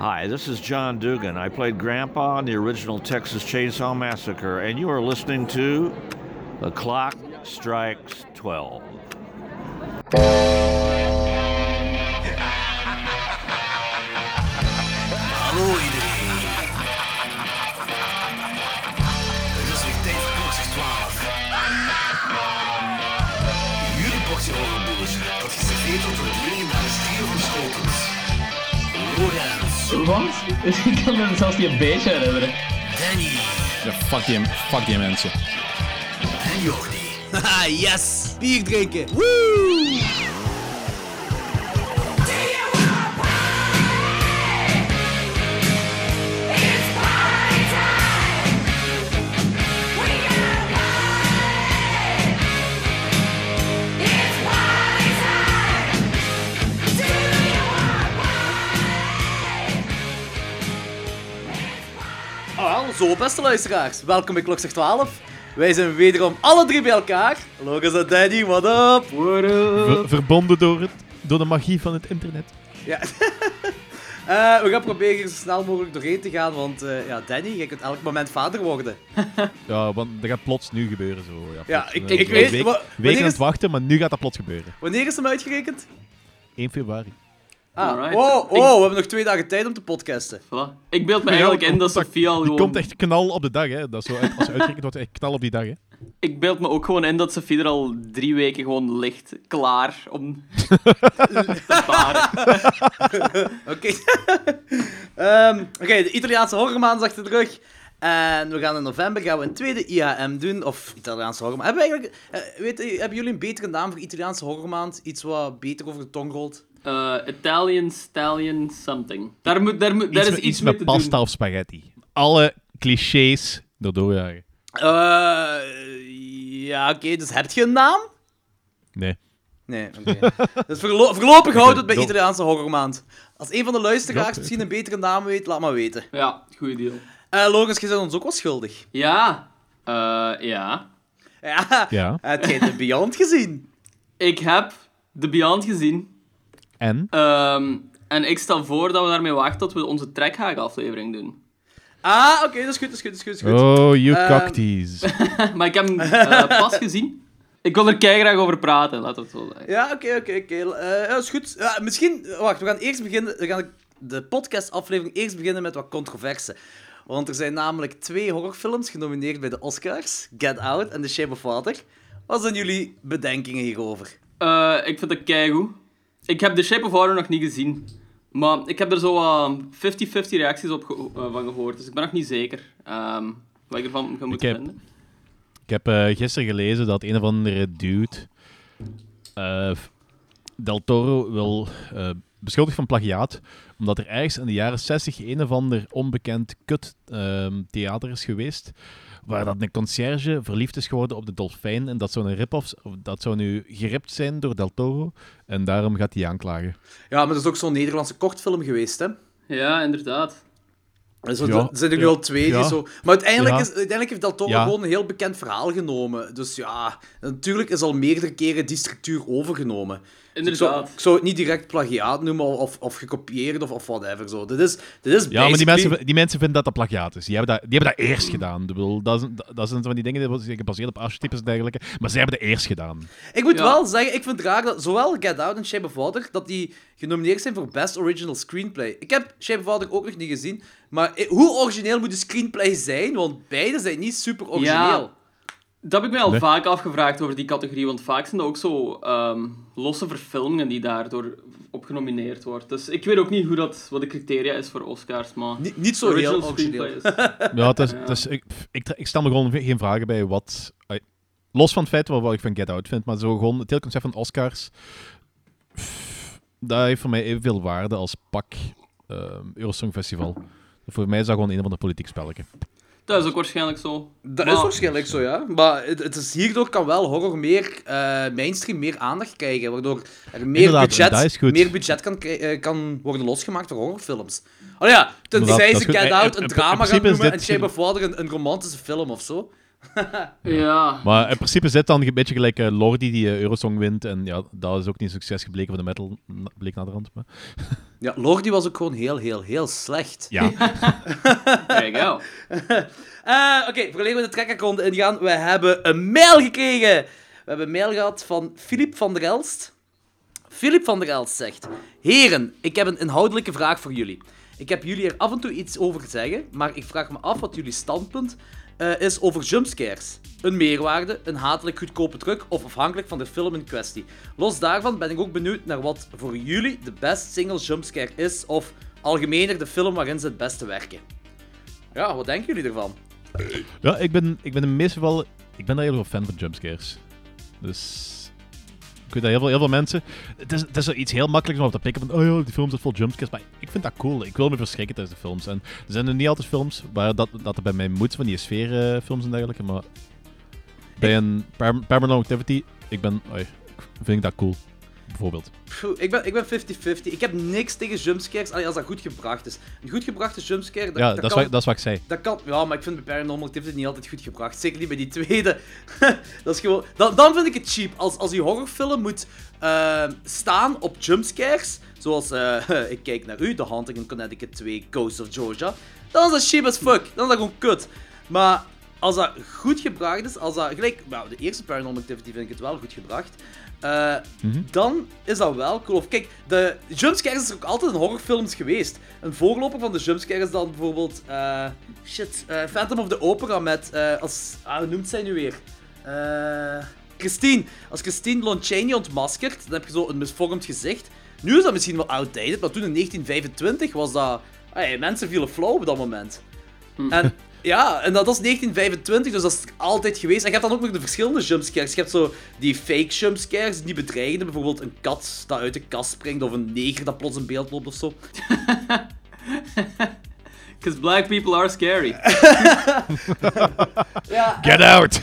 Hi, this is John Dugan. I played Grandpa in the original Texas Chainsaw Massacre, and you are listening to The Clock Strikes 12. Wat? Ik kan me zelfs niet een beetje herinneren. Danny Ja, fuck die, fuck die mensen. en Jordi. Haha, yes! Bier drinken! Woo! Zo beste luisteraars. Welkom bij Klokzeg 12. Wij zijn wederom alle drie bij elkaar. Lucas en Danny, what up? Ver- verbonden door, het, door de magie van het internet. Ja. Eh, we gaan proberen hier zo snel mogelijk doorheen te gaan, want eh, ja, Danny, jij kunt elk moment vader worden. Ja, want dat gaat plots nu gebeuren zo. Ja, Ja, ik- Eh, ik we- weet- week- weken aan het wachten, maar nu gaat dat plots gebeuren. Wanneer is hem uitgerekend? 1 februari. Ah, Alright. wow, Ik- we hebben nog twee dagen tijd om te podcasten. Voilà. Ik beeld me eigenlijk in dat Sofie al gewoon... komt echt knal op de dag, hè. Dat is zo, uit- als je uitrekent, wordt het echt knal op die dag, hè. Ik beeld me ook gewoon in dat Sofie er al drie weken gewoon ligt, klaar om te baren. Oké. Ehm, Oké, de Italiaanse horrormaand is achter de rug. En we gaan in november gaan we een tweede IHM doen. Of Italiaanse horrormaand. Hebben, we eigenlijk, eh, weet, je- hebben jullie een betere naam voor Italiaanse horrormaand? Iets wat beter over de tong rolt? Eh, Italian Stallion something. Daar, moet, daar, moet, daar Iets, is met- iets met te pasta doen. of spaghetti. Alle clichés erdoor jagen. Eh, ja, oké, dus heb je een naam? Nee. Nee, oké. dus voorlo- voorlopig houdt het bij. Italiaanse horrormaand. Als een van de luisteraars Ja, misschien een betere naam weet, laat maar weten. Ja, goeie deal. Eh Logans, jij bent ons ook wel schuldig. Ja. Eh, ja. Ja, Ja. heb jij de Beyond gezien? Ik heb The Beyond gezien. En? Ehm, en ik stel voor dat we daarmee wachten tot we onze trekhaag-aflevering doen. Ah, oké, dat is goed, dat is goed, dat is goed. Dat is goed. Oh, you Ehm, cocktease. maar ik heb hem eh, pas gezien. Ik wil er keihard over praten, laten we het zo zeggen. Ja, oké, oké, oké. Eh, dat is goed. Ja, misschien, wacht, we gaan eerst beginnen, we gaan de podcastaflevering eerst beginnen met wat controverse. Want er zijn namelijk twee horrorfilms genomineerd bij de Oscars, Get Out en The Shape of Water. Wat zijn jullie bedenkingen hierover? Eh, ik vind het keigoed. Ik heb The Shape of Water nog niet gezien. Maar ik heb er zo wat 50-50 reacties op ge- eh, van gehoord. Dus ik ben nog niet zeker ehm, wat ik ervan ga moeten heb- vinden. Ik heb eh, gisteren gelezen dat een of andere dude eh, Del Toro wil beschuldigd van plagiaat, omdat er ergens in de jaren 60 een of ander onbekend kut ehm, theater is geweest, waar dat een conciërge verliefd is geworden op de dolfijn en dat zou een rip-off, of dat zou nu geript zijn door Del Toro en daarom gaat hij aanklagen. Ja, maar dat is ook zo'n Nederlandse kortfilm geweest, hè? Ja, inderdaad. Zo, Ja, er zijn er nu al twee die zo... Maar uiteindelijk, Ja. is, uiteindelijk heeft Del Toro Ja. gewoon een heel bekend verhaal genomen. Dus ja, natuurlijk is al meerdere keren die structuur overgenomen. Dus ik, zou, Inderdaad. ik zou het niet direct plagiaat noemen of, of gekopieerd of, of whatever. Zo. Dit is, dit is Ja, maar die mensen, die mensen vinden dat dat plagiaat is. Die hebben dat, die hebben dat eerst gedaan. Bedoel, dat, is, dat zijn van die dingen die zijn gebaseerd op archetypes en dergelijke, maar zij hebben dat eerst gedaan. Ik moet Ja. wel zeggen, ik vind het raar dat zowel Get Out en Shape of Water, dat die genomineerd zijn voor Best Original Screenplay. Ik heb Shape of Water ook nog niet gezien, maar eh, hoe origineel moet de screenplay zijn? Want beide zijn niet super origineel. Dat heb ik mij al Nee. vaak afgevraagd over die categorie, want vaak zijn er ook zo ehm, losse verfilmingen die daardoor op genomineerd worden. Dus ik weet ook niet hoe dat, wat de criteria is voor Oscars, maar... Niet, niet zo heel original origineel. is- Ja, is, is- ik, ik, ik stel me gewoon geen vragen bij wat... Los van het feit wat, wat ik van Get Out vind, maar zo gewoon het hele concept van Oscars... pff, Dat heeft voor mij evenveel waarde als pak ehm Eurosong Festival. Voor mij is dat gewoon een of ander politiek spelletje. Dat is ook waarschijnlijk zo. Dat Maar- is waarschijnlijk zo, ja. Maar het, het is, hierdoor kan wel horror meer eh, mainstream, meer aandacht krijgen. Waardoor er meer, Inderdaad, budget, meer budget kan, eh, kan worden losgemaakt voor horrorfilms. Oh ja, tenzij ze. Get Out een drama gaan noemen en Shape of Water een, een romantische film of zo. Ja. Maar in principe zit dan een beetje gelijk eh, Lordi die eh, Eurosong wint. En ja, dat is ook niet een succes gebleken voor de metal, na- bleek naar de rand. Maar... Ja, Lordi was ook gewoon heel, heel, heel slecht. Ja, There you go. Eh, Oké, voordat we de trekkerronde ingaan, we hebben een mail gekregen. We hebben een mail gehad van Filip van der Elst. Filip van der Elst zegt... Heren, ik heb een inhoudelijke vraag voor jullie. Ik heb jullie er af en toe iets over te zeggen, maar ik vraag me af wat jullie standpunt eh, is over jumpscares. Een meerwaarde, een hatelijk goedkope truc of afhankelijk van de film in kwestie. Los daarvan ben ik ook benieuwd naar wat voor jullie de best single jumpscare is, of algemener de film waarin ze het beste werken. Ja, wat denken jullie ervan? ja ik, ben, ik ben in meeste gevallen... Ik ben daar heel veel fan van jumpscares. Dus... Ik weet dat heel veel, heel veel mensen... Het is, het is iets heel makkelijks om op te pikken van... Oh ja, die film zit vol jumpscares. Maar ik vind dat cool. Ik wil me verschrikken tijdens de films. En er zijn er niet altijd films waar dat, dat er bij mij moet, van die sfeerfilms en dergelijke. Maar bij een par Paranormal Activity... Ik ben... oei, vind ik dat cool. Bijvoorbeeld. Ik ben, ik ben 50-50. Ik heb niks tegen jumpscares allee, als dat goed gebracht is. Een goed gebrachte jumpscare, dat, Ja, dat dat, is wat, dat is wat ik zei. Dat kan, ja, maar ik vind bij Paranormal Activity niet altijd goed gebracht. Zeker niet bij die tweede. dat is gewoon... Dan, dan vind ik het cheap. Als, als die horrorfilm moet eh, staan op jumpscares, zoals eh, ik kijk naar u, The Haunting in Connecticut 2, Ghost of Georgia, dan is dat cheap as fuck. Dan is dat gewoon kut. Maar als dat goed gebracht is, als dat gelijk... Nou, de eerste Paranormal Activity vind ik het wel goed gebracht. Eh, dan is dat wel cool. Of kijk, de jumpscares is ook altijd in horrorfilms geweest. Een voorloper van de jumpscare is dan bijvoorbeeld... eh, shit, eh, Phantom of the Opera met... eh, als, ah, hoe noemt zij nu weer? Eh, Christine. Als Christine Lon Chaney ontmaskert, dan heb je zo een misvormd gezicht. Nu is dat misschien wel outdated, maar toen in 1925 was dat... ah, mensen vielen flauw op dat moment. En ja, en dat was 1925, dus dat is altijd geweest. En je hebt dan ook nog de verschillende jumpscares. Je hebt zo die fake jumpscares, die bedreigende. Bijvoorbeeld een kat dat uit de kast springt, of een neger dat plots in beeld loopt of zo. Because black people are scary. Ja, Get out!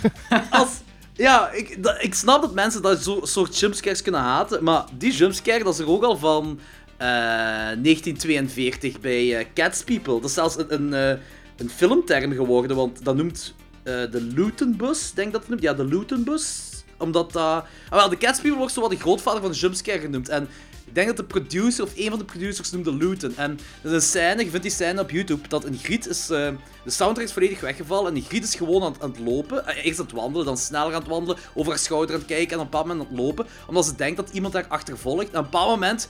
als... Ja, ik, dat- ik snap dat mensen dat zo, soort jumpscares kunnen haten, maar die jumpscare dat is er ook al van eh, 1942 bij eh, Cats People. Dat is zelfs een, een, eh, een filmterm geworden, want dat noemt eh, de Lutenbus, denk dat het noemt. Ja, de Lutenbus. Omdat dat... ah, wel, de Cats People wordt zo wat de grootvader van de jumpscare genoemd. En ik denk dat de producer, of een van de producers, noemde Luton. En er is een scène, je vindt die scène op YouTube, dat een griet is... eh, de soundtrack is volledig weggevallen en die griet is gewoon aan, het- lopen. Eh, Eerst aan het wandelen, dan sneller aan het wandelen, over haar schouder aan het kijken en op een bepaald moment aan het lopen. Omdat ze denkt dat iemand haar achtervolgt. En op een bepaald moment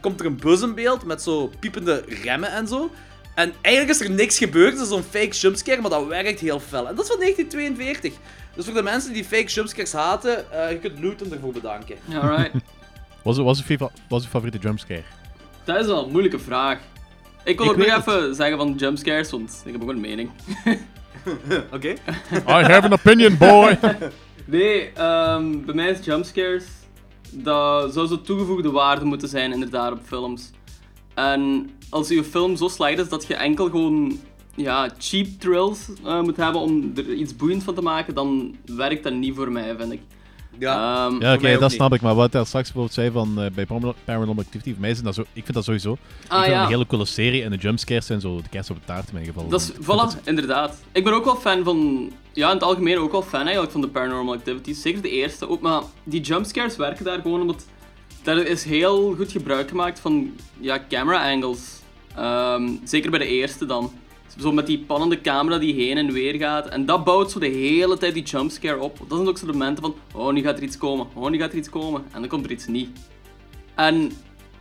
komt er een bus in beeld met zo piepende remmen en zo. En eigenlijk is er niks gebeurd, het is zo'n fake jumpscare, maar dat werkt heel fel. En dat is van 1942. Dus voor de mensen die fake jumpscares haten, eh, je kunt Luton ervoor bedanken. Alright. Was, was, was uw favoriete jumpscare? Dat is wel een moeilijke vraag. Ik wil ook nog even zeggen van jumpscares, want ik heb ook een mening. Oké? I have an opinion, boy! Nee, ehm, bij mij is jumpscares. Dat zou zo toegevoegde waarde moeten zijn, inderdaad, op films. En als je film zo slecht is dat je enkel gewoon ja, cheap thrills eh, moet hebben om er iets boeiends van te maken, dan werkt dat niet voor mij, vind ik. Ja. Ehm, Ja, oké, dat niet. snap ik. Maar wat ik daar straks bijvoorbeeld zei van, eh, bij Paranor- Paranormal Activity, voor mij is dat zo, ik vind dat sowieso ik ah vind dat ja. een hele coole serie en de jumpscares zijn zo de kerst op de taart in mijn geval. Dat is, Ik voilà, inderdaad. Ik ben ook wel fan van, ja, in het algemeen ook wel fan eigenlijk van de Paranormal Activities. Zeker de eerste ook, maar die jumpscares werken daar gewoon omdat daar is heel goed gebruik gemaakt van, ja, camera angles. Ehm, zeker bij de eerste dan. Zo met die pannende camera die heen en weer gaat. En dat bouwt zo de hele tijd die jumpscare op. Dat zijn ook zo de momenten van, oh, nu gaat er iets komen. Oh, nu gaat er iets komen. En dan komt er iets niet. En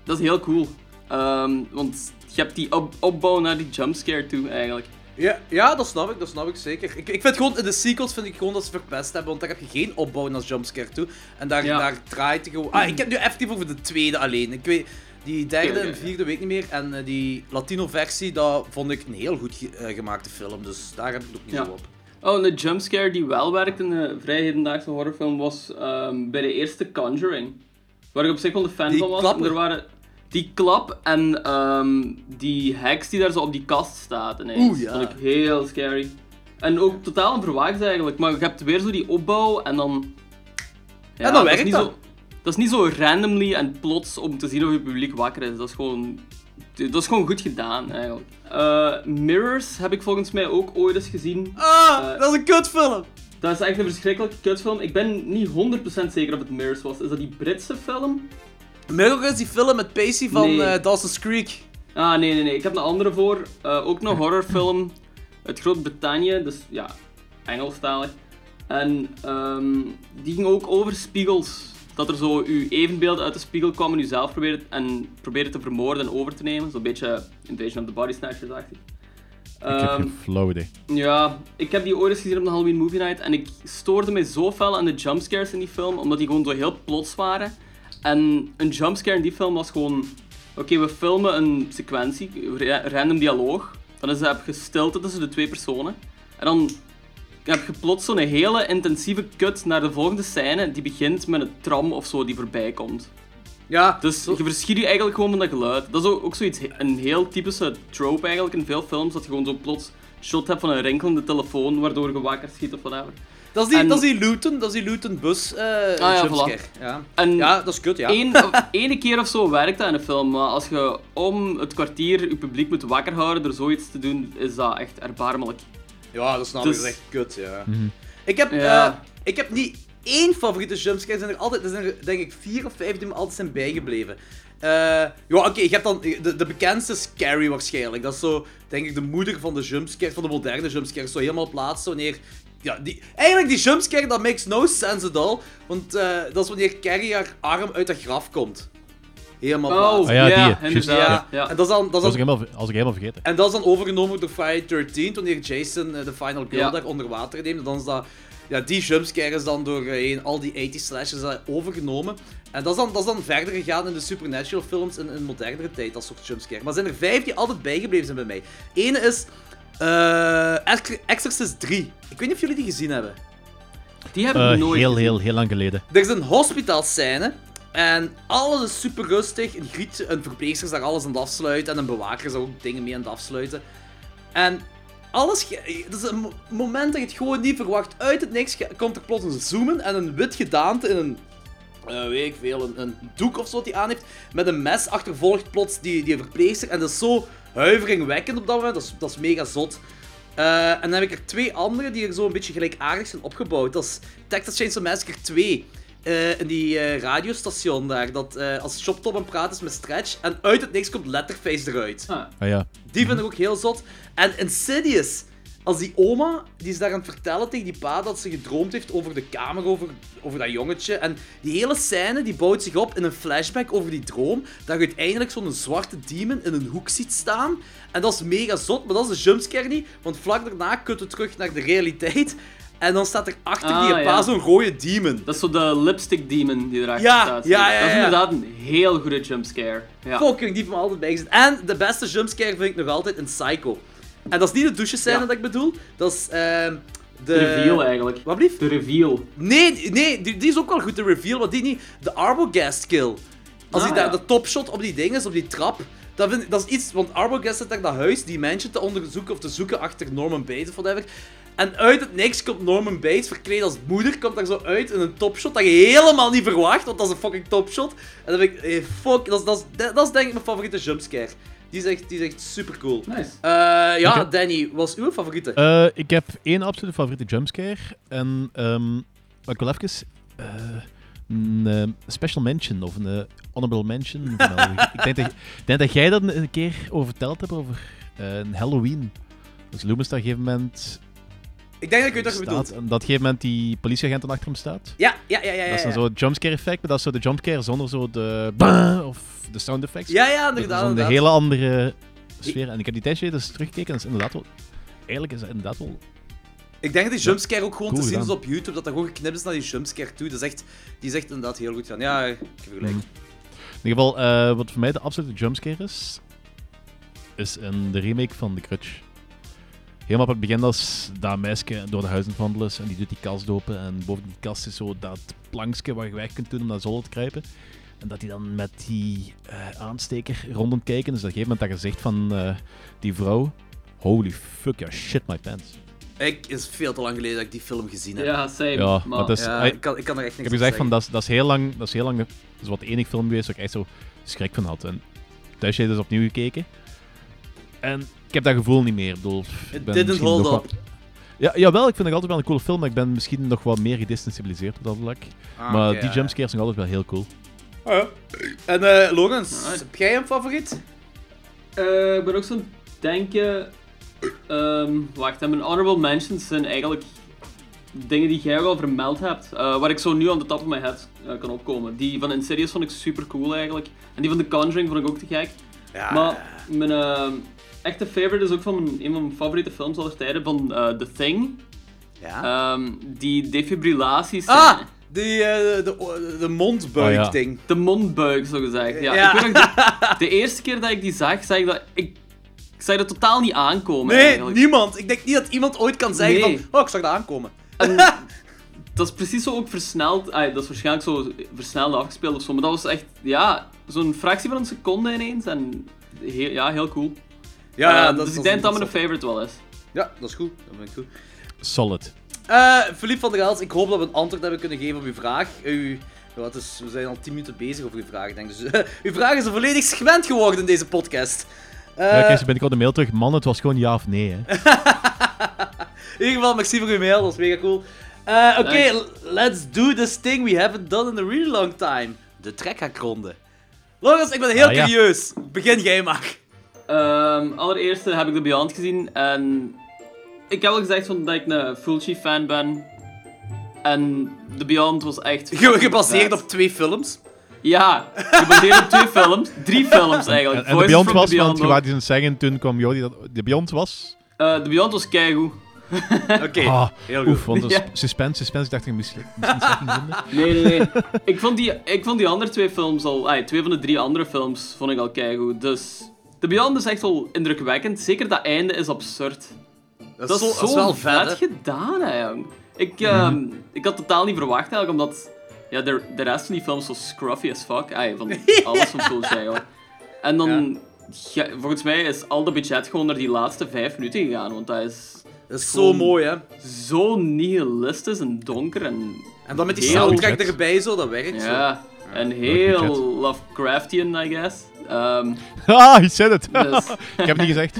dat is heel cool. Ehm, want je hebt die op opbouw naar die jumpscare toe, eigenlijk. Ja, ja, dat snap ik, dat snap ik zeker. Ik, ik vind gewoon, in de sequels vind ik gewoon dat ze verpest hebben, want daar heb je geen opbouw naar jumpscare toe. En daar, Ja. daar draait je gewoon... Ah, ik heb nu effectief over de tweede alleen. Ik weet, die derde en vierde weet ik niet meer. En eh, die Latino-versie, dat vond ik een heel goed ge- eh, gemaakte film, dus daar heb ik het ook niet Ja. zo op. Oh, en de jumpscare die wel werkt in een vrij hedendaagse horrorfilm was ehm, bij de eerste Conjuring. Waar ik op zich wel de fan Die van was. klappen? Er waren die klap en ehm, die heks die daar zo op die kast staat ineens. Oeh, ja. vond ik heel scary. En ook totaal onverwachts eigenlijk, maar je hebt weer zo die opbouw en dan... Ja, En dan is werkt niet dat. Zo, dat is niet zo randomly en plots om te zien of je publiek wakker is. Dat is gewoon dat is gewoon goed gedaan, eigenlijk. Eh, Mirrors heb ik volgens mij ook ooit eens gezien. Ah, Eh, dat is een kutfilm! Dat is echt een verschrikkelijke kutfilm. Ik ben niet 100% zeker of het Mirrors was. Is dat die Britse film? Mirror is die film met Pacey van Nee. eh, Dawson's Creek. Ah, nee, nee, nee. Ik heb een andere voor. Eh, ook een horrorfilm uit Groot-Brittannië. Dus ja, Engelstalig. En ehm, die ging ook over spiegels. Dat er zo uw evenbeeld uit de spiegel kwam en u zelf probeerde, en probeerde te vermoorden en over te nemen. Zo'n beetje Invasion of the Body Snatchers achtig. ik heb Ehm, geen flow idee. ja, ik heb die ooit eens gezien op de Halloween Movie Night en ik stoorde me zo fel aan de jumpscares in die film, omdat die gewoon zo heel plots waren. En een jumpscare in die film was gewoon... Oké, we filmen een sequentie, ra- random dialoog. Dan is er stilte tussen de twee personen. En dan heb je plots zo'n hele intensieve cut naar de volgende scène, die begint met een tram of zo die voorbij komt. Ja, Dus zo- je verschiet je eigenlijk gewoon van dat geluid. Dat is ook, ook zoiets, een heel typische trope eigenlijk in veel films, dat je gewoon zo plots shot hebt van een rinkelende telefoon, waardoor je wakker schiet of whatever. Dat, is die, en- dat is die Luton, dat is die Luton bus eh ja, jumpscare. Ja. En ja, dat is kut, ja. ene keer of zo werkt dat in een film, maar als je om het kwartier je publiek moet wakker houden door zoiets te doen, is dat echt erbarmelijk. Ja, dat snap ik. Dus- Dat is echt kut, ja. Ik, heb, Ja. eh, ik heb niet één favoriete jumpscare. Er zijn er altijd, er zijn er denk ik vier of vijf die me altijd zijn bijgebleven. Eh, ja, oké, je hebt dan de, de bekendste is Carrie waarschijnlijk. Dat is zo, denk ik, de moeder van de jumpscare, van de moderne jumpscare. Zo helemaal plaatsen wanneer... Ja, die, eigenlijk die jumpscare, dat makes no sense at all. Want eh, dat is wanneer Carrie haar arm uit dat graf komt. Helemaal Oh. Ah ja, die. Ja, Ja. en dat is dan... Dat is was ik helemaal, als ik helemaal vergeten. en dat is dan overgenomen door Friday 13, wanneer Jason eh, de Final Girl Ja. daar onder water neemt. En dan is dat, ja, die jumpscare is dan door eh, al die 80 slashes overgenomen. En dat is, dan, dat is dan verder gegaan in de supernatural films in, in modernere tijd, dat soort jumpscare. Maar er zijn er vijf die altijd bijgebleven zijn bij mij. Ene is eh, Ex- Exorcist 3. Ik weet niet of jullie die gezien hebben. Die heb ik Eh, nooit heel, gezien. heel, heel lang geleden. Er is een hospitaalscène en alles is super rustig. Een, griet, een verpleegster is daar alles aan het afsluiten en een bewaker is daar ook dingen mee aan het afsluiten. En alles... Het is een mo- moment dat je het gewoon niet verwacht. Uit het niks komt er plots een zoomen en een wit gedaante in een... eh, weet ik veel, een, een doek of zo die aan heeft. Met een mes achtervolgt plots die, die verpleegster. En dat is zo huiveringwekkend op dat moment. Dat is, dat is mega zot. Eh, en dan heb ik er twee andere die er zo een beetje gelijkaardig zijn opgebouwd. Dat is Texas Chainsaw Massacre 2. eh, in die eh, radiostation daar. Dat eh, als Shop Top aan het praten is met Stretch. En uit het niks komt Letterface eruit. Ah, Ah ja. Die vind ik ook heel zot. En Insidious. Als die oma, die is daar aan het vertellen tegen die pa dat ze gedroomd heeft over de kamer, over, over dat jongetje. En die hele scène die bouwt zich op in een flashback over die droom. Dat je uiteindelijk zo'n zwarte demon in een hoek ziet staan. En dat is mega zot, maar dat is de jumpscare niet. Want vlak daarna kunt we terug naar de realiteit. En dan staat er achter Ah, die pa ja. zo'n rode demon. dat is zo de lipstick demon die erachter Ja, staat. ja, ja, Dat is inderdaad een heel goede jumpscare. Ja. Fucking, die heeft me altijd bijgezet. En de beste jumpscare vind ik nog altijd in Psycho. En dat is niet de douchescène Ja. dat ik bedoel. Dat is ehm de... De reveal eigenlijk. Wat blieft? De reveal. Nee, nee die, die is ook wel goed, de reveal, maar die niet. De Arbogast kill. Als Ah, die daar ja. de topshot op die ding is, op die trap. Dat, vind, ik- dat is iets, want Arbogast zit daar dat huis, die mensen te onderzoeken of te zoeken achter Norman Bates of whatever. En uit het niks komt Norman Bates, verkleed als moeder, komt daar zo uit in een topshot dat je helemaal niet verwacht, want dat is een fucking topshot. En dan denk ik, eh, fuck, dat is, dat, is, dat is denk ik mijn favoriete jumpscare. Die is echt, die is echt super cool. Nice. ja, Oké. Danny, wat is uw favoriete? Eh, ik heb één absolute favoriete jumpscare. En ehm ik wil even eh, een eh, special mention of een eh, honorable mention. ik, denk dat, ik denk dat jij dat een keer over verteld hebt over eh, een Halloween. Dus Loomis daar op een gegeven moment ik denk dat ik weet wat je bedoelt. En dat op een gegeven moment die politieagent dan achter hem staat. Ja, ja, ja, ja. ja, Dat is dan ja. zo het jumpscare effect, maar dat is zo de jumpscare zonder zo de bah of de sound effects. Ja, ja, dat is inderdaad. een inderdaad. hele andere sfeer. En ik heb die tijdje dus teruggekeken en dat is inderdaad wel... Eigenlijk is dat inderdaad wel... Ik denk dat die jumpscare ook gewoon Cool te zien is op YouTube, dat dat gewoon geknipt is naar die jumpscare toe. Dat is echt, die is echt inderdaad heel goed gaan. Ja, ik heb gelijk. Mhm. In ieder geval, eh, wat voor mij de absolute jumpscare is, is in de remake van The Crutch. Helemaal op het begin als dat meisje door de huizen wandelen is en die doet die kast open en boven die kast is zo dat plankje waar je weg kunt doen om naar zolder te kruipen. En dat hij dan met die eh, aansteker rond aan het kijken is. Dus op een gegeven moment dat gezicht van eh, die vrouw, holy fuck, ja shit my pants. Ik is veel te lang geleden dat ik die film gezien heb. Ja, same. Ja, maar maar dat is- Ja, ik, kan, ik kan er echt Ik niks heb over gezegd van dat is, dat is heel lang, dat is heel lang dat is wat de enige film geweest waar ik echt zo schrik van had. En thuis dus opnieuw gekeken. En ik heb dat gevoel niet meer. Ik bedoel, ik It ben didn't hold up. Ja, jawel, ik vind het altijd wel een coole film, maar ik ben misschien nog wat meer gedesensibiliseerd op dat vlak. Ah, maar die ja, jumpscares zijn altijd wel heel cool. Ah, ja. En eh Logans, Alright. heb jij een favoriet? Eh, ik ben ook zo'n denken. ehm wacht, mijn honorable mentions zijn eigenlijk dingen die jij ook al vermeld hebt. eh, waar ik zo nu aan de top of my head kan opkomen. Die van Insidious vond ik super cool eigenlijk. En die van The Conjuring vond ik ook te gek. Ja. Maar mijn ehm, echte favorite is ook van mijn, een van mijn favoriete films aller tijden, van eh, The Thing. ja. Ehm, die defibrillaties. ah, die, eh, de, de, de mondbuik Oh, ja. De mondbuik, zo gezegd. Ja. Ik de, de eerste keer dat ik die zag, zei ik dat... Ik, ik zag dat totaal niet aankomen, Nee, eigenlijk. niemand. Ik denk niet dat iemand ooit kan zeggen Nee. van, oh, ik zag dat aankomen. En dat is precies zo ook versneld... ah, dat is waarschijnlijk zo versneld afgespeeld of zo, maar dat was echt... Ja, zo'n fractie van een seconde ineens en... Heel, ja, heel cool. Ja, Ehm, dat dus is- ik denk dat mijn favorite wel is. Ja, dat is goed. Dat vind ik goed. Solid. Eh Philippe van der Gels, ik hoop dat we een antwoord hebben kunnen geven op uw vraag. U, het is, we zijn al 10 minuten bezig over uw vraag, denk ik. Dus uw vraag is een volledig segment geworden in deze podcast. Eh, ja, kijk, ben ik al de mail terug. Man, het was gewoon ja of nee. Hè. in ieder geval, merci voor uw mail, dat is mega cool. Eh, Oké, let's do this thing we haven't done in a really long time. De trekhaakronde. Logans, ik ben heel Ah, ja. curieus. Begin jij maar. Ehm, allereerst heb ik The Beyond gezien en ik heb al gezegd van, dat ik een Fulci fan ben. En The Beyond was echt... Gebaseerd op twee films. Ja, gebaseerd op twee films. Drie films eigenlijk. En, en de Voices Beyond was, the Beyond want je wou iets zeggen toen kwam Jody dat de Beyond was. Eh, The Beyond was keigoed. Oké, Ah, heel goed. Oef, want Ja. suspense, suspense. Ik dacht je misschien. Nee, nee, nee. ik, vond die, ik vond die andere twee films al... ay, twee van de drie andere films vond ik al keigoed. Dus... The Beyond is echt wel indrukwekkend. Zeker dat einde is absurd. Dat, Dat is, zo, zo wel vet, gedaan, hè, jong. Ik, ehm, ik had totaal niet verwacht, eigenlijk, omdat ja, de, de rest van die films zo scruffy as fuck. Ay, van alles van Fulci, eigenlijk. En dan, ja, volgens mij is al dat budget gewoon naar die laatste vijf minuten gegaan, want dat is Dat is zo mooi, hè? zo nihilistisch en donker en... En dan met die soundtrack erbij, zo, dat werkt zo. Ja, en budget. heel Lovecraftian, I guess. Ehm, Ah, he said it. dus, ik heb het niet gezegd.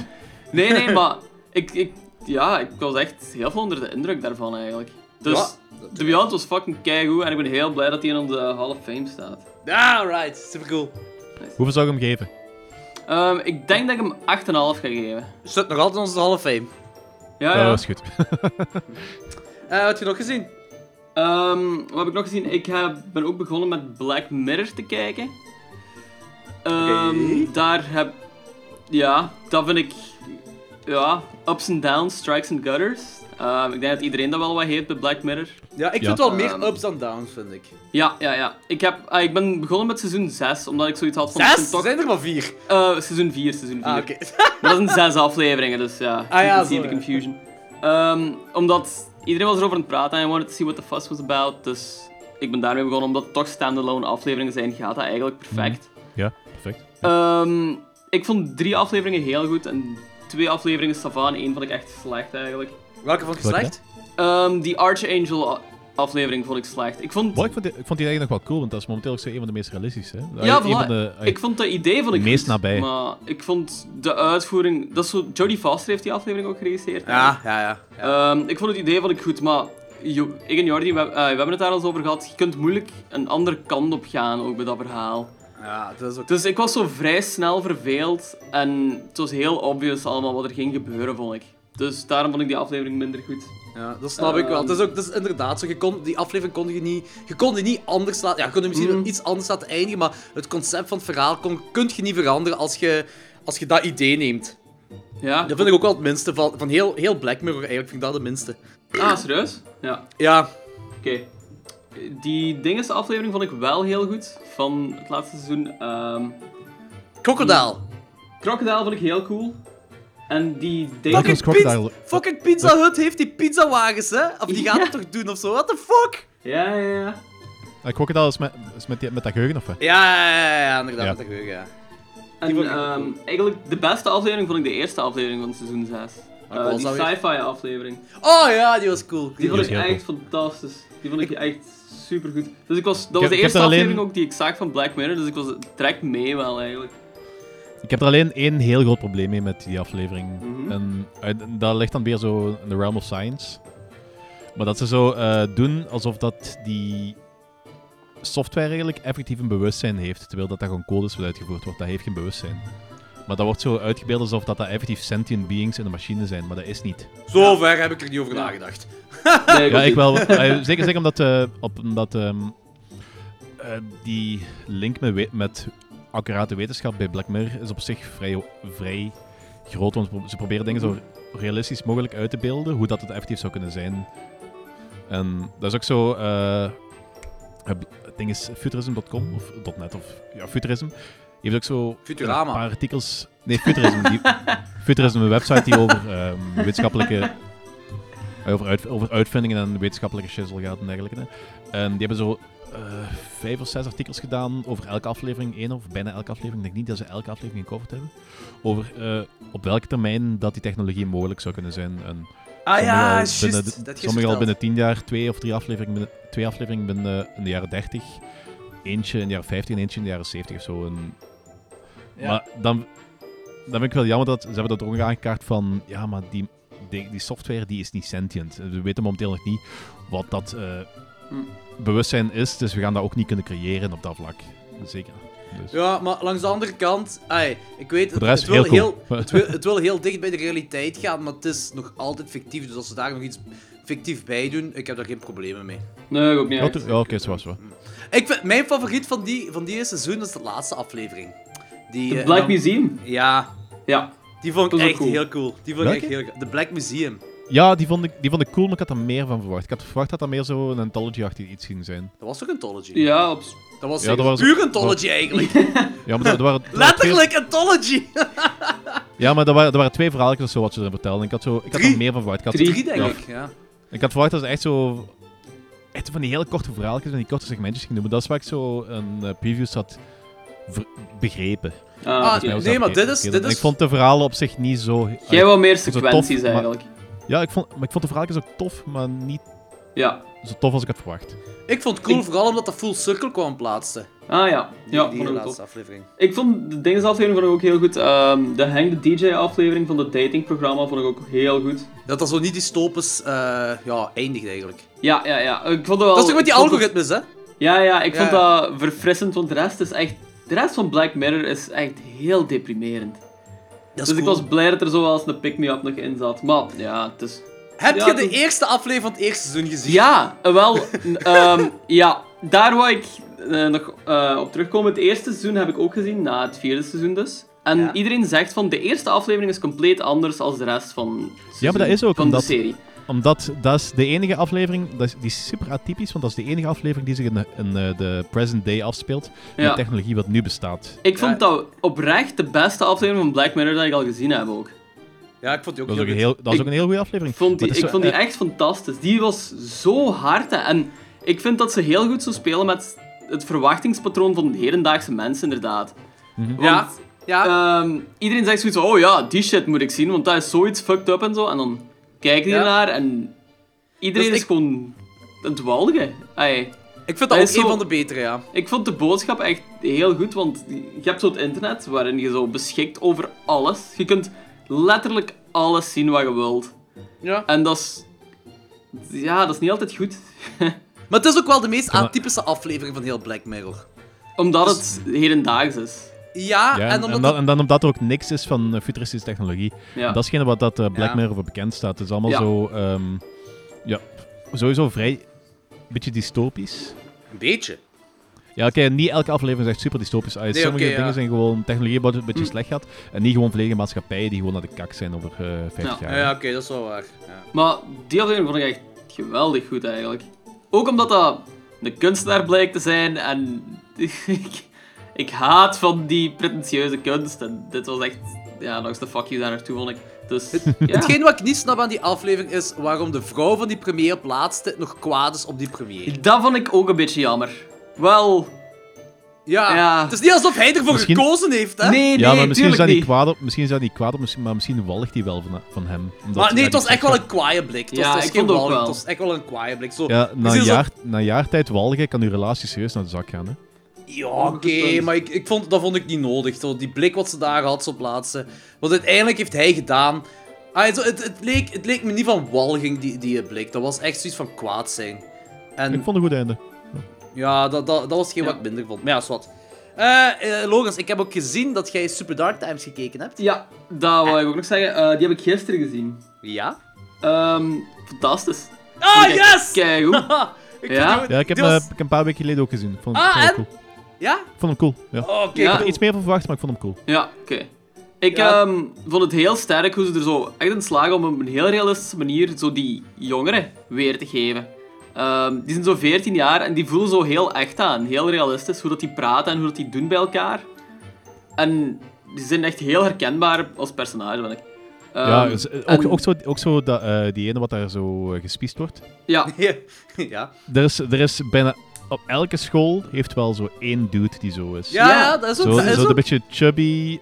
nee, nee, maar ik, ik, ja, ik was echt heel veel onder de indruk daarvan, eigenlijk. Dus... Ja. The Beyond was fucking keigoed en ik ben heel blij dat hij in onze Hall of Fame staat. Ja, right. Super cool. Hoeveel zou ik hem geven? Ehm, ik denk dat ik hem 8,5 ga geven. Zit nog altijd in onze Hall of Fame. Ja, Ja, ja. dat is goed. Eh, wat heb je nog gezien? Ehm, wat heb ik nog gezien? Ik heb, ben ook begonnen met Black Mirror te kijken. Ehm, Oké. Daar heb... Ja, dat vind ik... Ja, ups and downs, strikes and gutters. Ehm, ik denk dat iedereen dat wel wat heeft bij Black Mirror. Ja, ik Ja. vind wel meer Ehm. ups en downs, vind ik. Ja, ja, ja. Ik, heb, ah, ik ben begonnen met seizoen 6, omdat ik zoiets had van... Zes? zijn Er Toch, zijn er maar vier. Eh, seizoen 4, seizoen 4. Ah, oké. Dat zijn zes afleveringen, dus ja. Ah, ja, the ja. confusion. Ehm, omdat iedereen was erover aan het praten en I wanted to see what the fuss was about. Dus ik ben daarmee begonnen, omdat het toch standalone afleveringen zijn, gaat dat eigenlijk perfect. Ja, perfect. Ehm, ik vond drie afleveringen heel goed en twee afleveringen Savan, één vond ik echt slecht eigenlijk. Welke vond je slecht? Ehm, die Archangel aflevering vond ik slecht. Ik vond, Wel, ik, vond die, ik vond die eigenlijk nog wel cool, want dat is momenteel ook zo een van de meest realistische. Hè? Ja, een voilà. van de, ik vond dat idee vond ik meest goed, nabij. Maar ik vond de uitvoering... Dat is zo, Jodie Foster heeft die aflevering ook geregisseerd. Ja, ja, ja. ja. Ehm, ik vond het idee vond ik goed, maar Jo- ik en Jordi, we, eh, we hebben het daar al eens over gehad. Je kunt moeilijk een andere kant op gaan, ook bij dat verhaal. Ja, dat is ook... Dus ik was zo vrij snel verveeld en het was heel obvious allemaal wat er ging gebeuren, vond ik. Dus daarom vond ik die aflevering minder goed. Ja, dat snap ik wel. Het is, ook, het is inderdaad zo. Je kon, die aflevering kon je niet... Je kon die niet anders laten... Ja, je kon die misschien Mhm. iets anders laten eindigen, maar het concept van het verhaal kon, kun je niet veranderen als je, als je dat idee neemt. Ja? Dat vind ik ook wel het minste van, van heel, heel Black Mirror. Eigenlijk vind ik dat het minste. Ah, serieus? Ja, Ja, oké. Die dinges aflevering vond ik wel heel goed, van het laatste seizoen. Ehm Crocodile. Crocodile vond ik heel cool. En die dingen... Fucking, pizza, fucking Pizza Hut heeft die pizzawagens, hè? Of die gaan Ja. het toch doen of zo? What the fuck? Ja, ja, ja. Uh, Crocodile is met, is met, die, met dat geheugen, of wat? Ja, ja, ja, ja, inderdaad. Ja. Met de geheugen, ja. En vond ik ehm, eigenlijk de beste aflevering vond ik de eerste aflevering van seizoen 6. Welke Eh, die dat sci-fi aflevering. Oh ja, die was cool. Die vond was ik echt fantastisch. Die vond ik echt super goed. Dus ik was, dat was de eerste er alleen- aflevering ook die ik zag van Black Mirror, dus ik was direct mee wel eigenlijk. Ik heb er alleen één heel groot probleem mee met die aflevering. Mhm. En dat ligt dan weer zo in the realm of science. Maar dat ze zo eh, doen alsof dat die software eigenlijk effectief een bewustzijn heeft, terwijl dat, dat gewoon codes wat uitgevoerd wordt. Dat heeft geen bewustzijn. Maar dat wordt zo uitgebeeld alsof dat, dat effectief sentient beings in de machine zijn, maar dat is niet. Zo ver heb ik er niet over nagedacht. Nee, Ja, ik wel. Eh, zeker, zeker omdat, eh, op, omdat ehm, eh, die link met, met accurate wetenschap bij Black Mirror is op zich vrij, vrij groot. Want ze pro- ze proberen dingen zo realistisch mogelijk uit te beelden, hoe dat het effectief zou kunnen zijn. En dat is ook zo... eh, het ding is futurism.com of .net of ja, futurism. Heeft ook zo Futurama. een paar artikels... Nee, futurism. Die, futurism, een website die over ehm, wetenschappelijke over, uit, over uitvindingen en wetenschappelijke shizzle gaat en dergelijke. En die hebben zo eh, vijf of zes artikels gedaan over elke aflevering, één of bijna elke aflevering. Ik denk niet dat ze elke aflevering gecoverd hebben. Over eh, op welke termijn dat die technologie mogelijk zou kunnen zijn. En Ah ja, al juist. binnen, Dat de- heb je sommige al binnen tien jaar, twee of drie afleveringen binnen, twee afleveringen binnen eh, in de jaren 30. Eentje in de jaren 50 en eentje in de jaren 70 of zo. En, Ja. Maar dan, dan vind ik wel jammer dat ze hebben dat ook aangekaart van ja, maar die, die, die software die is niet sentient. We weten momenteel nog niet wat dat eh, Hm. bewustzijn is, dus we gaan dat ook niet kunnen creëren op dat vlak. Zeker. Dus. Ja, maar langs de andere kant, ai, ik weet, het, het wil heel cool. heel, het, wil, het wil heel dicht bij de realiteit gaan, maar het is nog altijd fictief. Dus als ze daar nog iets fictief bij doen, ik heb daar geen problemen mee. Nee, ik ook niet Ja, oké, zoals wel. Ik vind, mijn favoriet van die, van die seizoen is de laatste aflevering. Die, The eh, Black dan- Museum? Ja, Ja. die vond Dat ik echt ook cool. heel cool. Die vond ik echt heel De Black Museum. Ja, die vond, ik, die vond ik cool, maar ik had er meer van verwacht. Ik had verwacht dat dat meer zo een anthology-achtig iets ging zijn. Dat was toch Anthology? Ja, op... Dat was, Ja, dat was- puur Anthology eigenlijk. Ja, maar er, er waren, er waren twee, Letterlijk Anthology! ja, maar er waren, er waren twee verhaaltjes of zo wat ze erin vertelden. Ik had, zo, ik had er meer van verwacht. Ik had, Drie. Denk ja. ik. Ja. Ik had verwacht dat ze echt zo... Echt van die hele korte verhaaltjes en die korte segmentjes gingen doen. Maar dat is waar ik zo een eh, previews had ver- begrepen. Ah, Ah, nee, dat maar dit is- dit is- Ik vond de verhalen op zich niet zo... Jij wou meer sequenties tof, maar- eigenlijk. Ja, ik vond, maar ik vond de verhaaltjes ook tof, maar niet Ja. zo tof als ik had verwacht. Ik vond het cool, Ik- vooral omdat dat Full Circle kwam plaatsen. Ah ja. Die, Ja, die ook laatste aflevering. Ik vond de Dinges-aflevering vond ik ook heel goed. Ehm, de Hang the DJ-aflevering van het datingprogramma vond ik ook heel goed. Dat dat zo niet dystopisch eh ja, eindigt eigenlijk. Ja, ja, ja. Ik vond het wel... dat is toch met die algoritmes, hè? Ja, ja. Ik vond dat verfrissend, want de rest is echt... De rest van Black Mirror is echt heel deprimerend. Dat Dus ik was blij dat er zo wel eens een pick-me-up nog in zat. Maar ja, het is... Heb Ja, je de eerste aflevering van het eerste seizoen gezien? Ja, eh, wel. ehm, ja, daar wou ik eh, nog eh, op terugkomen. Het eerste seizoen heb ik ook gezien, na het vierde seizoen dus. En Ja. iedereen zegt van de eerste aflevering is compleet anders dan de rest van, het Ja, maar dat is ook van omdat- de serie. Omdat dat is de enige aflevering, dat is, die is super atypisch, want dat is de enige aflevering die zich in de, in eh, de present day afspeelt. Met technologie wat nu bestaat. Ik vond dat oprecht de beste aflevering van Black Mirror dat ik al gezien heb ook. Ja, ik vond die ook Dat ook heel heel, dat is Ik- ook een heel goede aflevering. vond die, ik zo- vond die eh, echt fantastisch. Die was zo hard. hè. En ik vind dat ze heel goed zo spelen met het verwachtingspatroon van hedendaagse mensen, inderdaad. Mhm. Want, Ja, ja. Ehm, iedereen zegt zoiets van, oh ja, die shit moet ik zien, want dat is zoiets fucked up en zo. En dan kijk Ja. ernaar en iedereen Dus is ik- gewoon aan het walgen. Ai, ik vind dat dat ook een zo- van de betere, ja. ik vond de boodschap echt heel goed, want je hebt zo het internet waarin je zo beschikt over alles. Je kunt letterlijk alles zien wat je wilt. ja. En dat is... Ja, dat is niet altijd goed. Maar het is ook wel de meest atypische aflevering van heel Black Mirror. Omdat het hedendaags is. Ja, ja, en en, omdat en, dan, en dan omdat er ook niks is van eh, futuristische technologie. Ja. Dat is hetgene wat dat eh, Black Ja. Mirror voor bekend staat. Het is allemaal Ja. zo... ehm, ja, sowieso vrij... beetje dystopisch. een beetje. Ja, oké, niet elke aflevering is echt super dystopisch. Nee, sommige ja. dingen zijn gewoon technologie wat een beetje Hm. slecht gaat. En niet gewoon volledige maatschappijen die gewoon naar de kak zijn over eh 50 Ja. jaar. Ja, ja oké, dat is wel waar. Ja. Maar die aflevering vond ik echt geweldig goed eigenlijk. Ook omdat dat een kunstenaar blijkt te zijn en ik, haat van die pretentieuze kunst. En dit was echt, ja, nog eens de fuck you daar naartoe vond ik. Dus, ja. Hetgeen wat ik niet snap aan die aflevering is waarom de vrouw van die premier op laatste nog kwaad is op die premier. Dat vond ik ook een beetje jammer. Wel, Ja, Ja. het is niet alsof hij ervoor Misschien- gekozen heeft, hè? nee, nee, Ja, maar misschien is, dat niet kwaad op, misschien is dat niet kwaad op, maar misschien walgt hij wel van, van hem. Omdat Maar nee, het was echt wel een kwaaie blik. Het was, Ja, het was ik vond het ook wel. Het was echt wel een kwaaie blik. Zo, Ja, een, na een jaar tijd walgen kan uw relatie serieus naar de zak gaan. Hè? Ja, oké, maar ik, ik vond, dat vond ik niet nodig. Zo, die blik wat ze daar had, zo plaatsen. Want uiteindelijk heeft hij gedaan... Ah, zo, het, het, leek, het leek me niet van walging, die, die blik. Dat was echt zoiets van kwaad zijn. En Ik vond een goed einde. ja, dat, dat, dat was geen Ja. wat ik minder vond. Maar ja, is wat. Eh eh, Logans, ik heb ook gezien dat jij Super Dark Times gekeken hebt. Ja, dat wou ik ook nog zeggen. Eh, die heb ik gisteren gezien. Ja? Ehm, fantastisch. Ah, echt yes! keigoed. ik Ja? Ja, ik heb, was- ik heb een paar weken geleden ook gezien. Vond, Ah, vond en? cool. Ja? Ik vond hem cool. Ja. Oh, Oké, Ja. cool. Iets meer van verwacht, maar ik vond hem cool. Ja, oké. Ik Ja. ehm, vond het heel sterk hoe ze er zo echt in slagen om op een heel realistische manier zo die jongeren weer te geven. Ehm, die zijn zo 14 jaar en die voelen zo heel echt aan, heel realistisch, hoe dat die praten en hoe dat die doen bij elkaar. En die zijn echt heel herkenbaar als personage, vind ik. Ehm, ja, dus, eh, ook, en- ook zo, ook zo dat, eh, die ene wat daar zo eh, gespiest wordt. Ja, ja. Er is, er is bijna... Op elke school heeft wel zo één dude die zo is. Ja, Ja. ja, dat is ook... Zo, dat is zo ook- een beetje chubby.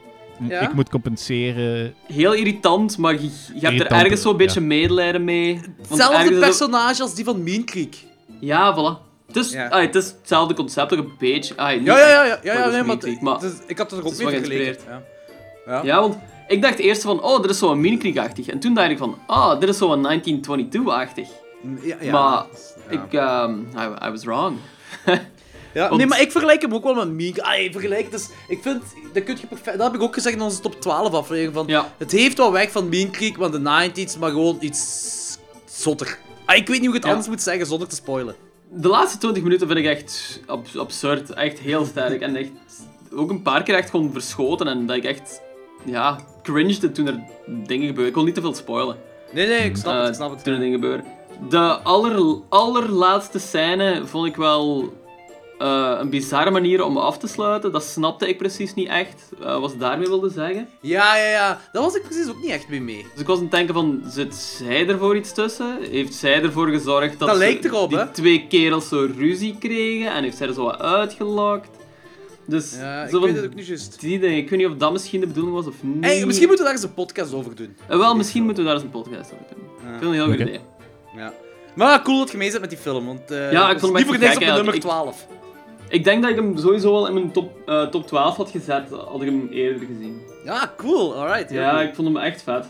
Ja. Ik moet compenseren. heel irritant, maar je, je hebt er ergens zo'n ja. beetje medelijden mee. Hetzelfde personage als die van Mean Creek. Ja, voilà. Het is, Ja. het is hetzelfde concept, ook een beetje. Niet Ja, ja, ja, ja, ja, ja dat is nee, maar, Mean Creek, maar het is- ik had het er ook mee wel vergeleken. Ja. Ja, want ik dacht eerst van, oh, dit is zo'n minikriegachtig. En toen dacht ik van, ah, dit is zo'n 1922-achtig. Ja, ja. Maar Ja. ik, ehm I, I was wrong. Ja, Want- nee, maar ik vergelijk hem ook wel met Meek. Ah, ik vergelijk, dus ik vind, dat, kun je perfect, dat heb ik ook gezegd in onze top 12 aflevering. Van, Ja. Het heeft wel weg van Mean Creek, want de 90s, maar gewoon iets zotter. Ah, ik weet niet hoe ik het Ja. anders moet zeggen zonder te spoilen. De laatste 20 minuten vind ik echt ab- absurd. Echt heel sterk. En echt ook een paar keer echt gewoon verschoten. En dat ik echt, ja, cringede toen er dingen gebeurden. Ik wil niet te veel spoilen. Nee, nee, ik snap eh, het, ik snap het. Toen er dingen gebeuren. De aller, allerlaatste scène vond ik wel eh, een bizarre manier om af te sluiten. Dat snapte ik precies niet echt, eh, wat ze daarmee wilde zeggen. Ja, ja, ja. Daar was ik precies ook niet echt mee mee. Dus ik was aan het denken van, zit zij er voor iets tussen? Heeft zij ervoor gezorgd dat, Dat ze- lijkt erop, die hè? twee kerels zo ruzie kregen? En heeft zij er zo wat uitgelokt? Dus, Ja, ik zo weet het ook niet juist. die dingen. Ik weet niet of dat misschien de bedoeling was of niet. Hey, misschien moeten we daar eens een podcast over doen. Eh, wel, misschien moeten we daar eens een podcast over doen. Ik vind het een heel goed idee. Ja. Maar cool dat je mee zit met die film, want eh Ja, ik vond niet voor niks op de nummer eigenlijk. 12. Ik denk dat ik hem sowieso wel in mijn top, eh, top 12 had gezet, had ik hem eerder gezien. Ja, cool, alright. Ja, ik vond hem echt vet.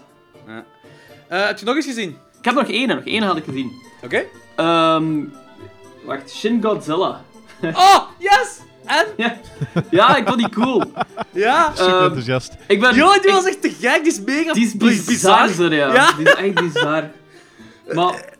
Eh, heb je nog eens gezien? Ik heb nog één, nog één had ik gezien. Oké. Ehm wacht, Shin Godzilla. Oh, yes! En? ja. ja, ik vond die cool. Ja? Super Ehm, enthousiast. Ik ben... Yo, die ik- was echt te gek, die is mega Die is bi- bizar, zeg, ja. Ja. Die is echt bizar. Maar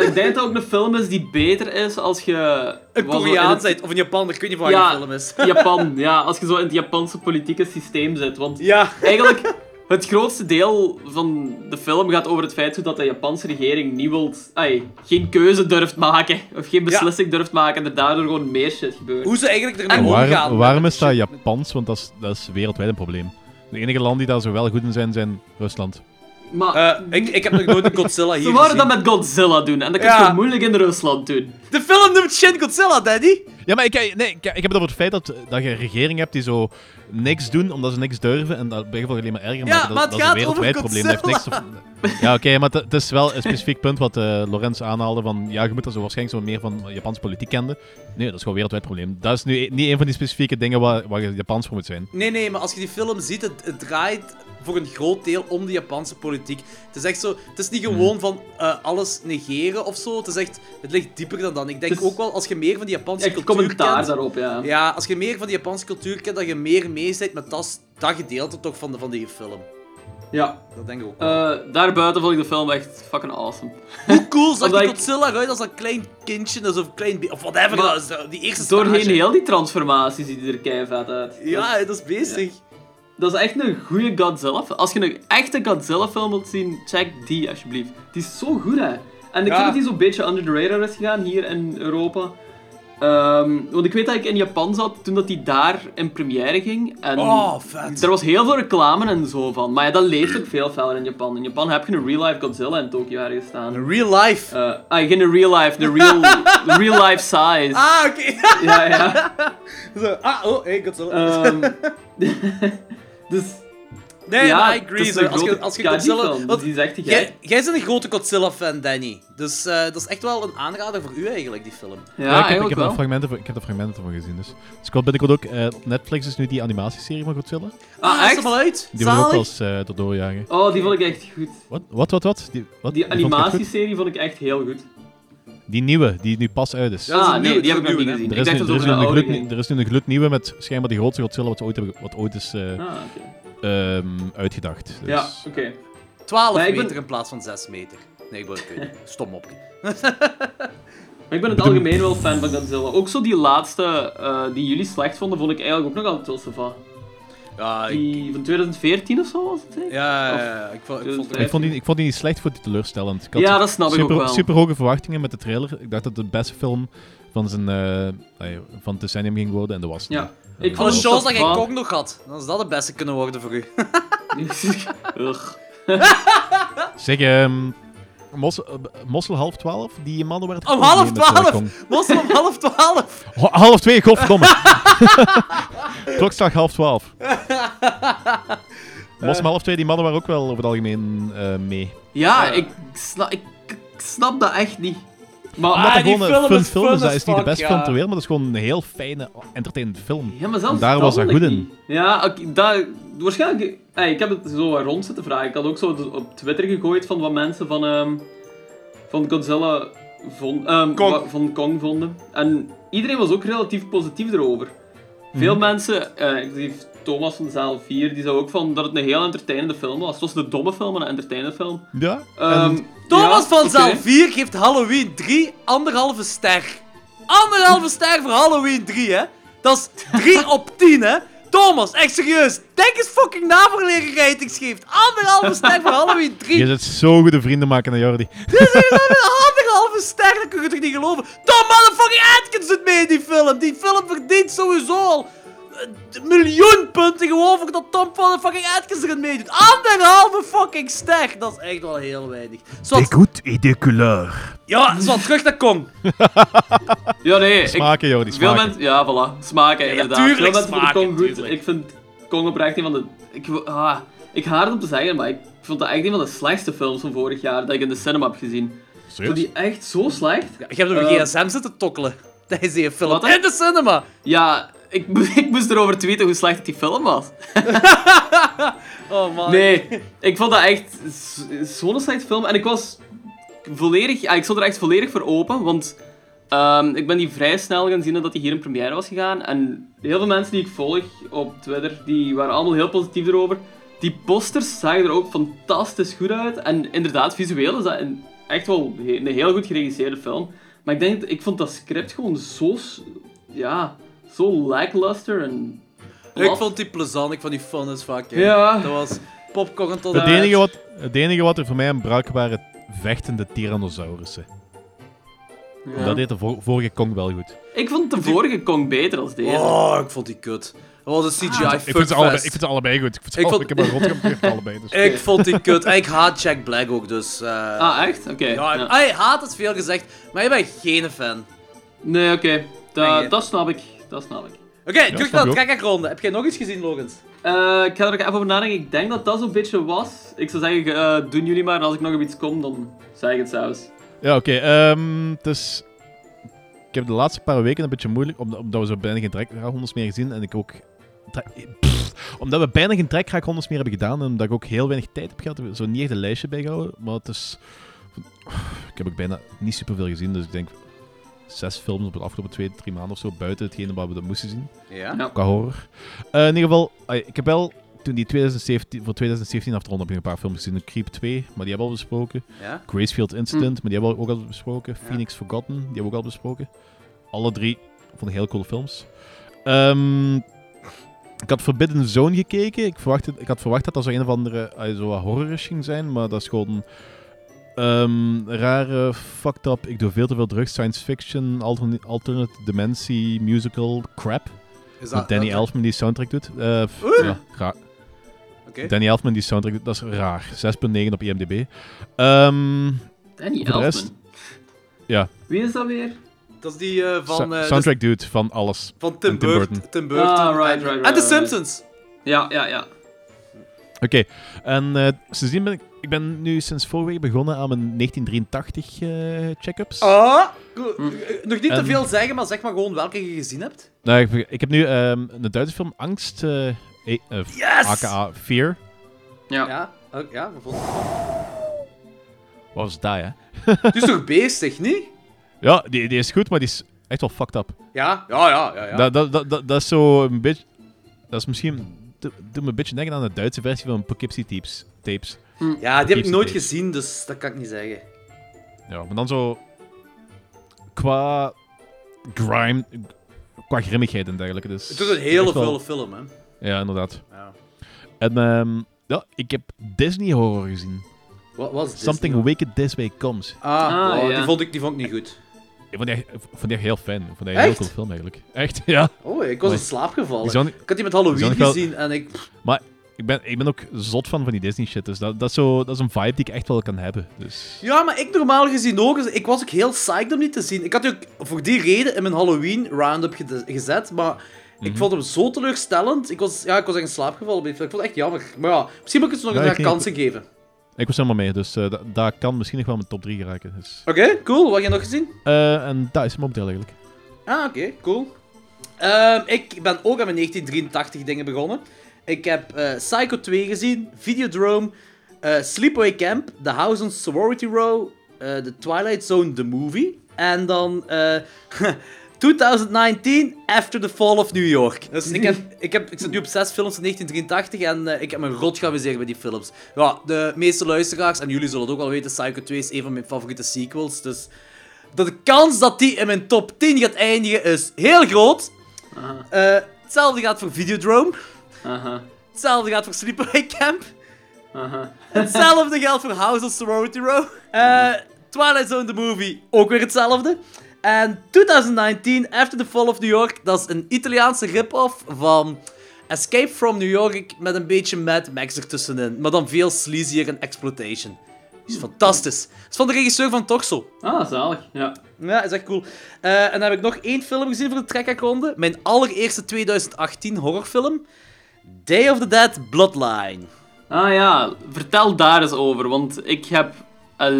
ik denk dat ook een film is die beter is als je... Een Koreaan het- of een Japaner, ik weet niet waar Ja. je film is. Japan, ja. Als je zo in het Japanse politieke systeem zit. Want Ja. eigenlijk, het grootste deel van de film gaat over het feit hoe dat de Japanse regering niet wilt... ai, geen keuze durft maken. Of geen beslissing durft maken. En er daardoor gewoon meer shit gebeurt. Hoe ze eigenlijk ermee omgaan. Waarom, is dat. Japans? Want dat is, dat is wereldwijd een probleem. De enige landen die daar zo wel goed in zijn, zijn Rusland. Maar... Eh, ik, ik heb nog nooit een Godzilla hier ze wouden gezien. dat met Godzilla doen. En dat kun je Ja. moeilijk in Rusland doen. De film noemt Shin Godzilla, Daddy. Ja, maar ik, nee, ik, ik heb het over het feit dat, dat je een regering hebt die zo niks doen omdat ze niks durven en dat bij gevolg alleen maar erger Ja, maken. maar Dat, het dat is een gaat over wereldwijd probleem. Dat heeft niks te- Ja, oké, maar het- is wel een specifiek punt wat eh Lorenz aanhaalde van ja, je moet er zo waarschijnlijk zo meer van Japanse politiek kende. Nee, dat is gewoon een wereldwijd probleem. Dat is nu niet een van die specifieke dingen waar, waar je Japans voor moet zijn. Nee, nee, maar als je die film ziet, het, het draait voor een groot deel om de Japanse politiek. Het is echt zo, het is niet Mhm. gewoon van eh, alles negeren of zo. Het is echt, het ligt dieper dan dan. Ik denk is ook wel, als je meer van die Japanse Echt cultuur commentaar kent... daarop, ja. Ja, als je meer van die Japanse cultuur kent, dat je meer mee bent met dat, dat gedeelte toch van, de, van die film. Ja. Dat denk ik ook. Eh, daarbuiten vond ik de film echt fucking awesome. Hoe cool zag die ik- Godzilla eruit als een klein kindje, dus of een klein of whatever Maar dat is. Die eerste Doorheen stage. heel die transformaties ziet hij er keivet uit. Dat Ja, is- dat is bezig. Dat is echt een goede Godzilla film. Als je een echte Godzilla film wilt zien, check die alsjeblieft. Die is zo goed, hè. En ik Ja. vind dat die zo'n beetje under the radar is gegaan hier in Europa. Ehm, want ik weet dat ik in Japan zat toen dat die daar in première ging. En Oh, vet. er was heel veel reclame en zo van. Maar ja, dat leeft ook veel feller in Japan. In Japan heb je een real-life Godzilla in Tokyo ergens staan. In real life. Eh, ah, geen real life, de real, de real life size. Ah, oké. Ja, ja. Zo, ah, oh, hey, Godzilla. Ehm, dus Nee, ja, maar I agree. is zo, een Als je, grote als je Godzilla... die is echt Jij, gek. jij bent een grote Godzilla-fan, Danny. Dus eh, dat is echt wel een aanrader voor u eigenlijk, die film. Ja, ik, heb, ik, eigenlijk heb er wel. fragmenten, van- ik heb er fragmenten van gezien. Dus. Dus ik had binnenkort ook... eh, op Netflix is nu die animatieserie van Godzilla. Ah, er echt? al uit? Die wil ik ook wel eens eh erdoor jagen. Oh, die vond ik echt goed. Wat? Wat, wat, wat? Die, wat? Die animatieserie vond ik echt heel goed. Die nieuwe, die nu pas uit is. Ja, is ah, nee, nieuwe- die heb ik nog niet nieuwe, gezien. Er Ik is, nu, dat er, is nu een gloed, er is nu een gloednieuwe met schijnbaar die grootste Godzilla wat, ze ooit hebben, wat ooit is eh. Ah, oké. ehm, uitgedacht. Dus. Ja, oké. 12 Maar ik ben- meter in plaats van 6 meter. Nee, ik ben het Stom op. Maar ik ben in het algemeen wel fan van Godzilla. Ook zo die laatste, eh, die jullie slecht vonden, vond ik eigenlijk ook nog altijd wel sava. Ja, ik, van 2014 of zo was het, hè? ja, ja, ja, ik, vond, ik vond Ik vond, die, ik vond die niet slecht, ik vond die teleurstellend. Ik had Ja, dat snap ik super, ook wel. super hoge verwachtingen met de trailer. Ik dacht dat het de beste film van, zijn, eh, van het decennium ging worden en dat was het Ja. Ik Van de vond shows dat jij Kong nog had, dan is dat het beste kunnen worden voor u. Ugh. Zeg, ehm Mos, eh, Mossel half twaalf, die mannen werden... Om half met, eh, twaalf? Was om half 12? Ho- half twee, godverdomme. Klokslag half twaalf. Mossel half twee, die mannen waren ook wel over het algemeen eh, mee. Ja, Ja. Ik, snap, ik, ik snap dat echt niet. Maar, Ah, Omdat het die gewoon een film fun is film is, dat is niet de beste ja. film ter wereld, maar dat is gewoon een heel fijne, entertainende film. ja, maar zelfs En daar was dat goed in. Ja, oké, dat, waarschijnlijk... Hey, ik heb het zo wat rond zitten vragen. Ik had ook zo op Twitter gegooid van wat mensen van, ehm, van Godzilla vond, ehm, Kong. wa- van Kong vonden. En iedereen was ook relatief positief erover. Veel Mhm. mensen, eh inclusief Thomas van Zaal 4, die zei ook van dat het een heel entertainende film was. Het was een domme film, maar een entertainende film. Ja? Ehm, En- Thomas ja, van oké. Zaal 4 geeft Halloween 3 anderhalve ster. Anderhalve ster voor Halloween 3, hè? Dat is 3 op 10, hè? Thomas, echt serieus. Denk eens fucking na voor leren ratings geeft. Anderhalve ster voor Halloween 3. Je zit zo goede vrienden maken naar Jordi. Anderhalve ster, dat kun je toch niet geloven? Tom motherfucking Atkins doet mee in die film. Die film verdient sowieso al een miljoen punten gewoon voor dat Tom motherfucking Atkins erin meedoet. Anderhalve fucking ster. Dat is echt wel heel weinig. Zoals, et de couleur. ja, zo terug naar Kong. Ja, nee. ik- Smaken, Jordi, Veel smaken. mensen, ja, voilà. Smaken, inderdaad. tuurlijk Veel smaken, Kong goed. tuurlijk. Ik vind Kong oprecht een van de... Ik, ah, ik haat het om te zeggen, maar ik vond dat echt een van de slechtste films van vorig jaar dat ik in de cinema heb gezien. Vond die echt zo slecht? Ja, je hebt op Eh, een gsm zitten tokkelen. Tijdens die film. Wat? In de cinema. Ja, ik, ik moest erover tweeten hoe slecht die film was. Oh man. Nee, ik vond dat echt zo'n slechte film. En ik was volledig... Ja, ik stond er echt volledig voor open, want... ehm, ik ben die vrij snel gaan zien dat hij hier in première was gegaan. En heel veel mensen die ik volg op Twitter, die waren allemaal heel positief erover. Die posters zagen er ook fantastisch goed uit. En inderdaad, visueel is dat een, echt wel een heel goed geregisseerde film. Maar ik denk, ik vond dat script gewoon zo... Ja, zo lackluster en... Ik vond die plezant. Ik vond die fun as fuck. hè. Ja. Dat was popcorn tot Het uit. enige, wat, het enige wat er voor mij een brak waren vechtende Tyrannosaurussen. Ja. Dat deed de vor- vorige Kong wel goed. Ik vond de vorige Kong beter als deze. Oh, ik vond die kut. Dat was een CGI ik, vind ze allebei, ik vind ze allebei goed. Ik, vind ze Ik vond- ik heb een rot geprobeerd allebei. Dus. Ik vond die kut. En ik haat Jack Black ook, dus... eh, Ah, echt? Oké. ja, ja. Hij haat het veel gezegd, maar ik ben geen fan. Nee, oké. Dat snap ik. Dat snap ik. Oké, terug snap naar je de trekkerronde. Heb jij nog iets gezien, Logans? Eh, ik ga er ook even over nadenken. Ik denk dat dat zo'n beetje was. Ik zou zeggen, eh, doen jullie maar. En als ik nog op iets kom, dan zeg ik het zelfs. Ja, oké. ehm, dus... Ik heb de laatste paar weken een beetje moeilijk, omdat, we zo bijna geen trekkraakrondes meer gezien en ik ook... Pff, omdat we bijna geen trekkraakrondes meer hebben gedaan en omdat ik ook heel weinig tijd heb gehad, heb ik zo niet echt een lijstje bijgehouden, maar het is... Ik heb ook bijna niet superveel gezien, dus ik denk zes films op de afgelopen twee, drie maanden of zo, buiten hetgene wat we dat moesten zien, Ja. Ja. qua horror. Eh, in ieder geval, ik heb wel... Toen die 2017, voor 2017 afgerond heb ik een paar films gezien. Creep 2, maar die hebben we al besproken. Ja? Gracefield Incident, Hm. maar die hebben we ook al besproken. Ja. Phoenix Forgotten, die hebben we ook al besproken. Alle drie vond ik heel coole films. Ehm, ik had Forbidden Zone gekeken. Ik, verwachtte, ik had verwacht dat dat zo een of andere uh, zo wat horrorish ging zijn, maar dat is gewoon ehm, rare, fucked up, ik doe veel te veel drugs, science fiction, alternate, alternate dimensie, musical, crap. Is Met Danny Elfman die soundtrack doet. Eh, ja, raar. Danny Elfman die soundtrack doet, dat is raar. 6.9 op IMDb. Ehm Danny de rest? Elfman. Ja. Wie is dat weer? Dat is die eh, van, eh, dat soundtrack dude van alles. van Tim, Tim Burton. Tim Burton. Ah, right, en, right, right, en The. Simpsons. Ja, ja, ja. Oké, en eh sindsdien ben ik, ik ben nu sinds vorige week begonnen aan mijn 1983 eh check-ups. Ah, cool. Eh, nog niet te veel zeggen, maar zeg maar gewoon welke je gezien hebt. Nou, ik, ik heb nu ehm een Duitse film Angst, eh, eh, eh, Yes! aka Fear. Ja. Ja, ook, ja, bijvoorbeeld. Wat was dat, hè? Het is toch beestig, niet? Ja, die, die is goed, maar die is echt wel fucked up. Ja, ja, ja, ja. ja. Dat, dat, dat, dat, dat is zo een beetje... Dat is misschien... Doe doet me een beetje denken aan de Duitse versie van Poughkeepsie tapes. tapes. Ja, die heb ik nooit gezien, dus dat kan ik niet zeggen. Ja, maar dan zo... Qua grime... Qua grimmigheid en dergelijke. Dus Het is een hele echt wel- vuile film, hè. Ja, inderdaad. Ja. En ehm, ja, ik heb Disney horror gezien. Wat was dit? Something Wicked This Way Comes. Ah, Ah, wow, ja. die, vond ik, die vond ik niet goed. Ik vond die, echt- vond die echt heel fijn. Ik vond die een heel Echt? cool film eigenlijk. Echt, ja. Oh, ik was in Maar- slaap gevallen. Ik had die met Halloween wel- gezien en ik... ik, ben, ik ben ook zot van van die Disney shit. Dus dat, dat, is zo, dat is een vibe die ik echt wel kan hebben. Dus... Ja, maar ik normaal gezien ook. dus Ik was ook heel psyched om die te zien. Ik had die ook voor die reden in mijn Halloween roundup ge- gezet, maar ik Mhm. vond hem zo teleurstellend. Ik was, ja, ik was echt in slaap gevallen. Ik vond het echt jammer. Maar ja, misschien moet ik het nog Ja, een ik kansen geven. Ik was helemaal mee, dus eh, dat kan misschien nog wel mijn top 3 geraken. Dus. Oké, cool. Wat heb je nog gezien? Eh, en dat is hem momenteel eigenlijk. Ah, oké, cool. Ehm, ik ben ook aan mijn 1983 dingen begonnen. Ik heb eh, Psycho 2 gezien, Videodrome, eh, Sleepaway Camp, The House on Sorority Row, eh, The Twilight Zone, The Movie. En dan eh 2019, After the Fall of New York. Dus ik, heb, ik, heb, ik zit nu op zes films van 1983 en ik heb me rot geamuseerd bij die films. Ja, de meeste luisteraars, en jullie zullen het ook wel weten, Psycho 2 is een van mijn favoriete sequels. Dus de kans dat die in mijn top 10 gaat eindigen is heel groot. Hetzelfde gaat voor Videodrome. Aha. Hetzelfde gaat voor Sleepaway Camp. Hetzelfde geldt voor House of Sorority Row. Eh, Twilight Zone, the movie, ook weer hetzelfde. En 2019, After the Fall of New York, dat is een Italiaanse rip-off van Escape from New York met een beetje Mad Max ertussenin. Maar dan veel sleazier en exploitation. Die is fantastisch. Het is van de regisseur van Torso. Ah, zalig. Ja. Ja, is echt cool. Eh, en dan heb ik nog één film gezien voor de Trek-ronde. Mijn allereerste 2018 horrorfilm. Day of the Dead Bloodline. Ah ja, vertel daar eens over, want ik heb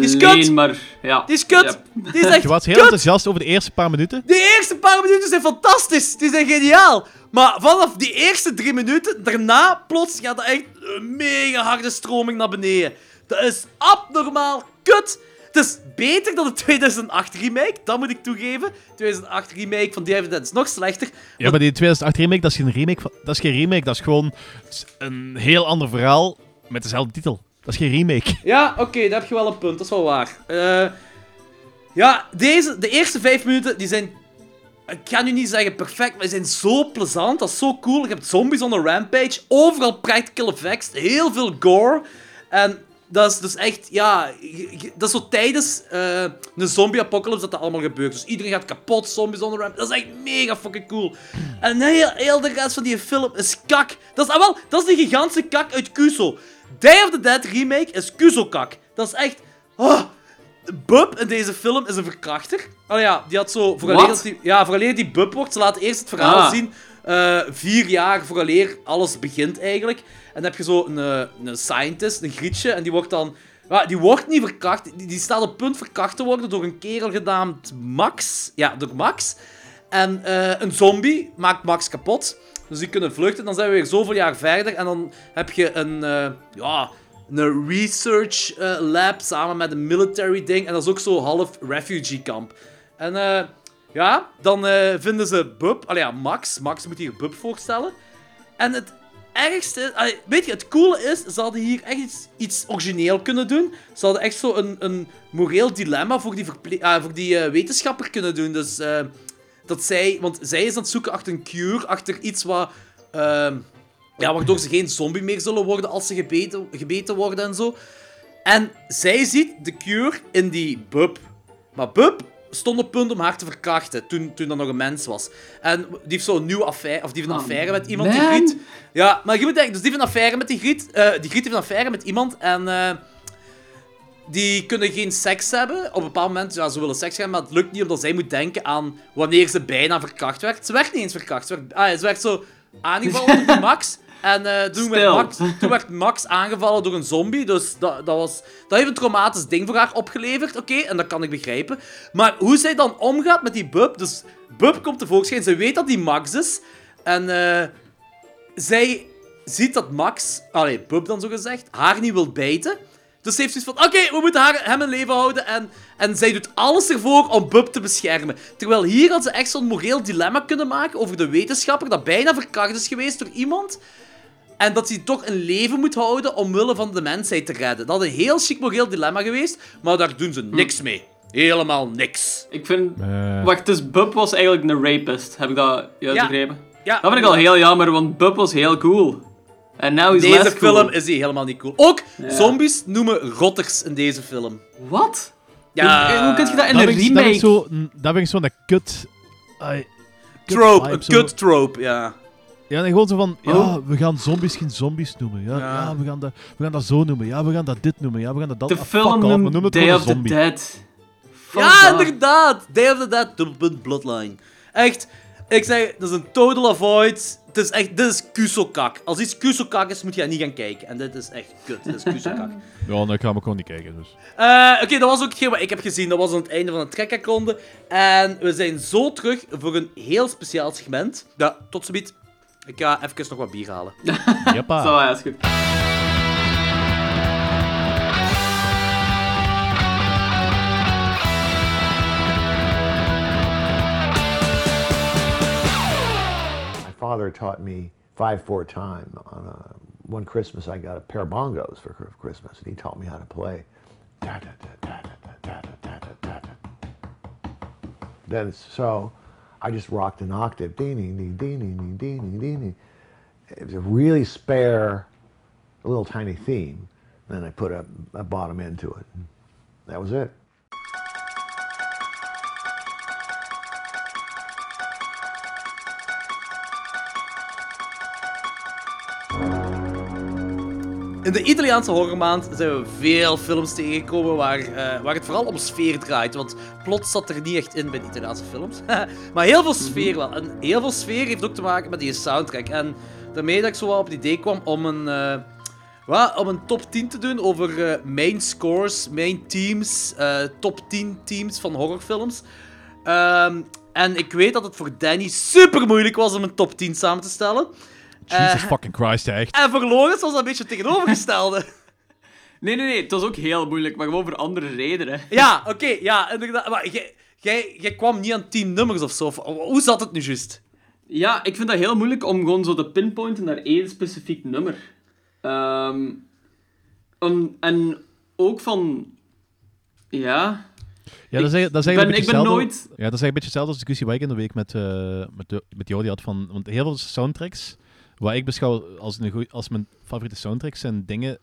is kut. alleen maar... Ja. Die is kut. Yep. Die is echt Je was heel kut. enthousiast over de eerste paar minuten. De eerste paar minuten zijn fantastisch. Die zijn geniaal. Maar vanaf die eerste drie minuten, daarna plots gaat er echt een mega harde stroming naar beneden. Dat is abnormaal kut. Het is beter dan de 2008 remake, dat moet ik toegeven. 2008 remake van the Dead is nog slechter. Ja, maar die 2008 remake, dat is geen remake. van- Dat is geen remake, dat is gewoon een heel ander verhaal met dezelfde titel. Dat is geen remake. Ja, oké, daar heb je wel een punt, dat is wel waar. Eh, ja, deze, de eerste vijf minuten, die zijn... Ik ga nu niet zeggen perfect, maar die zijn zo plezant, dat is zo cool. Je hebt zombies on rampage, overal practical effects, heel veel gore. En dat is dus echt, ja... Dat is zo tijdens eh, een zombie-apocalypse dat dat allemaal gebeurt. Dus iedereen gaat kapot, zombies on. Dat is echt mega fucking cool. En heel, heel de rest van die film is kak. Dat is, ah, wel, dat is die gigantische kak uit Kuso. Day of the Dead remake is Kuzo-kak. Dat is echt... ah. Bub in deze film is een verkrachter. Oh ja, die had zo... Vooraleer dat die, ja, vooraleer die Bub wordt, ze laten eerst het verhaal Ah. zien. eh, vier jaar vooraleer alles begint eigenlijk. En dan heb je zo een, eh, een scientist, een grietje, en die wordt dan... Ja, die wordt niet verkracht. Die, staat op punt verkracht te worden door een kerel genaamd Max. Ja, door Max. En eh, een zombie maakt Max kapot. Dus die kunnen vluchten. Dan zijn we weer zoveel jaar verder. En dan heb je een, eh, ja, een research lab samen met een military ding. En dat is ook zo half refugee kamp. En ja, dan vinden ze Bub. Allee, ja, Max. Max moet hier Bub voorstellen. En het ergste... weet je, het coole is, ze hadden hier echt iets, iets origineel kunnen doen. Ze hadden echt zo een, een moreel dilemma voor die, ah, voor die eh, wetenschapper kunnen doen. Dus eh, dat zij... Want zij is aan het zoeken achter een cure, achter iets wat... ehm, ja, waardoor ze geen zombie meer zullen worden als ze gebeten, gebeten worden en zo. En zij ziet de cure in die Bub. Maar Bub stond op punt om haar te verkrachten toen, toen dat nog een mens was. En die heeft zo'n nieuwe affaire, of die heeft een Oh, affaire met iemand, die. Griet. Ja, maar je moet denken, dus die heeft een affaire met die Griet. eh, die Griet heeft een affaire met iemand en... eh, die kunnen geen seks hebben. Op een bepaald moment, ja, ze willen seks hebben, maar het lukt niet omdat zij moet denken aan wanneer ze bijna verkracht werd. Ze werd niet eens verkracht. Ze werd, ah, ze werd zo aangevallen door Max. En eh, toen, werd. Max, toen werd Max aangevallen door een zombie. Dus dat, dat, was, dat heeft een traumatisch ding voor haar opgeleverd. Oké, en dat kan ik begrijpen. Maar hoe zij dan omgaat met die Bub. Dus Bub komt tevoorschijn. Ze weet dat die Max is. En eh, zij ziet dat Max, allee, Bub dan zo gezegd, haar niet wil bijten. Dus ze heeft zoiets van, oké, we moeten haar, hem in leven houden. En, en zij doet alles ervoor om Bub te beschermen. Terwijl hier had ze echt zo'n moreel dilemma kunnen maken over de wetenschapper dat bijna verkracht is geweest door iemand. En dat hij toch een leven moet houden omwille van de mensheid te redden. Dat is een heel chic moreel dilemma geweest, maar daar doen ze niks mee. Helemaal niks. Ik vind... Eh, Wacht, dus Bub was eigenlijk een rapist. Heb ik dat juist Ja. begrepen? Ja, Dat vind ik al heel jammer, want Bub was heel cool. En now he's Deze cool. film is die helemaal niet cool. Ook Ja. zombies noemen rotters in deze film. Wat? Ja, Hoe, hoe kun je dat in dat een vind ik- dat vind ik remake... zo, dat vind ik zo een kut... kut trope, vibe, een zo. kut trope, ja. Ja, en gewoon zo van, ja, Oh. we gaan zombies geen zombies noemen. Ja, Ja. ja. we, gaan dat, we gaan dat zo noemen. Ja, we gaan dat dit noemen. Ja, we gaan dat dat... De fuck film off, we noemt noemen het Day of the. Dead. Fuck ja, inderdaad. Day of the Dead, dubbelpunt Bloodline. Echt, ik zeg, dat is een total avoid. Het is echt, dit is kusokak. Als iets kusokak is, moet je niet gaan kijken. En dit is echt kut, dit is kusokak. Ja, dan gaan we gewoon niet kijken. Dus. Eh, Oké, dat was ook hetgeen wat ik heb gezien. Dat was aan het einde van de trekkerronde. En we zijn zo terug voor een heel speciaal segment. Ja, tot ziens. Ik ga even nog wat bier halen. Zo, ja, is goed. My father taught me five four time. On a, one Christmas, I got a pair of bongos for Christmas, and he taught me how to play. Da, da, da, then so I just rocked an octave. It was a really spare, little tiny theme. And then I put a, a bottom end to it. That was it. In de Italiaanse horrormaand zijn we veel films tegengekomen waar, eh, waar het vooral om sfeer draait. Want plot zat er niet echt in bij de Italiaanse films. maar heel veel sfeer wel. En heel veel sfeer heeft ook te maken met die soundtrack. En daarmee dat ik zo wel op het idee kwam om een, wat, om een top 10 te doen over eh, main scores, main teams, top 10 teams van horrorfilms. Ehm, en ik weet dat het voor Danny super moeilijk was om een top 10 samen te stellen. Jesus Eh, fucking Christ, echt. En voor Lorenz was dat een beetje het tegenovergestelde. Nee, nee, nee. Het was ook heel moeilijk, maar gewoon voor andere redenen. Ja, oké, ja, inderdaad. Maar jij, jij, jij kwam niet aan tien nummers of zo. Hoe zat het nu juist? Ja, ik vind dat heel moeilijk om gewoon zo te pinpointen naar één specifiek nummer. Ehm, om- en ook van... Ja... Ja, dat is, eigenlijk- dat is Ik eigenlijk ben- een beetje ik ben hetzelfde- nooit- Ja, dat is een beetje hetzelfde als de discussie waar ik in de week met, eh met, de- met Jody had van... Want heel veel soundtracks, wat ik beschouw als, een goeie, als mijn favoriete soundtracks, zijn dingen...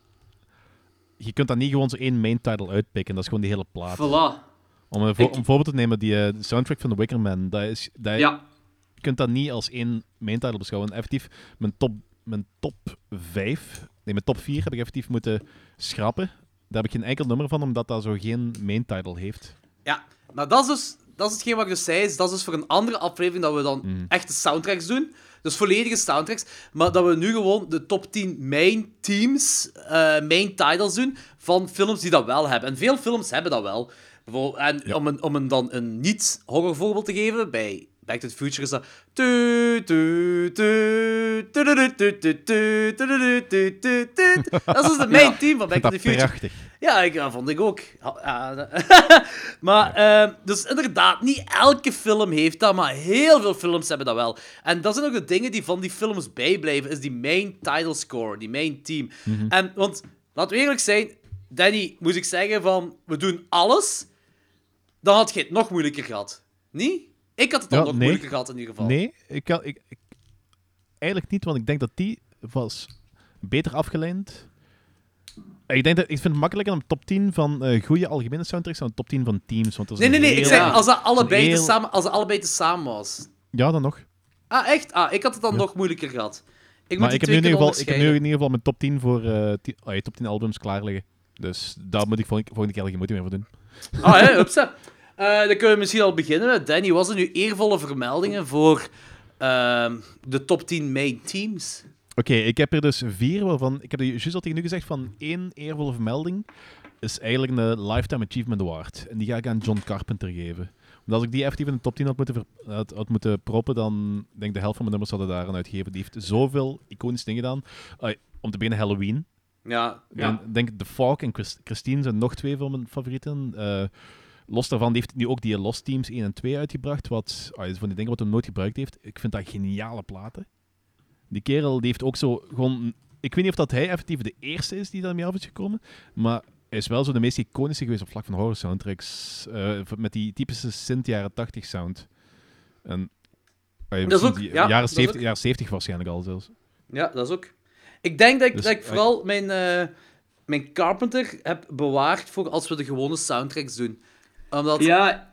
Je kunt dat niet gewoon zo één main title uitpikken, dat is gewoon die hele plaat. Voilà. Om een, vo- Ik- om een voorbeeld te nemen, die eh, soundtrack van The Wicker Man, dat is, dat, Ja. je kunt dat niet als één main title beschouwen. Effectief, mijn top, mijn top 5, nee, mijn top 4 heb ik effectief moeten schrappen. Daar heb ik geen enkel nummer van, omdat dat zo geen main title heeft. Ja, maar dat is dus... Dat is hetgeen wat ik dus zei, is dat is dus voor een andere aflevering dat we dan Mhm. echte soundtracks doen. Dus volledige soundtracks. Maar dat we nu gewoon de top 10 main teams, uh, main titles doen van films die dat wel hebben. En veel films hebben dat wel. En om, een, om een, dan een niet-horror voorbeeld te geven, bij Back to the Future is dat... Dat is dus de main team van Back to the Future. Ja, ik, dat vond ik ook. Maar, ehm, dus inderdaad, niet elke film heeft dat, maar heel veel films hebben dat wel. En dat zijn ook de dingen die van die films bijblijven, is die main title score, die main team. En, want, laten we eerlijk zijn, Danny, moest ik zeggen van, we doen alles, dan had je het nog moeilijker gehad. Niet? Ik had het dan Ja, nog nee. moeilijker gehad in ieder geval. Nee, ik ik, ik- eigenlijk niet, want ik denk dat die was beter afgeleid. Ik, denk dat, ik vind het makkelijker om top 10 van eh goede algemene soundtracks dan top 10 van teams. Want Nee, een nee, nee, ik zeg, als dat allebei, Heel- te samen, als dat allebei te samen was. Ja, dan nog. Ah, echt? Ah, ik had het dan nog moeilijker gehad. Ik moet maar ik heb, nu in ieder geval, ik heb nu in ieder geval mijn top 10 voor eh, oh ja, top 10 albums klaar liggen. Dus daar moet ik volgende, volgende keer geen moeite meer voor doen. Ah, hè. Eh, dan kunnen we misschien al beginnen. Danny, was er nu eervolle vermeldingen voor ehm, de top 10 main teams? Oké, ik heb er dus vier, waarvan... Ik heb er juist al tegen u gezegd van één eervolle vermelding is eigenlijk een Lifetime Achievement Award. En die ga ik aan John Carpenter geven. Want als ik die effectief in de top 10 had moeten, had, had moeten proppen, dan denk ik de helft van mijn nummers hadden daar aan uitgegeven. Die heeft zoveel iconische dingen gedaan. Om te beginnen Halloween. Ja, Ja. Ik denk The Fog en Chris- Christine zijn nog twee van mijn favorieten. Eh, los daarvan die heeft nu ook die Lost Teams 1 en 2 uitgebracht. Wat, ah, van die dingen wat hij nooit gebruikt heeft. Ik vind dat geniale platen. Die kerel die heeft ook zo gewoon... Ik weet niet of dat hij effectief de eerste is die daarmee af is gekomen. Maar hij is wel zo de meest iconische geweest op vlak van horror soundtracks. eh, met die typische synth jaren 80 sound. En, ah, Dat is ook- die- ja, jaren, is 70, ook- jaren 70 waarschijnlijk al zelfs. ja, dat is ook. Ik denk dat ik, Dus, dat ik vooral mijn, eh, mijn Carpenter heb bewaard voor als we de gewone soundtracks doen. Omdat... Ja,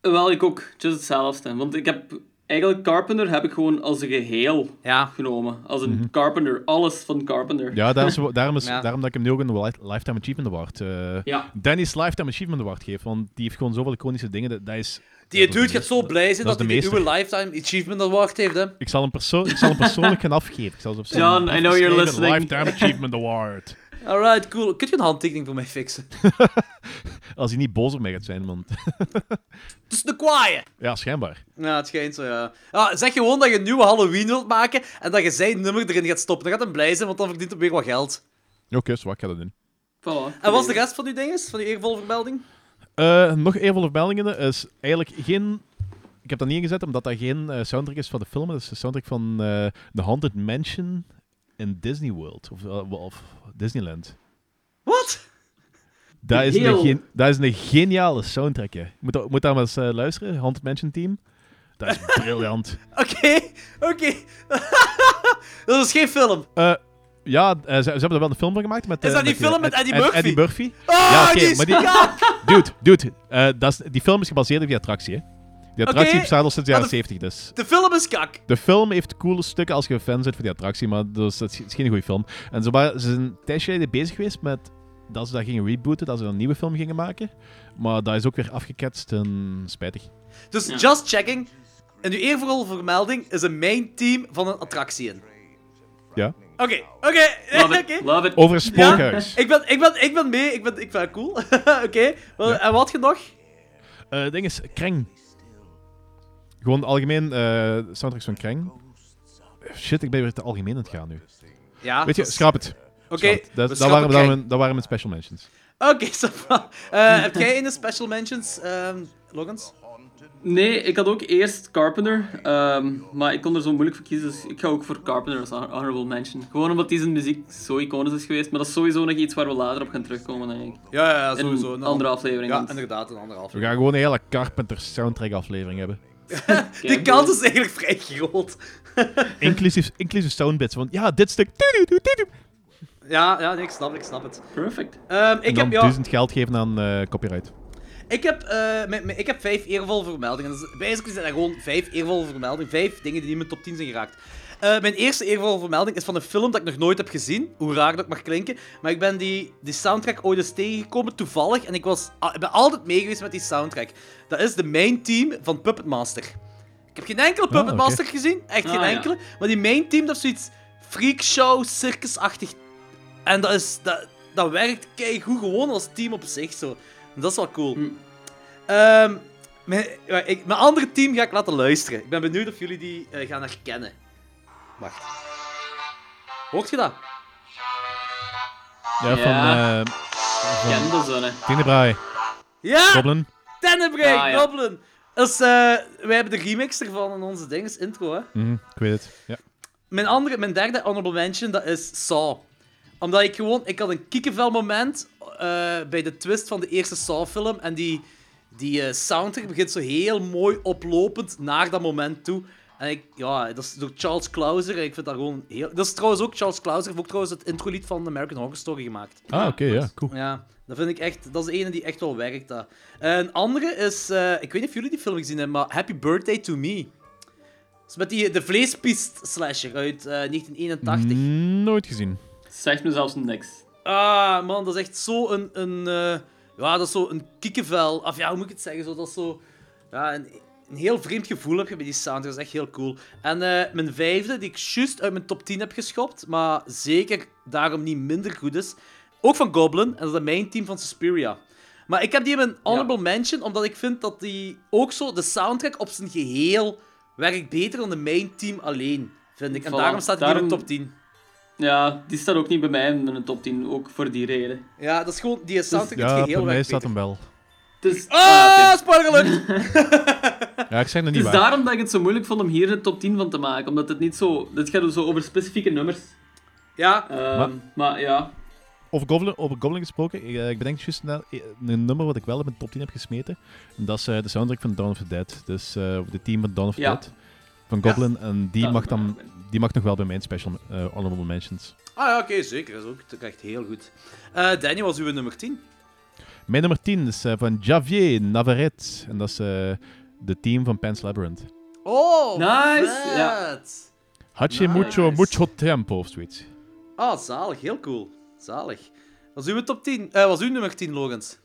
wel, ik ook. Just hetzelfde. Want ik heb... Eigenlijk, Carpenter heb ik gewoon als een geheel Ja. genomen. Als een Carpenter. Alles van Carpenter. Ja, daarom, is, daarom, is, Ja. daarom dat ik hem nu ook een li- Lifetime Achievement Award... eh Ja. Dennis Lifetime Achievement Award geef, want die heeft gewoon zoveel iconische dingen. Dat, dat is, Die dat dude de gaat zo blij zijn dat hij de nieuwe Lifetime Achievement Award heeft, hè. ik, zal hem perso ik zal hem persoonlijk gaan afgeven. Ik zal ze op zo'n John, I know you're listening. Lifetime Achievement Award. Alright, cool. Kun je een handtekening voor mij fixen? Als hij niet boos op mij gaat zijn, want... Het is de kwaaie. Ja, schijnbaar. Ja, het schijnt zo, ja. ja. Zeg gewoon dat je een nieuwe Halloween wilt maken en dat je zijn nummer erin gaat stoppen. Dan gaat hij blij zijn, want dan verdient hij weer wat geld. Oké, zo, ik ga dat doen. Voilà. En wat is de rest van uw dinges? Van uw eervolle vermelding? Eh, nog eervolle vermeldingen is eigenlijk geen... Ik heb dat niet ingezet, omdat dat geen eh, soundtrack is van de film. Dat is de soundtrack van eh The Haunted Mansion in Disney World. Of, eh, of Disneyland. Wat? Dat is, Heel- een, dat is een geniale soundtrack, hè. Moet, moet daar maar eens eh, luisteren, Haunted Mansion Team. Dat is briljant. Oké, oké. dat is geen film. Eh, ja, ze, ze hebben er wel een film van gemaakt. Met, Is dat die film met Ed- Eddie Ed- Murphy? Eddie Murphy. Oh, Ja, oké, maar die-! Dude, dude. dat is, die film is gebaseerd op die attractie, hè. Die attractie Oké, bestaat al sinds de jaren de- 70, dus... De film is kak. De film heeft coole stukken als je fan bent van die attractie, maar dus, dat is, het is geen goede film. En zo waren, ze zijn een tijdje geleden bezig geweest met dat ze dat gingen rebooten, dat ze een nieuwe film gingen maken. Maar dat is ook weer afgeketst en spijtig. Dus Ja. just checking. In uw eervolle vermelding is een main team van een attractie in. Ja. Oké, oké, Love oké. it. Love it. Over een spookhuis. Ik ben, ik, ben, ik ben mee, ik, ben, ik vind het cool. oké, Ja. en wat je nog? Eh, Het ding is, Kreng. Gewoon algemeen eh soundtracks van Kreng. Shit, ik ben weer te algemeen aan het gaan nu. Ja, Weet je, schrap het. Oké, we Dat, dat, waren, dat, Kreng. waren, dat waren mijn special mentions. Oké, va. Eh, heb jij een special mentions, ehm Logans? Nee, ik had ook eerst Carpenter, ehm, maar ik kon er zo moeilijk voor kiezen, dus ik ga ook voor Carpenter als hon- honorable mention. Gewoon omdat die zijn muziek zo iconisch is geweest, maar dat is sowieso nog iets waar we later op gaan terugkomen, denk ik. Ja, ja, ja, In sowieso. een andere aflevering. Ja, inderdaad, een andere We aflevering. gaan gewoon een hele Carpenter soundtrack aflevering hebben. Die Kijk, kans is eigenlijk vrij groot. Inclusief, inclusief soundbits. Want ja, dit stuk. Ja, ja nee, ik snap, ik snap het. Perfect. Ehm, En ik, dan heb, ja, duizend geld geven aan eh, copyright. ik, heb, eh, mijn- ik heb vijf eervolle vermeldingen. Dus basically zijn dat gewoon vijf eervolle vermeldingen. Vijf dingen die in mijn top 10 zijn geraakt. Eh, mijn eerste eervolle vermelding is van een film dat ik nog nooit heb gezien. Hoe raar dat ook mag klinken. Maar ik ben die, die soundtrack ooit eens tegengekomen, toevallig. En ik, was, ah, ik ben altijd mee geweest met die soundtrack. Dat is de main team van Puppet Master. Ik heb geen enkele Puppet oké. Master gezien. Echt geen Ah, ja. enkele. Maar die main team, dat is zoiets freakshow, circusachtig. En dat, is, dat, dat werkt goed gewoon als team op zich. Zo. En dat is wel cool. Hm. Ehm, mijn, ik, mijn andere team ga ik laten luisteren. Ik ben benieuwd of jullie die eh, gaan herkennen. Wacht. Hoort je dat? Ja, van eh de zonne. Tenebrae, Ja! Goblin. Tenebrae, Ah, ja. Goblin. Dus, eh, wij hebben de remix ervan in onze dinges intro, hè. Mhm, ik weet het. Ja. Mijn, andere, mijn derde honorable mention, dat is Saw. Omdat ik gewoon... Ik had een kiekenvel moment eh, bij de twist van de eerste Saw-film. En die, die eh, soundtrack begint zo heel mooi oplopend naar dat moment toe. En ik... Ja, dat is door Charles Clauser. En ik vind dat gewoon heel... Dat is trouwens ook Charles Clauser. heeft ook trouwens het introlied van American Horror Story gemaakt. Ah, oké, ja, cool. Ja, dat vind ik echt... Dat is de ene die echt wel werkt, dat. Een andere is... eh, ik weet niet of jullie die film gezien hebben, maar Happy Birthday to Me. Dat is met die, de vleespiest slasher uit eh, 1981. Nooit gezien. Zegt me zelfs niks. Ah, man, dat is echt zo een... een eh, ja, dat is zo een kikkenvel. Of ja, hoe moet ik het zeggen? Zo, dat is zo... Ja, een, een heel vreemd gevoel heb je bij die soundtrack. Dat is echt heel cool. En eh, mijn vijfde, die ik juist uit mijn top 10 heb geschopt, maar zeker daarom niet minder goed is, ook van Goblin, en dat is het main team van Suspiria. Maar ik heb die in mijn honorable mention, omdat ik vind dat die ook zo, de soundtrack op zijn geheel, werkt beter dan de main team alleen, vind ik. En Voilà, daarom staat die in mijn top 10. Ja, die staat ook niet bij mij in de top 10, ook voor die reden. Ja, dat is gewoon, die soundtrack in het Ja, geheel bij mij werkt staat hem wel. Dus, Ah, spoiler alert! Ja, ik zeg nog Het niet is waar. daarom dat ik het zo moeilijk vond om hier een top 10 van te maken. Omdat het niet zo... Dit gaat zo over specifieke nummers. Ja, Ehm, Maar- maar... ja. Over Goblin, over Goblin gesproken, ik, eh, ik bedenk juist na- eh, een nummer wat ik wel in mijn top 10 heb gesmeten. En dat is eh, de soundtrack van Dawn of the Dead. Dus eh de team van Dawn of the Ja. Dead. Van Goblin. En die Dat mag, dan, die mag nog wel bij mijn special honorable mentions. ah, ja oké, zeker. Dat is ook echt heel goed. Eh Danny was uw nummer 10. Mijn nummer 10 is eh, van Javier Navarrete. En dat is eh, de team van Pan's Labyrinth. Oh, Nice, ja. Hache Nice. mucho, mucho tempo of zoiets. Ah, zalig. Heel cool. Zalig. Was uw top 10? eh was uw nummer 10, Logans?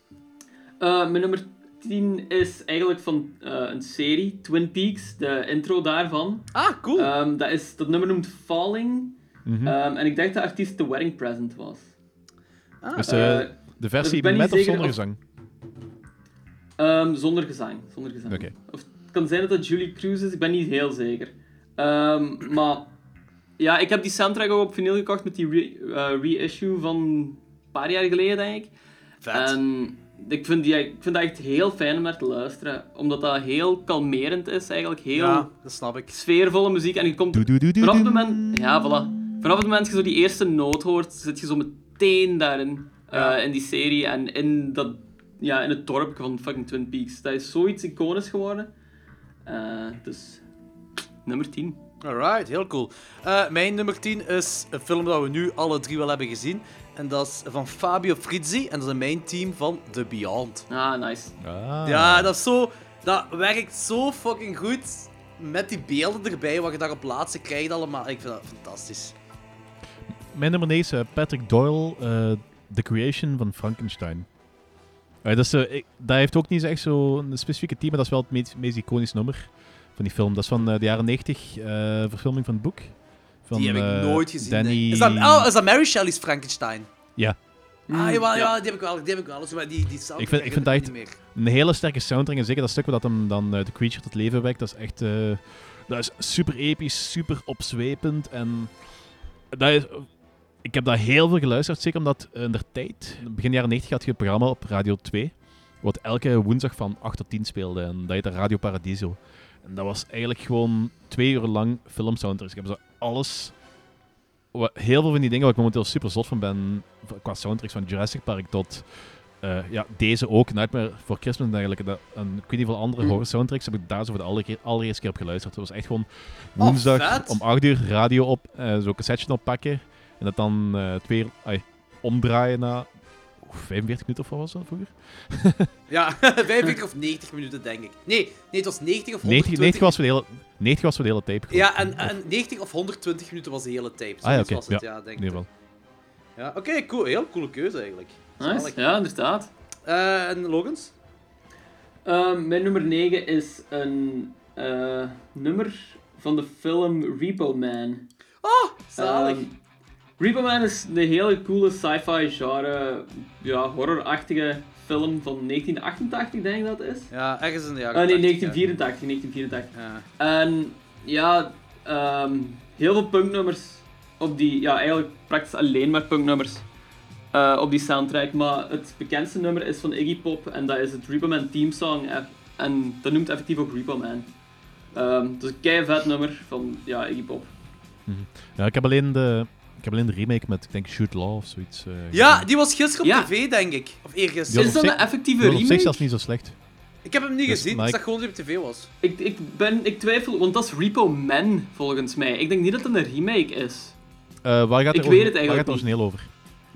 Eh, mijn nummer 10 is eigenlijk van eh, een serie, Twin Peaks, de intro daarvan. Ah, cool. Ehm, dat, is, dat nummer noemt Falling. Mhm. Ehm, en ik denk dat de artiest The Wedding Present was. ah, dus de versie niet met of zonder of- gezang? Ehm, zonder gezang. Zonder gezang. Oké. Of het kan zijn dat het Julie Cruz is, ik ben niet heel zeker. Ehm, maar ja, ik heb die soundtrack ook op vinyl gekocht met die re- eh, reissue van een paar jaar geleden, denk ik. vet. En ik vind, die, ik vind dat echt heel fijn om naar te luisteren, omdat dat heel kalmerend is, eigenlijk heel Ja, dat snap ik. sfeervolle muziek. En je komt vanaf het moment, ja, voilà. Vanaf het moment dat je zo die eerste noot hoort, zit je zo meteen daarin, eh, in die serie en in, dat, ja, in het dorp van fucking Twin Peaks. Dat is zoiets iconisch geworden. Eh, dus, nummer 10. Alright, heel cool. Eh, mijn nummer 10 is een film dat we nu alle drie wel hebben gezien. En dat is van Fabio Frizzi. En dat is mijn team van The Beyond. Ah, nice. Ah. Ja, dat is zo... Dat werkt zo fucking goed. Met die beelden erbij, wat je daar op plaatsen krijgt allemaal. Ik vind dat fantastisch. Mijn nummer 9 is eh, Patrick Doyle, eh, The Creation van Frankenstein. Eh, dat, is, eh, ik- dat heeft ook niet echt zo'n specifieke team, maar dat is wel het meest, meest iconisch nummer van die film. Dat is van eh, de jaren 90, eh, verfilming van het boek. Van, die heb ik eh, nooit gezien. denk Danny... ik. Is dat, oh, is dat Mary Shelley's Frankenstein? Ja. Ah, Mm, jawel, ja. die heb ik wel. Die heb ik wel. Maar die, die soundtrack Ik vind- ik vind dat meer. Een hele sterke soundtrack en zeker dat stuk waar dat hem dan eh, de creature tot leven wekt, dat is echt... eh, dat is super episch, super opzwepend en... Dat is, ik heb daar heel veel geluisterd, zeker omdat in der tijd, begin jaren 90 had je een programma op Radio 2, wat elke woensdag van 8 tot 10 speelde en dat heette Radio Paradiso. En dat was eigenlijk gewoon twee uur lang filmsoundtracks. Ik heb zo alles... wat- Heel veel van die dingen waar ik momenteel super zot van ben, qua soundtracks van Jurassic Park tot eh, ja, deze ook, Nightmare for Christmas en dergelijke. Dat, en ik weet niet hoeveel andere Mm. horror soundtracks heb ik daar zo voor de aller- allereerste keer op geluisterd. Het was echt gewoon woensdag vet. om 8 uur radio op, eh zo'n cassetje oppakken en dat dan eh, twee uur ai, omdraaien na oeh, 45 minuten of wat was dat vroeger? Ja, 45 of 90 minuten, denk ik. Nee, nee het was 90 of 90, 120 90, was voor de hele, 90 was voor de hele tape. Ja, en, en 90 of 120 minuten was de hele tape. Ah ja, was het, ja, denk Nee, ik. wel. Ja, oké, cool. Heel coole keuze eigenlijk. Nice. Ja, inderdaad. Eh, en Logans? Ehm, mijn nummer 9 is een eh, nummer van de film Repo Man. Oh, zalig. Ehm, Repo Man is een hele coole sci-fi genre, ja, horrorachtige film van 1988, denk ik dat het is. ja, ergens in de jaren Ah nee, 80, 1984, 1984. Ja. En ja, ehm, heel veel punknummers op die, ja, eigenlijk praktisch alleen maar punknummers eh, op die soundtrack. Maar het bekendste nummer is van Iggy Pop en dat is het Repo Man theme song. En dat noemt effectief ook Repo Man. Ehm dus een kei vet nummer van ja, Iggy Pop. Ja, ik heb alleen de, ik heb alleen de remake met, ik denk, Shoot Law of zoiets. eh, Ja, die was gisteren op tv, denk ik. Of eergisteren. Is dat een effectieve was op zich remake? zelfs niet zo slecht. Ik heb hem niet Dus, gezien, maar ik zag gewoon dat hij op tv was. Ik, ik, ben, ik twijfel, want dat is Repo Man volgens mij. Ik denk niet dat het een remake is. Eh, waar gaat Ik het weet het Waar eigenlijk gaat het origineel over?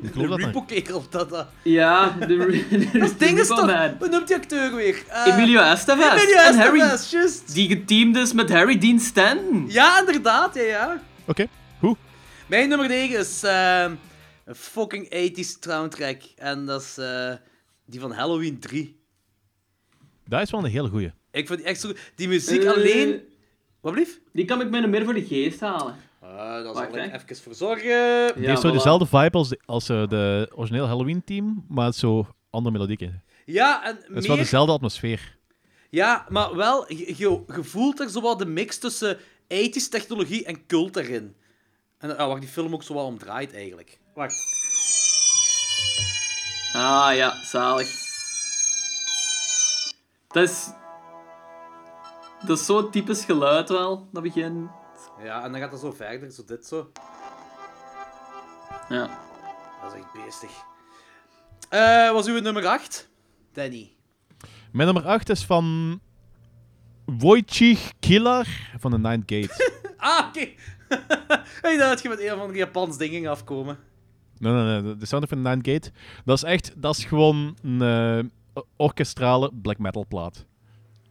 Ik geloof De dat dat- Repo-kerel, dat... dat. Ja, de, de, Dat is ding is Repo toch... Hoe noemt die acteur weer? Eh, Emilio Estevez. Emilio en Harry, Estevez, juist. die geteamd is met Harry Dean Stanton. Ja, inderdaad, ja, ja. Oké, hoe? Mijn nummer 9 is ehm, een fucking 80s soundtrack. En dat is eh, die van Halloween 3. Dat is wel een hele goeie. Ik vind die echt zo goed. Die muziek Eh, alleen... Wat blief? Die kan ik mij meer voor de geest halen. Ah, daar zal ik even voor zorgen. Die heeft zo voilà. dezelfde vibe als de, als eh, de origineel Halloween-team, maar het is zo andere melodieken. Ja, en Het is wel dezelfde atmosfeer. Ja, maar wel, je, je, je voelt er zo wat de mix tussen 80s technologie en cult erin. En waar die film ook zo wel om draait, eigenlijk. Wacht. Ah ja, zalig. Dat is... Dat is zo'n typisch geluid wel, dat begin. Ja, en dan gaat het zo verder, zo dit zo. Ja. Dat is echt beestig. Eh, was uw nummer 8? Danny. Mijn nummer 8 is van Wojciech Kilar van The Ninth Gate. Ah, oké. Ik dacht dat je met een van die Japans dingen ging afkomen. nee, nee, nee. De soundtrack van The Ninth Gate. Dat is echt... Dat is gewoon een eh, orkestrale black metal plaat.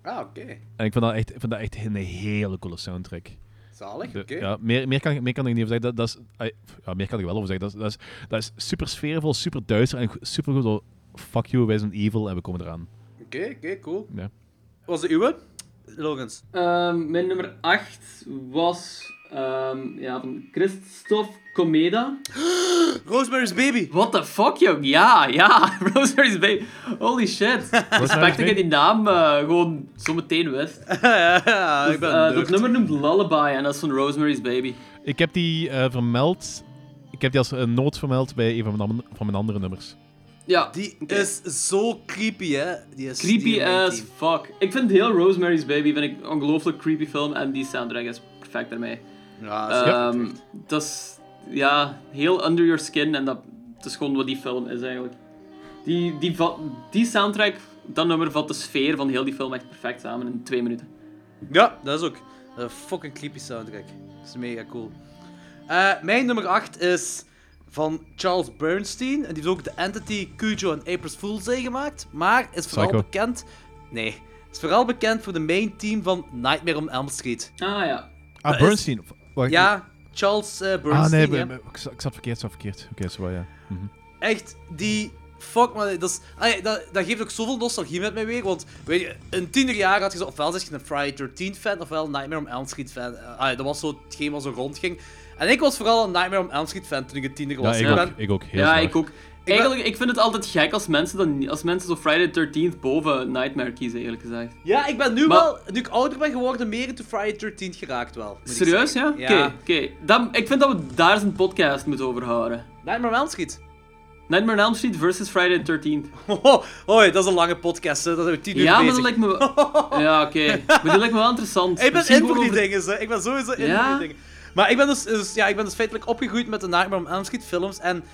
Ah, oké. En ik vind dat echt, vind dat echt een hele coole soundtrack. Zalig, De- oké. ja, meer, meer, kan, ik- meer kan ik niet over zeggen. Dat, dat is, ja, meer kan ik wel over zeggen. Dat, is- dat, is, dat is super sfeervol, super duister en super goed. Zo, fuck you, wij zijn evil en we komen eraan. Oké, oké, cool. Ja. Was de uwe? Logans. Ehm, mijn nummer 8 was ehm, ja, van Christophe Comeda. Rosemary's Baby. What the fuck, jong? Ja, ja. Rosemary's Baby. Holy shit. Respect dat je die naam eh, gewoon zo meteen wist. ja, ja, ik ben Eh, een dat nummer noemt Lullaby en dat is van Rosemary's Baby. Ik heb die eh, vermeld. Ik heb die als een noot vermeld bij een van mijn, am- van mijn andere nummers. Ja, Die is zo creepy, hè? Die is creepy die as fuck. Ik vind heel Rosemary's Baby vind ik een ongelooflijk creepy film en die soundtrack is perfect daarmee. Ja. Ehm, dat is ja, heel under your skin en dat, dat is gewoon wat die film is eigenlijk. Die, die, die soundtrack, dat nummer vat de sfeer van heel die film echt perfect samen in twee minuten. Ja, dat is ook een fucking creepy soundtrack. Dat is mega cool. Eh, mijn nummer 8 is van Charles Bernstein. En die heeft ook The Entity, Cujo en April's Fool's Day gemaakt. Maar is vooral Psycho. bekend... Nee. Is vooral bekend voor de main team van Nightmare on Elm Street. Ah ja. Ah, Dat is- Bernstein. Wacht, Ja, Charles Ah, Bernstein. nee, hè. maar- maar ik zat ik zat verkeerd, ik zat verkeerd. Oké, zo wel, ja. Mhm. Echt, die... Fuck, man, dat, is, allee, dat, dat geeft ook zoveel nostalgie met mij weer. Want weet je, in tienerjaren had je zo, ofwel was je een Friday 13 fan, ofwel Nightmare on Elm Street fan. Allee, dat was zo hetgeen wat zo rondging. En ik was vooral een Nightmare on Elm Street fan toen ik een tiener Ja, was. ik ik ook. ben, Ik ook, heel ja, zwaar. ik ook. Eigenlijk, ik vind het altijd gek als mensen, dan, als mensen zo Friday the 13th boven Nightmare kiezen, eerlijk gezegd. ja, ik ben nu Maar- wel, nu ik ouder ben geworden, meer into Friday 13 geraakt wel. Serieus, ja? Oké, oké. Ik vind dat we daar eens een podcast moeten over houden. Nightmare on Elm Street. Nightmare on Elm Street versus Friday the 13th. Oh, hoi, dat is een lange podcast, hè. dat zijn we tien uur Ja, maar bezig. dat lijkt me wel... Ja, oké. Maar die lijkt me wel interessant. Ik ben Misschien in voor die over- dingen, hè. ik ben sowieso in Ja? voor die dingen. Maar ik ben dus, dus, ja, ik ben dus feitelijk opgegroeid met de Nightmare on Elm Street films en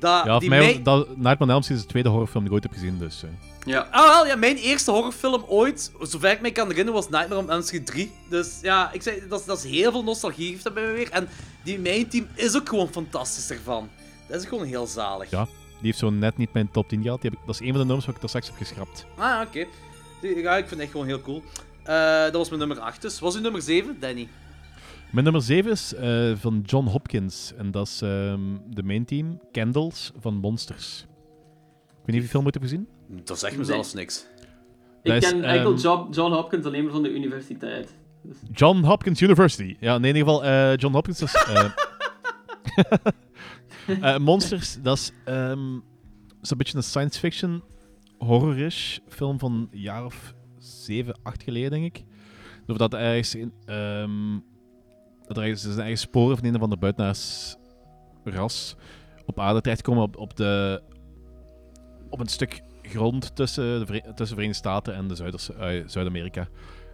dat, Ja, die mij dat Nightmare on Elm Street is de tweede horrorfilm die ik ooit heb gezien, dus... eh. Ja. Ah, wel, ja, mijn eerste horrorfilm ooit, zover ik me kan herinneren, was Nightmare on Elm Street 3. Dus ja, ik zei, dat, is- dat is heel veel nostalgie heeft dat bij me weer. En die main team is ook gewoon fantastisch ervan. Dat is gewoon heel zalig. Ja. Die heeft zo net niet mijn top 10 gehad. Die heb ik, dat is een van de nummers wat ik daar straks heb geschrapt. Ah, oké. Ja, ik vind het echt gewoon heel cool. Eh, dat was mijn nummer 8 dus. Was uw nummer 7, Danny? Mijn nummer 7 is eh, van John Hopkins. En dat is ehm, de main team, Candles van Monsters. Ik weet niet of je die film ooit hebt gezien. Dat zegt me Nee. zelfs niks. Ik Dat is, ken enkel ehm, John, John Hopkins alleen maar van de universiteit. John Hopkins University. Ja, in ieder geval, eh, John Hopkins is... eh, Monsters, dat is ehm, zo'n beetje een science fiction horror-ish film van een jaar of 7, 8 geleden, denk ik. Of dat ergens in, ehm, dat er zijn ergens sporen van een of ander buitenaars ras op aarde terechtkomen op, op, de, op een stuk grond tussen de, tussen de Verenigde Staten en de Zuiders, eh, Zuid-Amerika.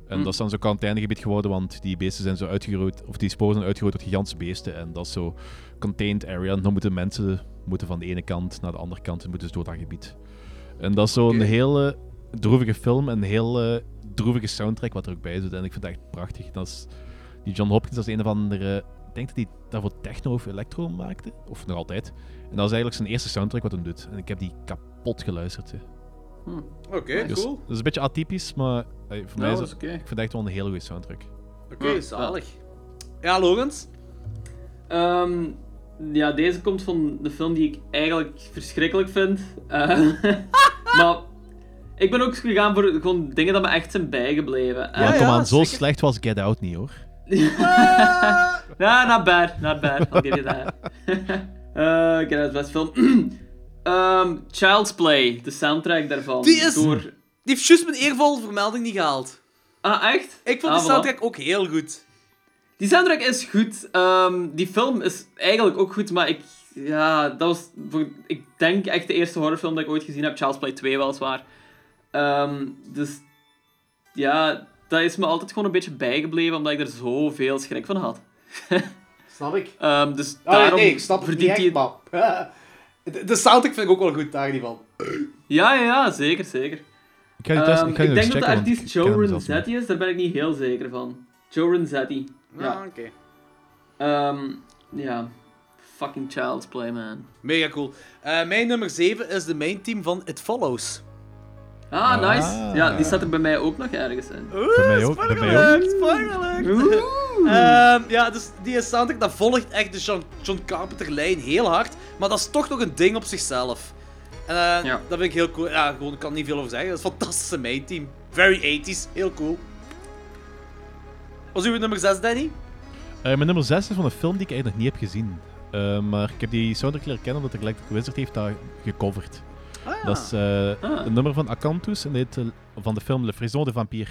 En Hm. dat is dan zo'n quarantainegebied geworden, want die beesten zijn zo uitgeroeid, of die sporen zijn uitgeroeid tot gigantische beesten. En dat is zo contained area. En dan moeten mensen moeten van de ene kant naar de andere kant en moeten ze door dat gebied. En dat is zo'n Oké. hele droevige film en een hele droevige soundtrack wat er ook bij zit. En ik vind het echt prachtig. Dat is, die John Hopkins, is een of andere... Ik denk dat hij daarvoor techno of electro maakte. Of nog altijd. En dat is eigenlijk zijn eerste soundtrack wat hij doet. En ik heb die kapot geluisterd. hè. Oké, Dus, cool. dat is een beetje atypisch, maar eh, voor mij is dat het, ik vind het echt wel een hele goede soundtrack. Oké, Ja. zalig. Ja, Logans? Ehm, ja, deze komt van de film die ik eigenlijk verschrikkelijk vind. Eh, maar Ik ben ook gegaan voor gewoon dingen dat me echt zijn bijgebleven. Ja, kom aan, zo zeker. slecht was Get Out niet hoor. Ja, not bad, not bad. I'll give you that. Ik ken het best film. Ehm, Child's Play, de soundtrack daarvan. Die is- Door... Die heeft juist mijn eervolle vermelding niet gehaald. Ah, echt? Ik vond Ah, de voilà. soundtrack ook heel goed. Die soundtrack is goed. Ehm, die film is eigenlijk ook goed, maar ik... Ja, dat was... Voor, ik denk echt de eerste horrorfilm dat ik ooit gezien heb. Child's Play 2 weliswaar. Ehm dus... Ja, dat is me altijd gewoon een beetje bijgebleven, omdat ik er zoveel schrik van had. Snap ik. Ehm, dus Ah, daarom nee, ik snap het niet verdient echt, hij... maar... De, soundtrack vind ik ook wel goed, daar niet van. Ja, ja, ja, zeker, zeker. Ik ga die test, Ehm, ik ga ik die denk nog dat de checken, artiest ik Joe. Renzetti is, daar ben ik niet heel zeker van. Joe Renzetti. Ja. Ah, oké. Ehm, ja. Fucking Child's Play, man. Mega cool. Eh, mijn nummer 7 is de main team van It Follows. Ah, Ah. nice. Ja, die staat er bij mij ook nog ergens in. Bij mij ook, bij mij ook. Alert. Ehm, ja, dus die soundtrack dat volgt echt de John, John Carpenter lijn heel hard, maar dat is toch nog een ding op zichzelf. En eh, Ja. dat vind ik heel cool. Ja, gewoon, ik kan niet veel over zeggen. Dat is een fantastische main team. Very 80s, heel cool. Was uw nummer 6, Danny? Eh, mijn nummer 6 is van een film die ik eigenlijk nog niet heb gezien. Eh, maar ik heb die soundtrack leren kennen omdat Electric Wizard heeft dat gecoverd. Ah, Dat is eh, Ah. een nummer van Acanthus en eh, van de film Le Frison de Vampire.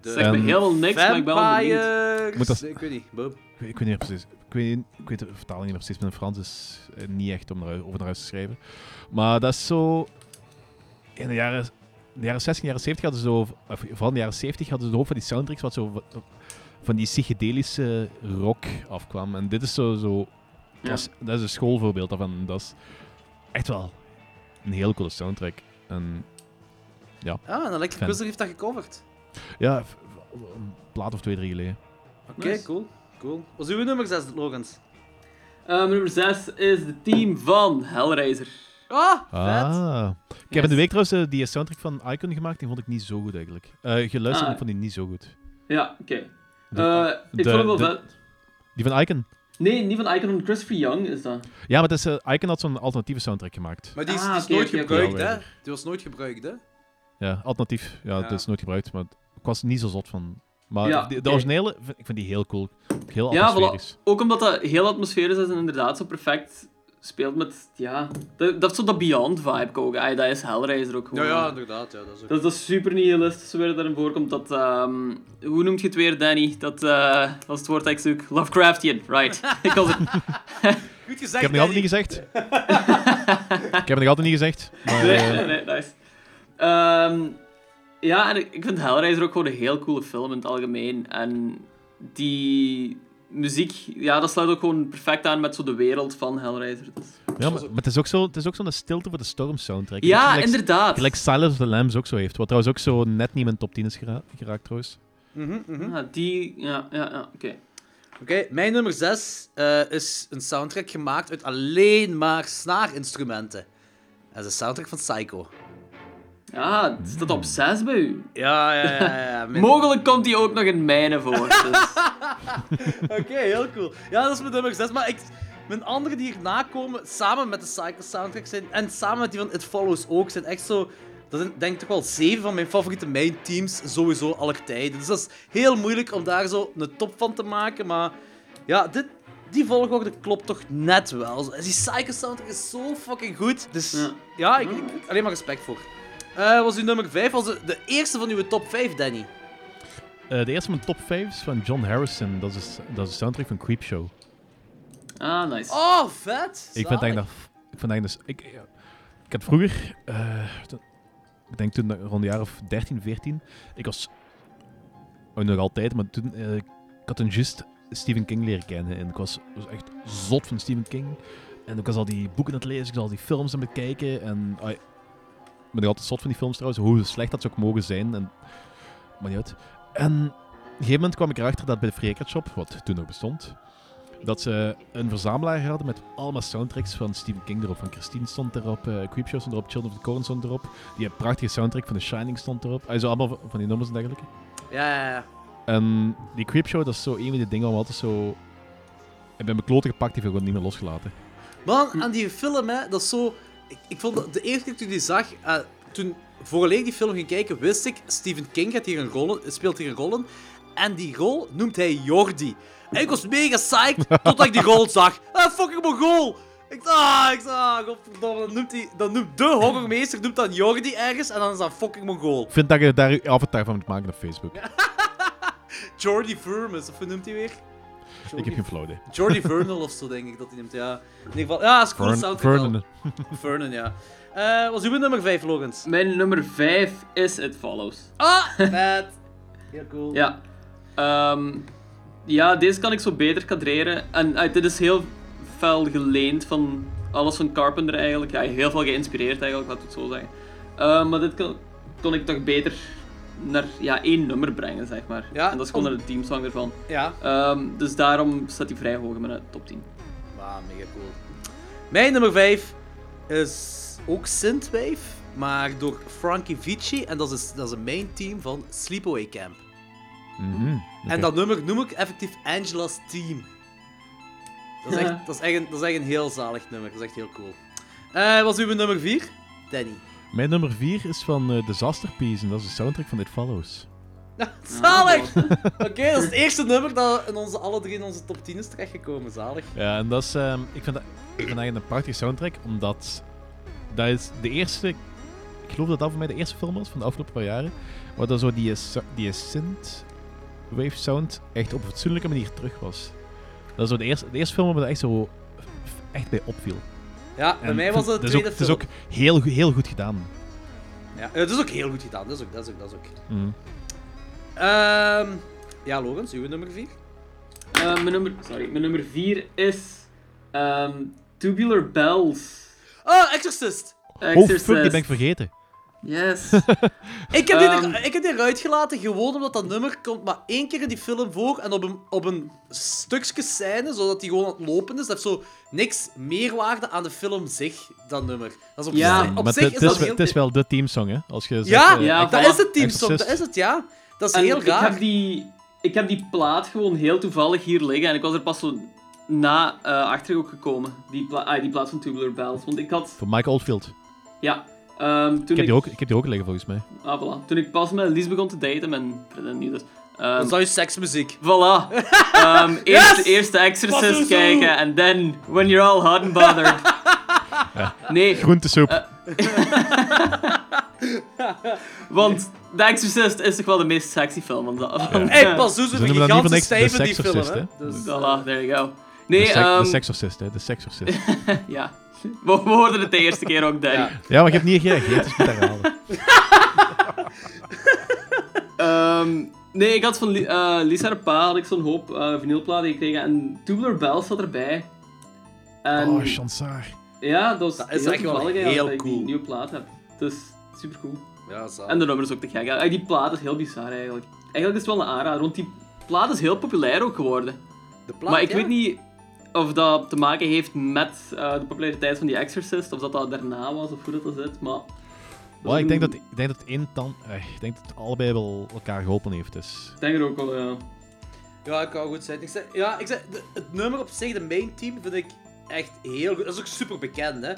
de Zegt me Ehm, heel niks, maar ik ben wel benieuwd. Vampires. Moet dat- Ik weet niet. Bob. Ik weet, ik weet niet precies. Ik weet, ik weet de vertaling niet meer precies, maar in Frans is eh, niet echt om naar, over naar huis te schrijven. Maar dat is zo... In de jaren, de jaren 60 en jaren 70 hadden ze zo... Of vooral in de jaren 70 hadden ze de hoop van die soundtracks wat zo van- van die psychedelische rock afkwam. En dit is zo... zo Ja. dat, is, dat is een schoolvoorbeeld daarvan. Dat is echt wel een heel coole soundtrack. En Ah, en Electric Fan. Wizard heeft dat gecoverd. ja, een plaat of twee, drie geleden. Oké, Nice. cool. Cool. Was uw nummer 6, Logans? Ehm, nummer 6 is de team van Hellraiser. Ah, vet. Ah. Ik heb in de week trouwens eh, die soundtrack van Icon gemaakt. Die vond ik niet zo goed eigenlijk. Eh geluisterd, Ah. ik vond die niet zo goed. Ja, oké. Eh, ik de- vond hem wel de- vet. Die van Icon. Nee, niet van Icon, van Christopher Young is dat. Ja, maar het is, eh, Icon had zo'n alternatieve soundtrack gemaakt. Maar die is, Ah, die is nooit gebruikt, Ja, hè? Die was nooit gebruikt, hè? Ja, alternatief. Ja, Ja. het is nooit gebruikt, maar ik was er niet zo zot van. Maar Ja, de, originele, ik vind die heel cool. Heel Ja, atmosferisch. voilà. Ook omdat dat heel atmosferisch is en inderdaad zo perfect speelt met, ja, dat, dat is zo dat Beyond-vibe ook. Ay, dat is Hellraiser ook gewoon. Ja, ja, inderdaad. Ja, dat is ook... Dat, dat is super nihilistisch waar daarin voorkomt. Dat, ehm, hoe noemt je het weer, Danny? Dat, eh, dat is het woord dat ik zoek. Lovecraftian, right. ik was het. Goed gezegd, Ik heb het nog altijd niet gezegd. ik heb het nog altijd niet gezegd. Maar, Nee, eh, nee, nee, nice. Ehm, ja, en ik, ik vind Hellraiser ook gewoon een heel coole film in het algemeen. En die muziek, ja, dat sluit ook gewoon perfect aan met zo de wereld van Hellraiser. Dus- ja, maar, maar het is ook zo, het is ook zo'n stilte voor de storm soundtrack. Ja, Gelijk- inderdaad. Gelijk Silence of the Lambs ook zo heeft. Wat trouwens ook zo net niet in mijn top 10 is gera- geraakt trouwens. Mhm, mhm. Ja, die, ja, ja, ja oké. Oké, mijn nummer 6 is een soundtrack gemaakt uit alleen maar snaarinstrumenten. Dat is de soundtrack van Psycho. Ja, het staat op 6 bij u. Ja, ja, ja. ja. Mogelijk komt die ook nog in mijne voor. Dus. Oké, heel cool. Ja, dat is mijn nummer 6. Maar ik, mijn andere die hierna komen, samen met de Psycho soundtrack zijn, en samen met die van It Follows ook, zijn echt zo... Dat zijn denk ik toch wel zeven van mijn favoriete main teams, sowieso aller tijden. Dus dat is heel moeilijk om daar zo een top van te maken, maar... Ja, dit, die volgorde klopt toch net wel. Die Psycho soundtrack is zo fucking goed. Dus ja, Ja. ik, ik alleen maar respect voor. Eh was uw nummer 5? Was de, de eerste van uw top 5, Danny? Eh, de eerste van mijn top 5 is van John Harrison. Dat is, dat is de soundtrack van Creepshow. Ah, nice. Oh, vet! Ik vind eigenlijk dat... Ik vind eigenlijk dat... Ik, ik had vroeger... eh, toen- ik denk toen rond de jaar of 13, 14. Ik was... Oh, nog altijd, maar toen... ik had toen juist Stephen King leren kennen. En ik was, was echt zot van Stephen King. En ik was al die boeken aan het lezen, ik was al die films aan het bekijken. En... ah, ik ben nog altijd zot van die films trouwens. Hoe slecht dat ze ook mogen zijn. En, maar niet uit. En op een gegeven moment kwam ik erachter dat bij de Free Record Shop, wat toen nog bestond, dat ze een verzamelaar hadden met allemaal soundtracks van Stephen King erop. Van Christine stond erop, eh Creepshow stond erop, Children of the Corn stond erop. Die een prachtige soundtrack van The Shining stond erop. Also allemaal van- van die nummers en dergelijke. Ja, ja, ja. En die Creepshow, dat is zo een van die dingen waar we altijd zo... Ik ben mijn kloten gepakt, die heb ik gewoon niet meer losgelaten. Man, aan die film, hè, dat is zo... Ik, ik vond dat de eerste keer toen ik die zag, eh, toen ik die film ging kijken, wist ik, Stephen King gaat hier een rol, speelt hier een rol in. En die rol noemt hij Jordi. En ik was mega psyched totdat ik die rol zag. Ah, fucking Mongool! Ik dacht, ah, ik ah, godverdomme, dan noemt, hij, dan noemt de horrormeester noemt dan Jordi ergens en dan is dat fucking Mongool. Ik vind dat je daar je avatar van moet maken op Facebook. Jordi Vermis, of hoe noemt hij weer? Ik heb geen flauw idee. Jordi Vernal of zo, denk ik dat hij noemt. Ja, in ieder geval. Ja, is cool Vern-. Vernon. Vernon, ja. Eh was uw nummer 5, Logans? Mijn nummer 5 is It Follows. Ah, vet. Heel cool. Ja. Ehm, ja, deze kan ik zo beter kadreren. En eh, dit is heel fel geleend van alles van Carpenter eigenlijk. Ja, heel veel geïnspireerd eigenlijk, laat ik het zo zeggen. Eh, maar dit kon, kon ik toch beter naar ja, één nummer brengen, zeg maar. Ja, en dat is gewoon om- naar de teamsong ervan. Ja. Ehm, dus daarom staat hij vrij hoog in mijn top 10. Wauw, mega cool. Mijn nummer 5 is ook Synthwave, maar door Frankie Vici. En dat is, dat is een main team van Sleepaway Camp. Mhm, En dat nummer noem ik effectief Angela's Team. Dat is echt, dat is echt, een, dat is echt een heel zalig nummer. Dat is echt heel cool. Eh was uw nummer 4? Danny. Mijn nummer 4 is van eh, Disaster Piece en dat is de soundtrack van It Follows. Zalig! Oké, dat is het eerste nummer dat in onze, alle drie in onze top 10 is terechtgekomen. Zalig. Ja, en dat is, ehm, ik, vind dat, ik vind dat eigenlijk een prachtige soundtrack, omdat dat is de eerste, ik geloof dat dat voor mij de eerste film was van de afgelopen paar jaren, waar dat zo die, so- die synth wave sound echt op een fatsoenlijke manier terug was. Dat is zo de eerste, de eerste film waar me dat echt zo echt bij opviel. Ja, bij En mij was het de is ook, tweede Het is film. ook heel, heel goed gedaan. Ja, het is ook heel goed gedaan. Dat is ook. Dat is ook, dat is ook. Mhm. Ehm, ja, Logans, uw nummer 4? Eh, mijn, nummer, sorry, mijn nummer 4 is ehm, Tubular Bells. Oh, Exorcist! Oh fuck, die Exorcist. ben ik vergeten. Yes. Ik heb, die Ehm. er, ik heb die eruit gelaten, gewoon omdat dat nummer komt maar één keer in die film voor en op een, op een stukje scène, zodat die gewoon aan het lopen is. Dat heeft zo niks meerwaarde aan de film zich, dat nummer. Dat is op, Ja, zich, op maar zich het is is, dat wel- heel... het is wel de teamsong, hè? Als je zegt, Ja, eh, Ja, dat is het teamsong, dat is het, ja. Dat is En heel ik raar. heb, die, ik heb die plaat gewoon heel toevallig hier liggen en ik was er pas zo na eh achter ook gekomen. Die, pla ah, die plaat van Tubular Bells. Want ik had, Van Mike Oldfield. ja, ehm, toen Ik heb, die ook, ik heb die ook liggen volgens mij. ah, voilà. toen ik pas met Lies begon te daten, mijn vriendin nu dus. ehm, Dat is seksmuziek. Voilà. Ehm eerst, Yes! eerst de Exorcist kijken en then when you're all hot and bothered. Nee, Groentesoep. want The Exorcist is toch wel de meest sexy film van de... Van, Hé, hey, pas zo een dat niet gigantische niks de stijf in die film, hè. Dus, Voilà, there you go. de, Nee, sec- ehm de sexorcist, hè. De sexorcist. ja. We, we hoorden het de eerste keer ook, Danny. Ja. ja, maar ik heb niet gereageerd, dus ik moet herhalen. Ehm, nee, ik had van eh, Lisa de Pa had ik zo'n hoop eh vinylplaten gekregen en Tubular Bells zat erbij. En Oh, Chansar. ja, dat, was Dat is echt wel eigenlijk heel dat ik die cool. nieuwe plaat heb. Dus super cool. Ja, zo. En de nummer is ook te gek. Ja, Die plaat is heel bizar eigenlijk. Eigenlijk is het wel een aanrader, want die plaat is heel populair ook geworden. De plaat, maar ik ja. weet niet of dat te maken heeft met eh, de populariteit van die Exorcist, of dat dat daarna was, of hoe dat, dat zit. Maar ik denk dat, ik denk dat één tan, eh, ik denk dat het allebei wel elkaar geholpen heeft. Dus. ik denk er ook wel, ja. Ja, het kan goed zijn. Ik zeg, ja, ik zeg, de- het nummer op zich, de main team, vind ik echt heel goed. Dat is ook super bekend, hè.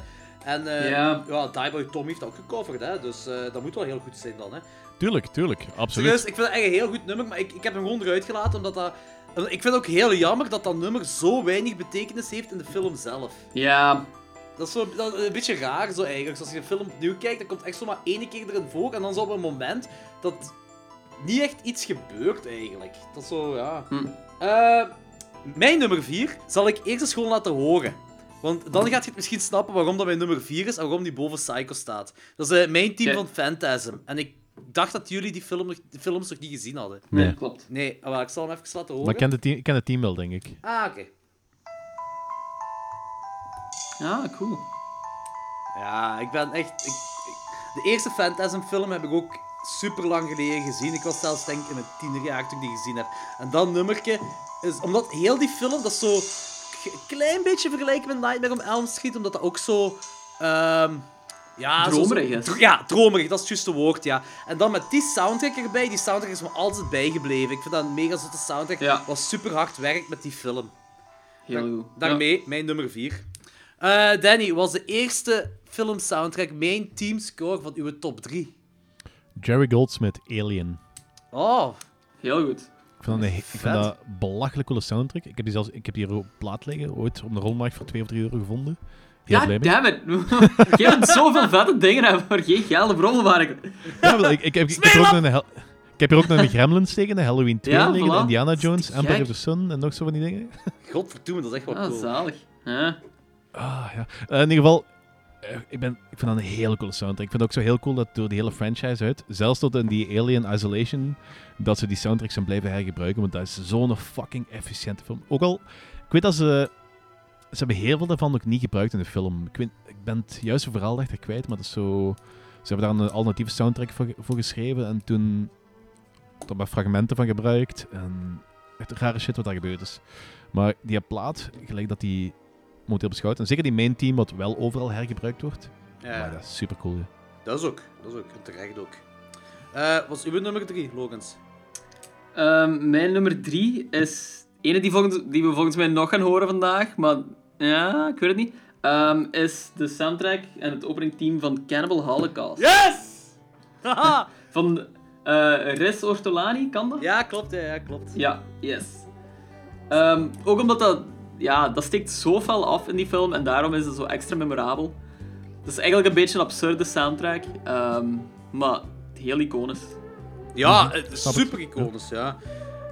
En eh Ja. ja, Die Boy Tom heeft dat ook gecoverd, hè. Dus eh, dat moet wel heel goed zijn dan, hè. Tuurlijk, tuurlijk, absoluut. Serieus, ik vind het echt een heel goed nummer, maar ik, ik heb hem gewoon eruit gelaten omdat dat... Ik vind het ook heel jammer dat dat nummer zo weinig betekenis heeft in de film zelf. Ja, Dat is zo dat is een beetje raar zo eigenlijk. Als je een film opnieuw kijkt, dan komt echt zomaar één keer erin voor en dan zo op een moment dat niet echt iets gebeurt eigenlijk. Dat is zo, ja. Hm. Eh, mijn nummer 4 zal ik eerst eens gewoon laten horen. Want dan gaat je het misschien snappen waarom dat mijn nummer 4 is en waarom die boven Psycho staat. Dat is eh, mijn team van Phantasm. En ik dacht dat jullie die, film die films nog niet gezien hadden. nee, Nee. klopt. Nee, maar ik zal hem even laten horen. Maar ik ken, de team, ik ken het team wel, denk ik. Ah, oké. Ja, cool. Ja, ik ben echt... Ik, ik- de eerste Phantasm-film heb ik ook super lang geleden gezien. Ik was zelfs denk ik in mijn tienerjaar toen ik die gezien heb. En dat nummertje is... Omdat heel die film, dat is zo... Een klein beetje vergelijken met Nightmare on Elm Street, omdat dat ook zo... ehm, ja, Dromerig zo- is. dro- ja, dromerig, dat is het juiste woord, ja. En dan met die soundtrack erbij, die soundtrack is me altijd bijgebleven. Ik vind dat een mega zotte soundtrack, Ja. wat super hard werkt met die film. Heel goed. Daarmee mijn nummer 4. Danny, was de eerste film soundtrack mijn teamscore van uw top 3? Jerry Goldsmith, Alien. Oh, Heel goed. Ik vind, dat een, ik vind dat een belachelijk coole soundtrack. Ik heb die, zelfs, ik heb die hier op plaat liggen, ooit op de rolmarkt voor 2 of 3 euro gevonden. Ja, damn it. Je hebt zoveel vette dingen hebben voor geen geld op rommelmarkt. Ja, wel, ik, ik, heb, ik, heb hier ook nog een hel- ik heb hier ook nog een Gremlins steken, de Halloween 2 Ja, liggen, de voilà. Indiana Jones, gek. of the Sun en nog zo van die dingen. godverdomme, dat is echt wel Ah, cool. zalig. Ja. Ah, ja. Eh, in ieder geval, eh, ik, ben, ik vind dat een hele coole soundtrack. Ik vind het ook zo heel cool dat door de hele franchise uit, zelfs tot in die Alien Isolation, dat ze die soundtracks zijn blijven hergebruiken, want dat is zo'n fucking efficiënte film. Ook al, ik weet dat ze... Ze hebben heel veel daarvan ook niet gebruikt in de film. Ik, weet, ik ben het juiste verhaal echter kwijt, maar dat is zo... Ze hebben daar een alternatieve soundtrack voor, voor geschreven en toen er maar fragmenten van gebruikt. En echt rare shit wat daar gebeurd is. Maar die plaat, gelijk dat die momenteel beschouwd, en zeker die main team wat wel overal hergebruikt wordt, Ja, maar dat is super cool. Ja. dat is ook. Dat is ook. Terecht ook. Eh wat is uw nummer drie, Logans? Ehm, mijn nummer drie is... Ene die, volgens, die we volgens mij nog gaan horen vandaag, maar ja, ik weet het niet. Ehm, is de soundtrack en het opening team van Cannibal Holocaust. Yes! Haha! Van eh Riz Ortolani, kan dat? ja, klopt. Ja, ja klopt. Ja, yes. Ehm, ook omdat dat... Ja, dat steekt zo fel af in die film en daarom is het zo extra memorabel. Het is eigenlijk een beetje een absurde soundtrack, ehm, maar heel iconisch. Ja, ik. super iconisch, ja.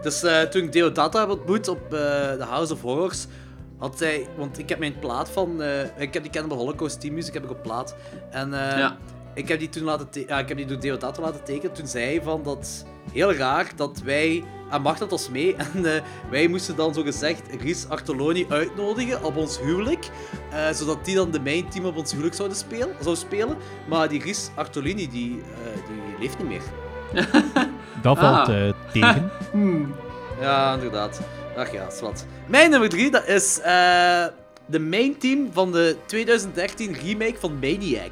Dus eh, toen ik Deodata heb ontmoet op eh The House of Horrors, had hij... Want ik heb mijn plaat van... eh, ik heb die Cannibal Holocaust Team Music heb ik op plaat. En eh, Ja. ik heb die toen laten... te- Ja, ik heb die door Deodata laten tekenen. Toen zei hij van dat... Heel raar dat wij... En Mart had ons mee. En eh, wij moesten dan zo gezegd Ries Artoloni uitnodigen op ons huwelijk. eh, zodat die dan de main team op ons huwelijk zouden spelen, zou spelen. Maar die Ries Artolini, die, eh, die leeft niet meer. Dat Ah. valt eh, tegen. Hmm. Ja, inderdaad. Ach ja, is wat. Mijn nummer 3, dat is eh, de main team van de 2013 remake van Maniac.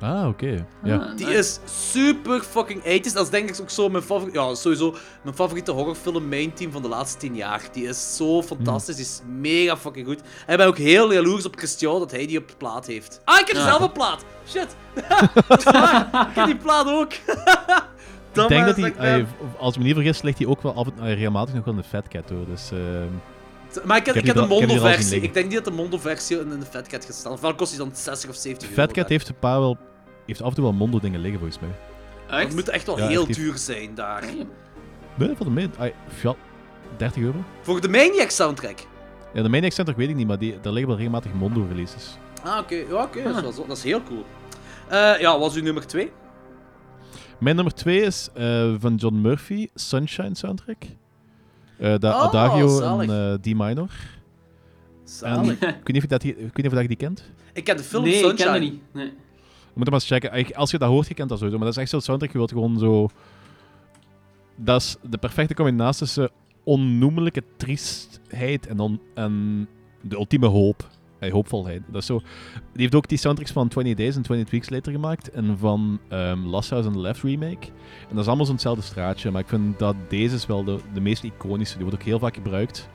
Ah, oké. Ja. Ah, Die nice. is super fucking 80s. Dat is denk ik ook zo mijn favoriete... Ja, sowieso mijn favoriete horrorfilm main team van de laatste 10 jaar. Die is zo fantastisch. Die is mega fucking goed. En ik ben ook heel jaloers op Christian dat hij die op plaat heeft. Ah, ik heb Ja. zelf een plaat! Shit! dat is waar. Ik heb die plaat ook. Ik denk dat hij... hij, als ik me niet vergis, ligt hij ook wel af en toe regelmatig nog wel in de Fat Cat hoor. Dus ehm, Maar ik heb, Ik ik heb de er er Mondo-versie. Ik denk niet dat de Mondo-versie in de Fat Cat gaat staan. Ofwel kost die dan 60 of 70 euro. Fat Cat heeft een paar wel, heeft af en toe wel mondo dingen liggen volgens mij. Dat Echt? moet echt wel Ja, heel echt, duur zijn daar. Nee, voor de ja, 30 euro. Voor de Maniac soundtrack. Ja, de Maniac Center weet ik niet, maar die, daar liggen wel regelmatig mondo releases. Ah, oké. Ja, oké. Dat is heel cool. Eh, ja, wat is uw nummer 2? Mijn nummer 2 is eh, van John Murphy, Sunshine soundtrack. Eh de Oh, Adagio en eh, D minor. En, Zalig. ik weet niet of je dat, ik weet niet of dat je die kent. Ik ken de film nee, ik Sunshine. ken dat niet. Nee. Je moet hem maar eens checken. Als je dat hoort, je kent dat sowieso. Maar dat is echt zo'n soundtrack, je wilt gewoon zo... Dat is de perfecte combinatie tussen onnoemelijke triestheid en, on- en de ultieme hoop. Hey, hoopvolheid. Dat is zo... Die heeft ook die soundtracks van 20 Days en 20 Weeks Later gemaakt. En van ehm Last House on the Left remake. En dat is allemaal zo'nzelfde straatje. Maar ik vind dat deze is wel de, de meest iconische. Die wordt ook heel vaak gebruikt.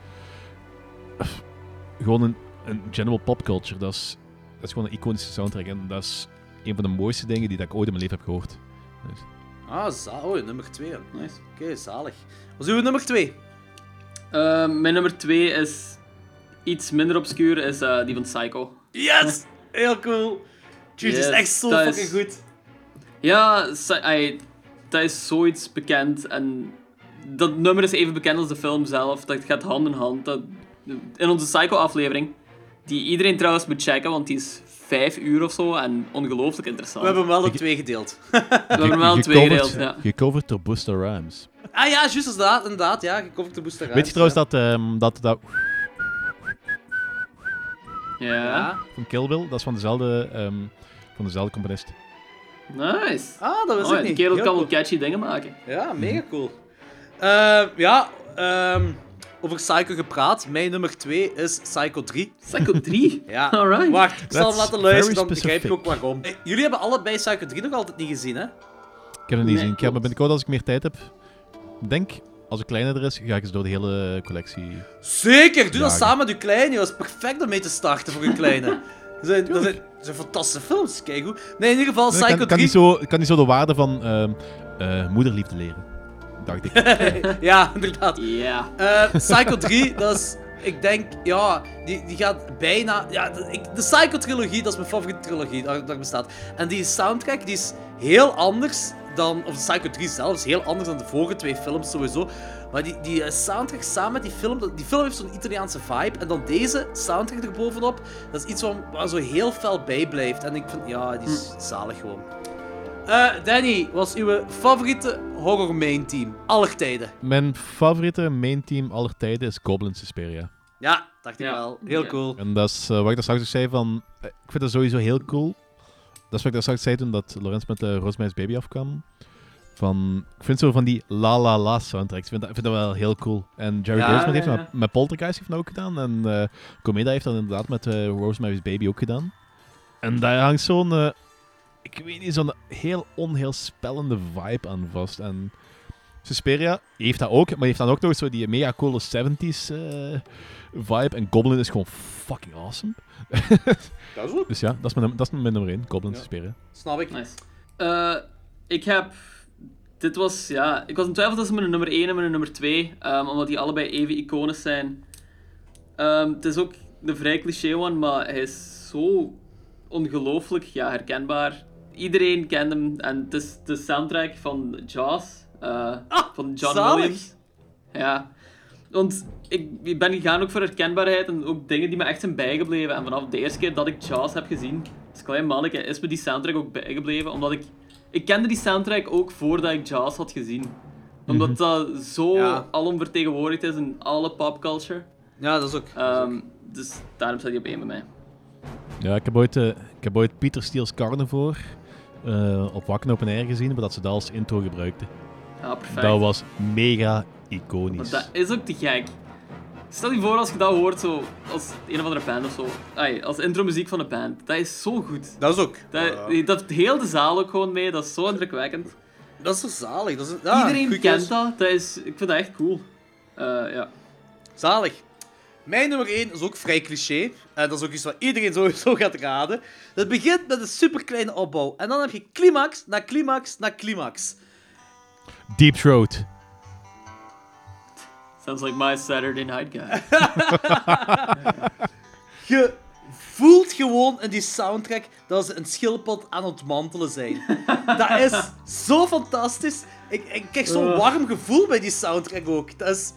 Gewoon een, een general popculture. Dat is, dat is gewoon een iconische soundtrack. En dat is een van de mooiste dingen die dat ik ooit in mijn leven heb gehoord. Dus, Ah, oh, nummer 2. Oké, Nice. zalig. Wat is uw nummer 2? Eh, mijn nummer 2 is iets minder obscuur, is eh, die van Psycho. Yes! Heel cool. Yes, is echt zo dat is- fucking goed. Ja, dat is zoiets bekend en dat nummer is even bekend als de film zelf. Dat gaat hand in hand. Dat, in onze Psycho-aflevering, die iedereen trouwens moet checken, want die is vijf uur of zo en ongelooflijk We interessant. hebben hem wel in twee gedeeld. We hebben hem wel in twee gedeeld, ja. Gecoverd door Busta Rhymes. Ah ja, juist, inderdaad. inderdaad ja, gecoverd de Booster Weet je trouwens dat, ehm, dat, dat Ja, van Kill Bill, dat is van dezelfde, ehm, van dezelfde componist. nice. Ah, dat Oh, ik die niet. kerel Heel kan wel cool. catchy dingen maken. Ja, mega cool. Ehm, ja, ehm, over Psycho gepraat. Mijn nummer 2 is Psycho 3. Psycho 3? Ja, Alright. wacht. Ik zal hem laten luisteren, dan begrijp je ook waarom. Eh, Jullie hebben allebei Psycho 3 nog altijd niet gezien, hè? Ik heb het niet Nee, gezien. Ik klopt. me binnenkort, als ik meer tijd heb, denk, als ik kleiner er is, ga ik eens door de hele collectie. Zeker, doe dat samen met je kleine. Dat is perfect om mee te starten voor je kleine. Er zijn, er zijn fantastische films, kijk hoe. Nee, in ieder geval, Psycho kan, 3... kan, niet zo, ik kan niet zo de waarde van ehm, eh, moederliefde leren. Dacht ik. ja, inderdaad. Ja. Eh, Psycho 3, dat is... Ik denk, ja, die, die gaat bijna... Ja, de, ik- de Psycho-trilogie, dat is mijn favoriete trilogie, dat, bestaat. En die soundtrack, die is heel anders dan... Of Psycho 3 zelf is heel anders dan de vorige twee films sowieso. Maar die, die eh, soundtrack samen met die film... Die film heeft zo'n Italiaanse vibe. En dan deze soundtrack erbovenop, dat is iets waar, waar zo heel fel bij blijft. En ik vind, ja, die is zalig gewoon. Eh, Danny, was uw favoriete horror main team aller tijden? Mijn favoriete main team aller tijden is Goblin Suspiria. Ja, dacht ik Ja. wel. Heel Ja. cool. En dat is eh, wat ik daar straks ook zei van... eh, ik vind dat sowieso heel cool. Dat is wat ik daar straks zei toen dat Lorenz met de Rosemary's Baby afkwam. Van, ik vind zo van die la la la soundtracks. Ik vind dat, ik vind dat wel heel cool. En Jerry Ja, Goldsmith heeft ja, dat ja. met, met Poltergeist heeft dat ook gedaan. En eh Comeda heeft dat inderdaad met eh, Rosemary's Baby ook gedaan. En daar hangt zo'n... ik weet niet, zo'n heel onheelspellende vibe aan vast. En Suspiria heeft dat ook, maar heeft dan ook nog zo die mega coole 70s eh, vibe. En Goblin is gewoon fucking awesome. Dat is ook. Dus ja, dat is mijn, dat is mijn nummer 1, Goblin Ja. Suspiria. Snap ik. Nice. Eh, ik heb... Dit was, ja... Ik was in twijfel tussen mijn nummer 1 en mijn nummer 2. ehm, omdat die allebei even iconisch zijn. Ehm, het is ook de vrij cliché one, maar hij is zo ongelooflijk ja, herkenbaar. Iedereen kent hem. En het is de soundtrack van Jaws. eh, van John zalig. Williams. Ja. Want ik, ik ben gegaan ook voor herkenbaarheid en ook dingen die me echt zijn bijgebleven. En vanaf de eerste keer dat ik Jaws heb gezien, als klein manneke, is me die soundtrack ook bijgebleven. Omdat ik... Ik kende die soundtrack ook voordat ik Jaws had gezien. Omdat dat zo Ja. alomvertegenwoordigd is in alle popculture. Ja, dat is ook. Ehm, dus daarom staat hij op één bij mij. Ja, ik heb ooit, eh, ik heb ooit Peter Steele's Carnivore eh, op Wakken Open Air gezien, maar dat ze dat als intro gebruikten. Ja, perfect. Dat was mega Want iconisch. dat is ook te gek. Stel je voor als je dat hoort zo, als een of andere band of zo. Ai, als intro muziek van een band. Dat is zo goed. Dat is ook. Dat, dat heel de zaal ook gewoon mee. Dat is zo indrukwekkend. Dat is zo zalig. Dat is, ja, Iedereen kent dat. dat is, ik vind dat echt cool. Eh, ja. Zalig. Mijn nummer 1 is ook vrij cliché. En dat is ook iets wat iedereen sowieso gaat raden. Het begint met een superkleine opbouw. En dan heb je climax na climax na climax. Deep Throat. Sounds like my Saturday night guy. Je voelt gewoon in die soundtrack dat ze een schildpad aan het mantelen zijn. Dat is zo fantastisch. Ik, ik krijg zo'n warm gevoel bij die soundtrack ook. Dat is...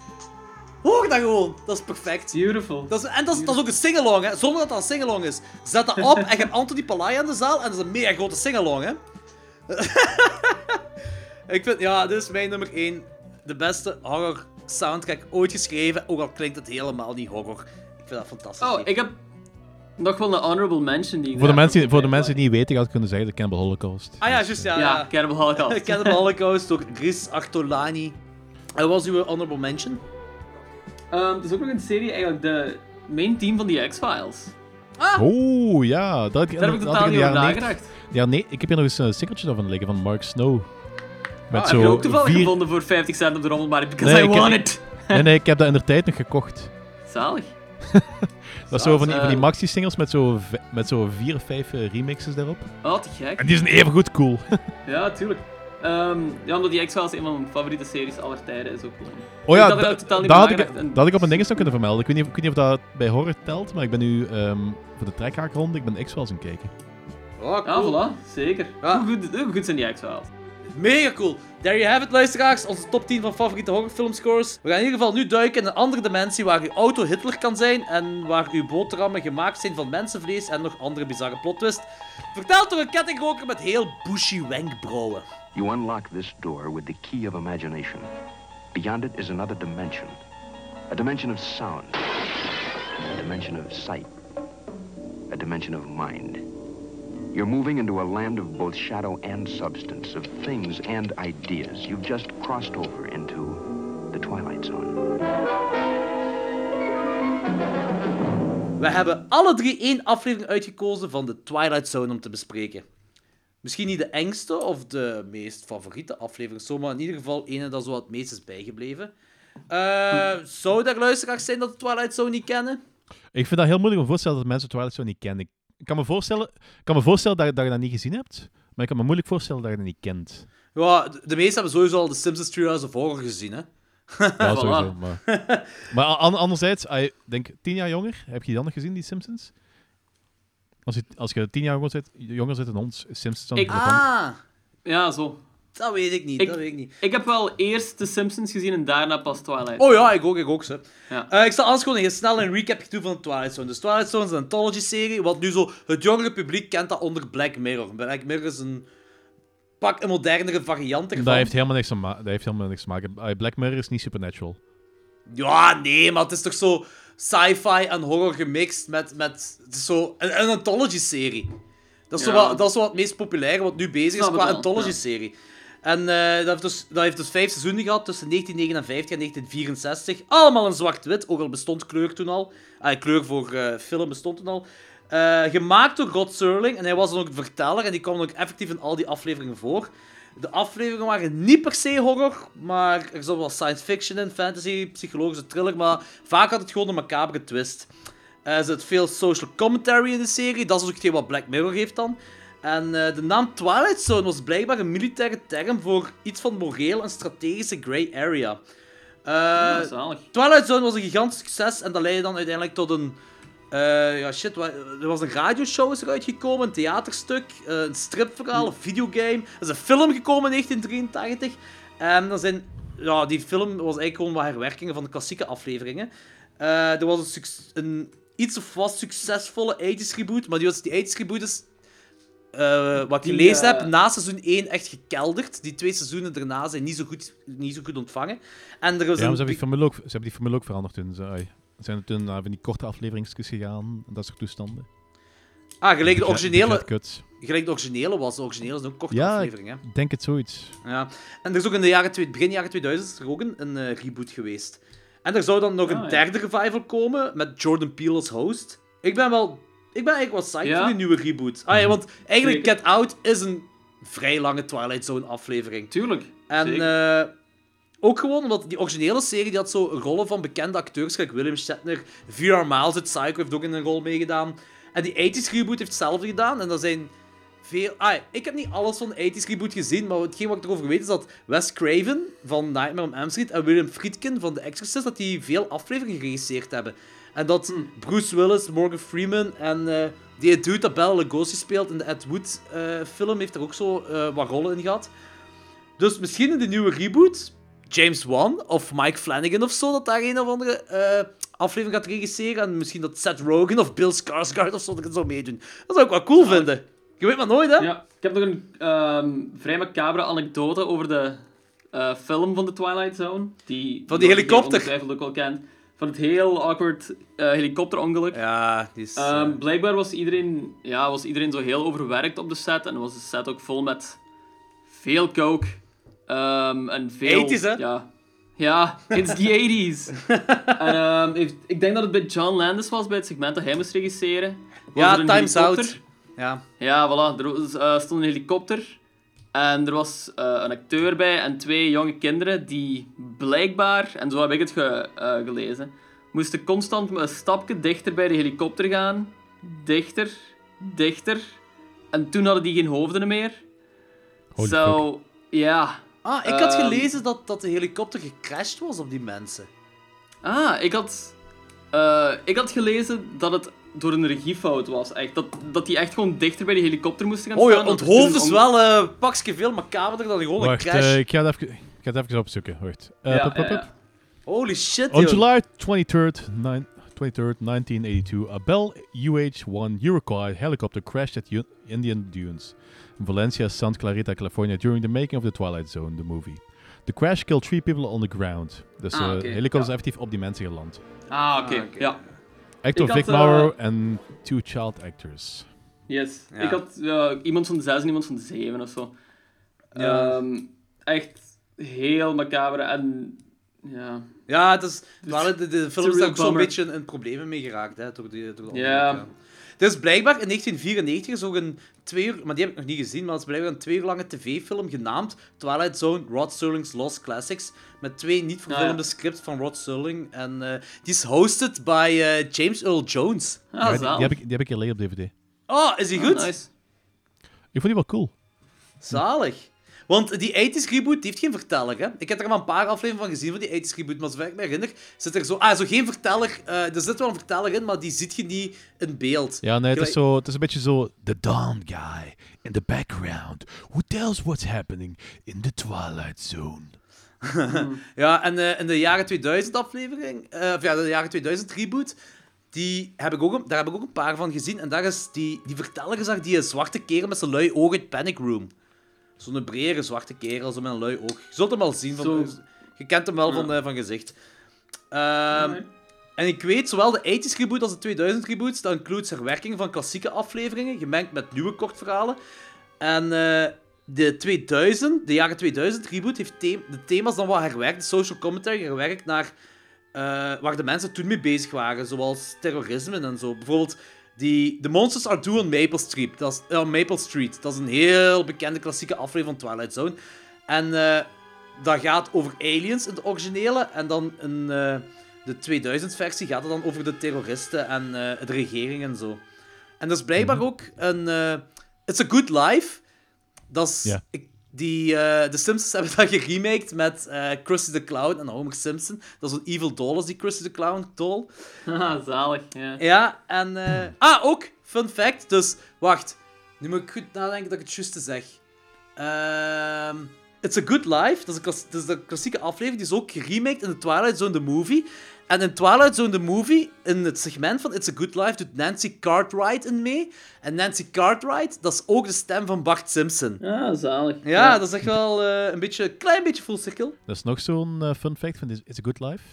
Hoor dat gewoon. Dat is perfect. Beautiful. Dat is, en dat is, dat is ook een singalong, hè. Zonder dat dat een singalong is. Zet dat op en je hebt Anthony Palaya in de zaal en dat is een mega grote singalong, hè. ik vind, ja, dit is mijn nummer 1. De beste horror soundtrack ooit geschreven, ook al klinkt het helemaal niet horror. Ik vind dat fantastisch. Oh, ik heb nog wel een honorable mention die ik Voor de, mensen, voor de mensen die niet weten, had ik kunnen zeggen de Cannibal Holocaust. Ah ja, juist, ja. Ja, ja. Cannibal Holocaust. Cannibal Holocaust door Riz Artolani. En wat was uw honorable mention? Ehm, het is ook nog een serie, eigenlijk de main team van die X-Files. Oh ja, dat Daar heb ik totaal niet over jaren 90 nagedacht. Ja, nee, ik heb hier nog eens een stickertje van liggen van Mark Snow. Met Ah, zo heb je ook toevallig vier... gevonden voor 50 cent op de rommelmarkt, because Nee, I ik heb- want it. Nee, nee, ik heb dat in de tijd nog gekocht. Zalig. Dat is zo van die, van die eh, maxi-singles met zo, met zo vier of vijf eh, remixes daarop. Oh, te gek. En die zijn even goed cool. Ja, tuurlijk. Ehm, ja, omdat die X-Files een van mijn favoriete series aller tijden is ook gewoon. Oh ja, da- dat had, ik. En- dat had ik op een ding nog kunnen vermelden. Ik weet, niet, ik weet niet of dat bij horror telt, maar ik ben nu ehm, voor de trekhaakronde, ik ben X-Files aan het kijken. Oh, Ja, voilà. Zeker. Ja. Hoe, goed, hoe goed zijn die X-Files? Mega cool. There you have it, luisteraars. Onze top 10 van favoriete horrorfilmscores. We gaan in ieder geval nu duiken in een andere dimensie waar uw auto Hitler kan zijn en waar uw boterhammen gemaakt zijn van mensenvlees en nog andere bizarre plot twist. Verteld door een kettingroker met heel bushy wenkbrauwen. You unlock this door with the key of imagination. Beyond it is another dimension. A dimension of sound. A dimension of sight. A dimension of mind. You're moving into a land of both shadow and substance, of things and ideas. You've just crossed over into the Twilight Zone. We hebben alle drie één aflevering uitgekozen van de Twilight Zone om te bespreken. Misschien niet de engste of de meest favoriete aflevering, zo, maar in ieder geval ene dat zo het meest is bijgebleven. Eh, zou er luisteraars zijn dat de Twilight Zone niet kennen? Ik vind dat heel moeilijk om me voorstellen dat mensen Twilight Zone niet kennen. Ik, kan me voorstellen, kan me voorstellen dat, dat je dat niet gezien hebt, maar ik kan me moeilijk voorstellen dat je dat niet kent. Ja, de, meesten hebben sowieso al de Simpsons Treehouse of Horror gezien, hè. Ja, Voilà. sowieso. Maar, maar an- anderzijds, ah, ik denk tien jaar jonger, heb je die dan nog gezien, die Simpsons? Als je, als je tien jaar jonger zit, jonger zit dan ons, Simpsons dan Ik- Ah, Ja, zo. dat weet ik niet, Ik- dat weet ik niet. Ik heb wel eerst The Simpsons gezien en daarna pas Twilight. Oh ja, ik ook, ik ook, ze. Ja. Eh, ik zal alles gewoon heel snel een recap doen van de Twilight Zone. Dus Twilight Zone is een anthology-serie, wat nu zo... Het jongere publiek kent dat onder Black Mirror. Black Mirror is een... Pak een modernere variant ervan. Dat heeft helemaal niks te, ma- dat heeft helemaal niks te maken. Black Mirror is niet supernatural. Ja, nee, maar het is toch zo sci-fi en horror gemixt met... met zo een, een anthology-serie. Dat, is zo Ja. wat, dat is zo wat het meest populaire wat nu bezig is qua anthology-serie. En eh, dat, heeft dus, dat heeft dus vijf seizoenen gehad tussen 1959 en 1964. Allemaal in zwart-wit, ook al bestond kleur toen al. Ah, kleur voor eh, film bestond toen al. Eh, gemaakt door Rod Serling en hij was dan ook de verteller en die kwam ook effectief in al die afleveringen voor. De afleveringen waren niet per se horror, maar er zat wel science fiction in, fantasy, psychologische thriller, maar vaak had het gewoon een macabere twist. Eh, er zit veel social commentary in de serie, dat is ook hetgeen wat Black Mirror heeft dan. En eh, de naam Twilight Zone was blijkbaar een militaire term voor iets van moreel en strategische grey area. Eh, Ja. Twilight Zone was een gigantisch succes en dat leidde dan uiteindelijk tot een. Eh, ja, shit, er was een radioshow is eruit gekomen, een theaterstuk, eh, een stripverhaal, een videogame. Er is een film gekomen in 1983. En dan zijn, ja, die film was eigenlijk gewoon wat herwerkingen van de klassieke afleveringen. Eh, er was een, iets of wat succesvolle 80s reboot, maar die, was, die 80s reboot is, eh, wat ik gelezen heb, na seizoen 1 echt gekelderd. Die twee seizoenen daarna zijn niet zo goed, niet zo goed ontvangen. En er was Ja, maar ze een hebben, die formule ook, ze hebben die formule ook veranderd toen. Ze zijn toen naar van die korte afleveringsjes gegaan, en dat soort toestanden. Ah, gelijk de originele, gelijk de originele was. De originele is ook een korte Ja, aflevering, hè. Ik denk het zoiets. Ja. En er is ook in de jaren, twee- begin jaren 2000 is er ook een, een eh, reboot geweest. En er zou dan nog Ah, een ja. derde revival komen met Jordan Peele als host. Ik ben wel... Ik ben eigenlijk wel psyched Ja. voor die nieuwe reboot. Ah, ja, want eigenlijk Zeker. Get Out is een vrij lange Twilight Zone aflevering. Tuurlijk. En Zeker. Ook gewoon omdat die originele serie die had zo rollen van bekende acteurs, gelijk William Shatner, VR Miles uit Psycho heeft ook in een rol meegedaan. En die 80s reboot heeft hetzelfde gedaan. En dat zijn veel... Ah, ik heb niet alles van de 80s reboot gezien, maar hetgeen wat ik erover weet is dat Wes Craven van Nightmare on Elm Street en William Friedkin van The Exorcist, dat die veel afleveringen geregisseerd hebben. En dat Bruce Willis, Morgan Freeman en eh, die dude dat Bela Lugosi speelt in de Ed Wood eh, film, heeft er ook zo eh, wat rollen in gehad. Dus misschien in de nieuwe reboot, James Wan of Mike Flanagan of zo, dat daar een of andere eh, aflevering gaat regisseren. En misschien dat Seth Rogen of Bill Skarsgård of zo dat zou meedoen. Dat zou ik wel cool vinden. Je weet maar nooit, hè? Ja, ik heb nog een ehm, vrij macabere anekdote over de eh, film van The Twilight Zone. Die Van die helikopter. ongetwijfeld ook wel kent. Van het heel awkward eh, helikopterongeluk. Ja, die is... Ehm, eh, blijkbaar was iedereen, ja, was iedereen zo heel overwerkt op de set. En was de set ook vol met veel coke. Ehm, en veel... 80s, hè? Ja, ja it's the 80s. en, ehm, heeft- ik denk dat het bij John Landis was, bij het segment dat hij moest regisseren. Ja, er een Time's helikopter. Out. Ja. Ja, voilà. Er was, eh, stond een helikopter. En er was eh, een acteur bij en twee jonge kinderen die blijkbaar, en zo heb ik het ge- eh, gelezen, moesten constant een stapje dichter bij de helikopter gaan. Dichter, dichter. En toen hadden die geen hoofden meer. Holy Zo, ja. Ah, ik had Ehm. gelezen dat, dat de helikopter gecrashed was op die mensen. Ah, ik had, eh, ik had gelezen dat het door een regiefout was. Echt. Dat, dat die echt gewoon dichter bij die helikopter moesten gaan Oh ja, staan. dat er onthoofd toen is een wel eh, een pakje veel macaberder dan gewoon een Wacht, crash. eh, ik, ga het even, ik ga het even opzoeken. Wacht. Ja, ja, ja. Holy shit, On joh. July 23rd, nine, 23rd, 1982, a Bell UH-1 Uruguay helicopter crashed at U- Indian Dunes Valencia, Santa Clarita, California during the making of The Twilight Zone, the movie. The crash killed three people on the ground. Dus Ah, eh, de helikopter is ja. effectief op die mensen geland. Ah, oké. Ah, oké. Ja. Actor Vic eh, Morrow en two child actors. Yes. Ja. Ik had ja, iemand van de zes en iemand van de zeven of zo. Ja. Ehm, echt heel macabre en ja. Ja, het is, de, de film een is daar ook zo'n beetje in problemen mee geraakt, hè, door, die, door de Ja. Dus blijkbaar in 1994 is ook een twee uur, maar die heb ik nog niet gezien, maar het is blijkbaar een twee uur lange tv-film genaamd Twilight Zone Rod Serling's Lost Classics. Met twee niet verfilmde Ah, ja. scripts van Rod Serling. En eh, die is hosted by eh, James Earl Jones. Ah, Ja, die, heb ik, die heb ik hier liggen op DVD. Oh, is die goed? Nice. Ik vond die wel cool. Zalig. Want die 80s reboot die heeft geen verteller, hè? Ik heb er maar een paar afleveringen van gezien van die 80s reboot, maar zover ik me herinner, zit er zo... Ah, zo geen verteller. eh, er zit wel een verteller in, maar die ziet je niet in beeld. Ja, nee, het is, zo, het is een beetje zo... The Dawn Guy in the background who tells what's happening in the Twilight Zone. Ja, en eh, in de jaren 2000 aflevering, eh, of ja, de jaren 2000 reboot, die heb ik ook, een- daar heb ik ook een paar van gezien. En daar is die, die verteller die zwarte kerel met zijn lui oog uit Panic Room. Zo'n brede zwarte kerel, zo met een lui oog. Je zult hem al zien. Van, Zo. Je kent hem wel Ja. van, eh, van gezicht. Ehm, En ik weet, zowel de 80s reboot als de 2000 reboots, dat includes herwerking van klassieke afleveringen, gemengd met nieuwe kortverhalen. En eh, de 2000, de jaren 2000 reboot, heeft the- de thema's dan wat herwerkt, de social commentary herwerkt naar eh, waar de mensen toen mee bezig waren, zoals terrorisme en zo. Bijvoorbeeld, die, The Monsters Are Due on Maple Street. Dat is, eh, Maple Street. Dat is een heel bekende klassieke aflevering van Twilight Zone. En eh, dat gaat over aliens in de originele. En dan in eh, de 2000-versie gaat het dan over de terroristen en de regering en zo. En er is blijkbaar ook een... It's a Good Life. Dat is... Ik- die, eh, de Simpsons hebben dat geremaked met eh Krusty the Clown en Homer Simpson. Dat is een evil doll, is die Krusty the Clown doll. Haha, zalig. Ja. Ja, en... eh, Ah, ook! Fun fact. Dus, wacht. Nu moet ik goed nadenken dat ik het juiste zeg. Ehm It's a Good Life. Dat is, een dat is de klassieke aflevering. Die is ook geremaked in de Twilight Zone, the movie. En in Twilight Zone, the movie, in het segment van It's a Good Life, doet Nancy Cartwright in mee. En Nancy Cartwright, dat is ook de stem van Bart Simpson. Ah, zalig. Ja, dat is echt wel eh, een beetje, een klein beetje full circle. Dat is nog zo'n eh, fun fact van It's a Good Life.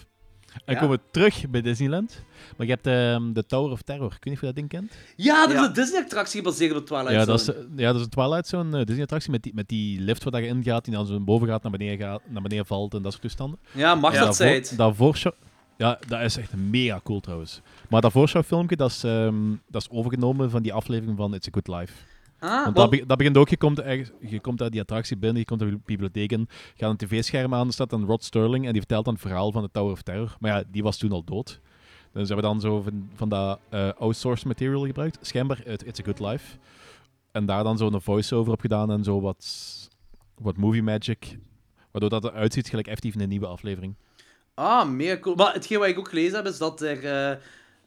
En Ja. komen we terug bij Disneyland. Maar je hebt ehm, de Tower of Terror. Ik weet niet of je dat ding kent. Ja, dat is Ja. een Disney-attractie gebaseerd op Twilight Ja Zone. dat, is, eh, ja, dat is een Twilight Zone eh, Disney-attractie met die, met die lift waar je in gaat, die dan zo boven gaat, naar beneden, gaat, naar beneden valt en dat soort toestanden. Ja, mag dat daarvoor, zijn. dat voorshow... Ja, dat is echt mega cool trouwens. Maar dat voorschouwfilmpje, dat is, ehm, dat is overgenomen van die aflevering van It's a Good Life. Ah, Want dat, be- dat begint ook, je komt, ergens, je komt uit die attractie binnen, je komt uit de bibliotheek in, gaat een tv-scherm aan, er staat dan Rod Sterling en die vertelt dan het verhaal van de Tower of Terror. Maar ja, die was toen al dood. Dus hebben we dan zo van, van dat eh outsourced material gebruikt, schijnbaar uit It's a Good Life. En daar dan zo een voice-over op gedaan en zo wat, wat movie magic. Waardoor dat eruit ziet gelijk effectief in een nieuwe aflevering. Ah, mega cool. Maar hetgeen wat ik ook gelezen heb, is dat er eh,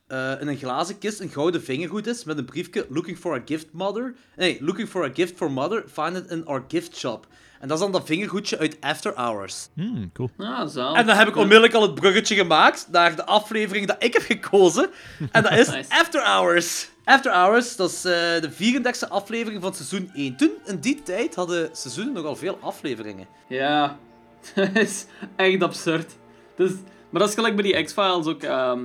eh, in een glazen kist een gouden vingergoed is met een briefje Looking for a gift mother. Nee, Looking for a gift for mother, find it in our gift shop. En dat is dan dat vingergoedje uit After Hours. Hmm, cool. Ah, zalig. En dan heb ik onmiddellijk al het bruggetje gemaakt naar de aflevering dat ik heb gekozen. En dat is Nice. After Hours. After Hours, dat is eh, de 34e aflevering van seizoen 1. Toen, in die tijd, hadden seizoenen nogal veel afleveringen. Ja, dat is echt absurd. Dus, maar dat is gelijk bij die X-Files ook. ehm,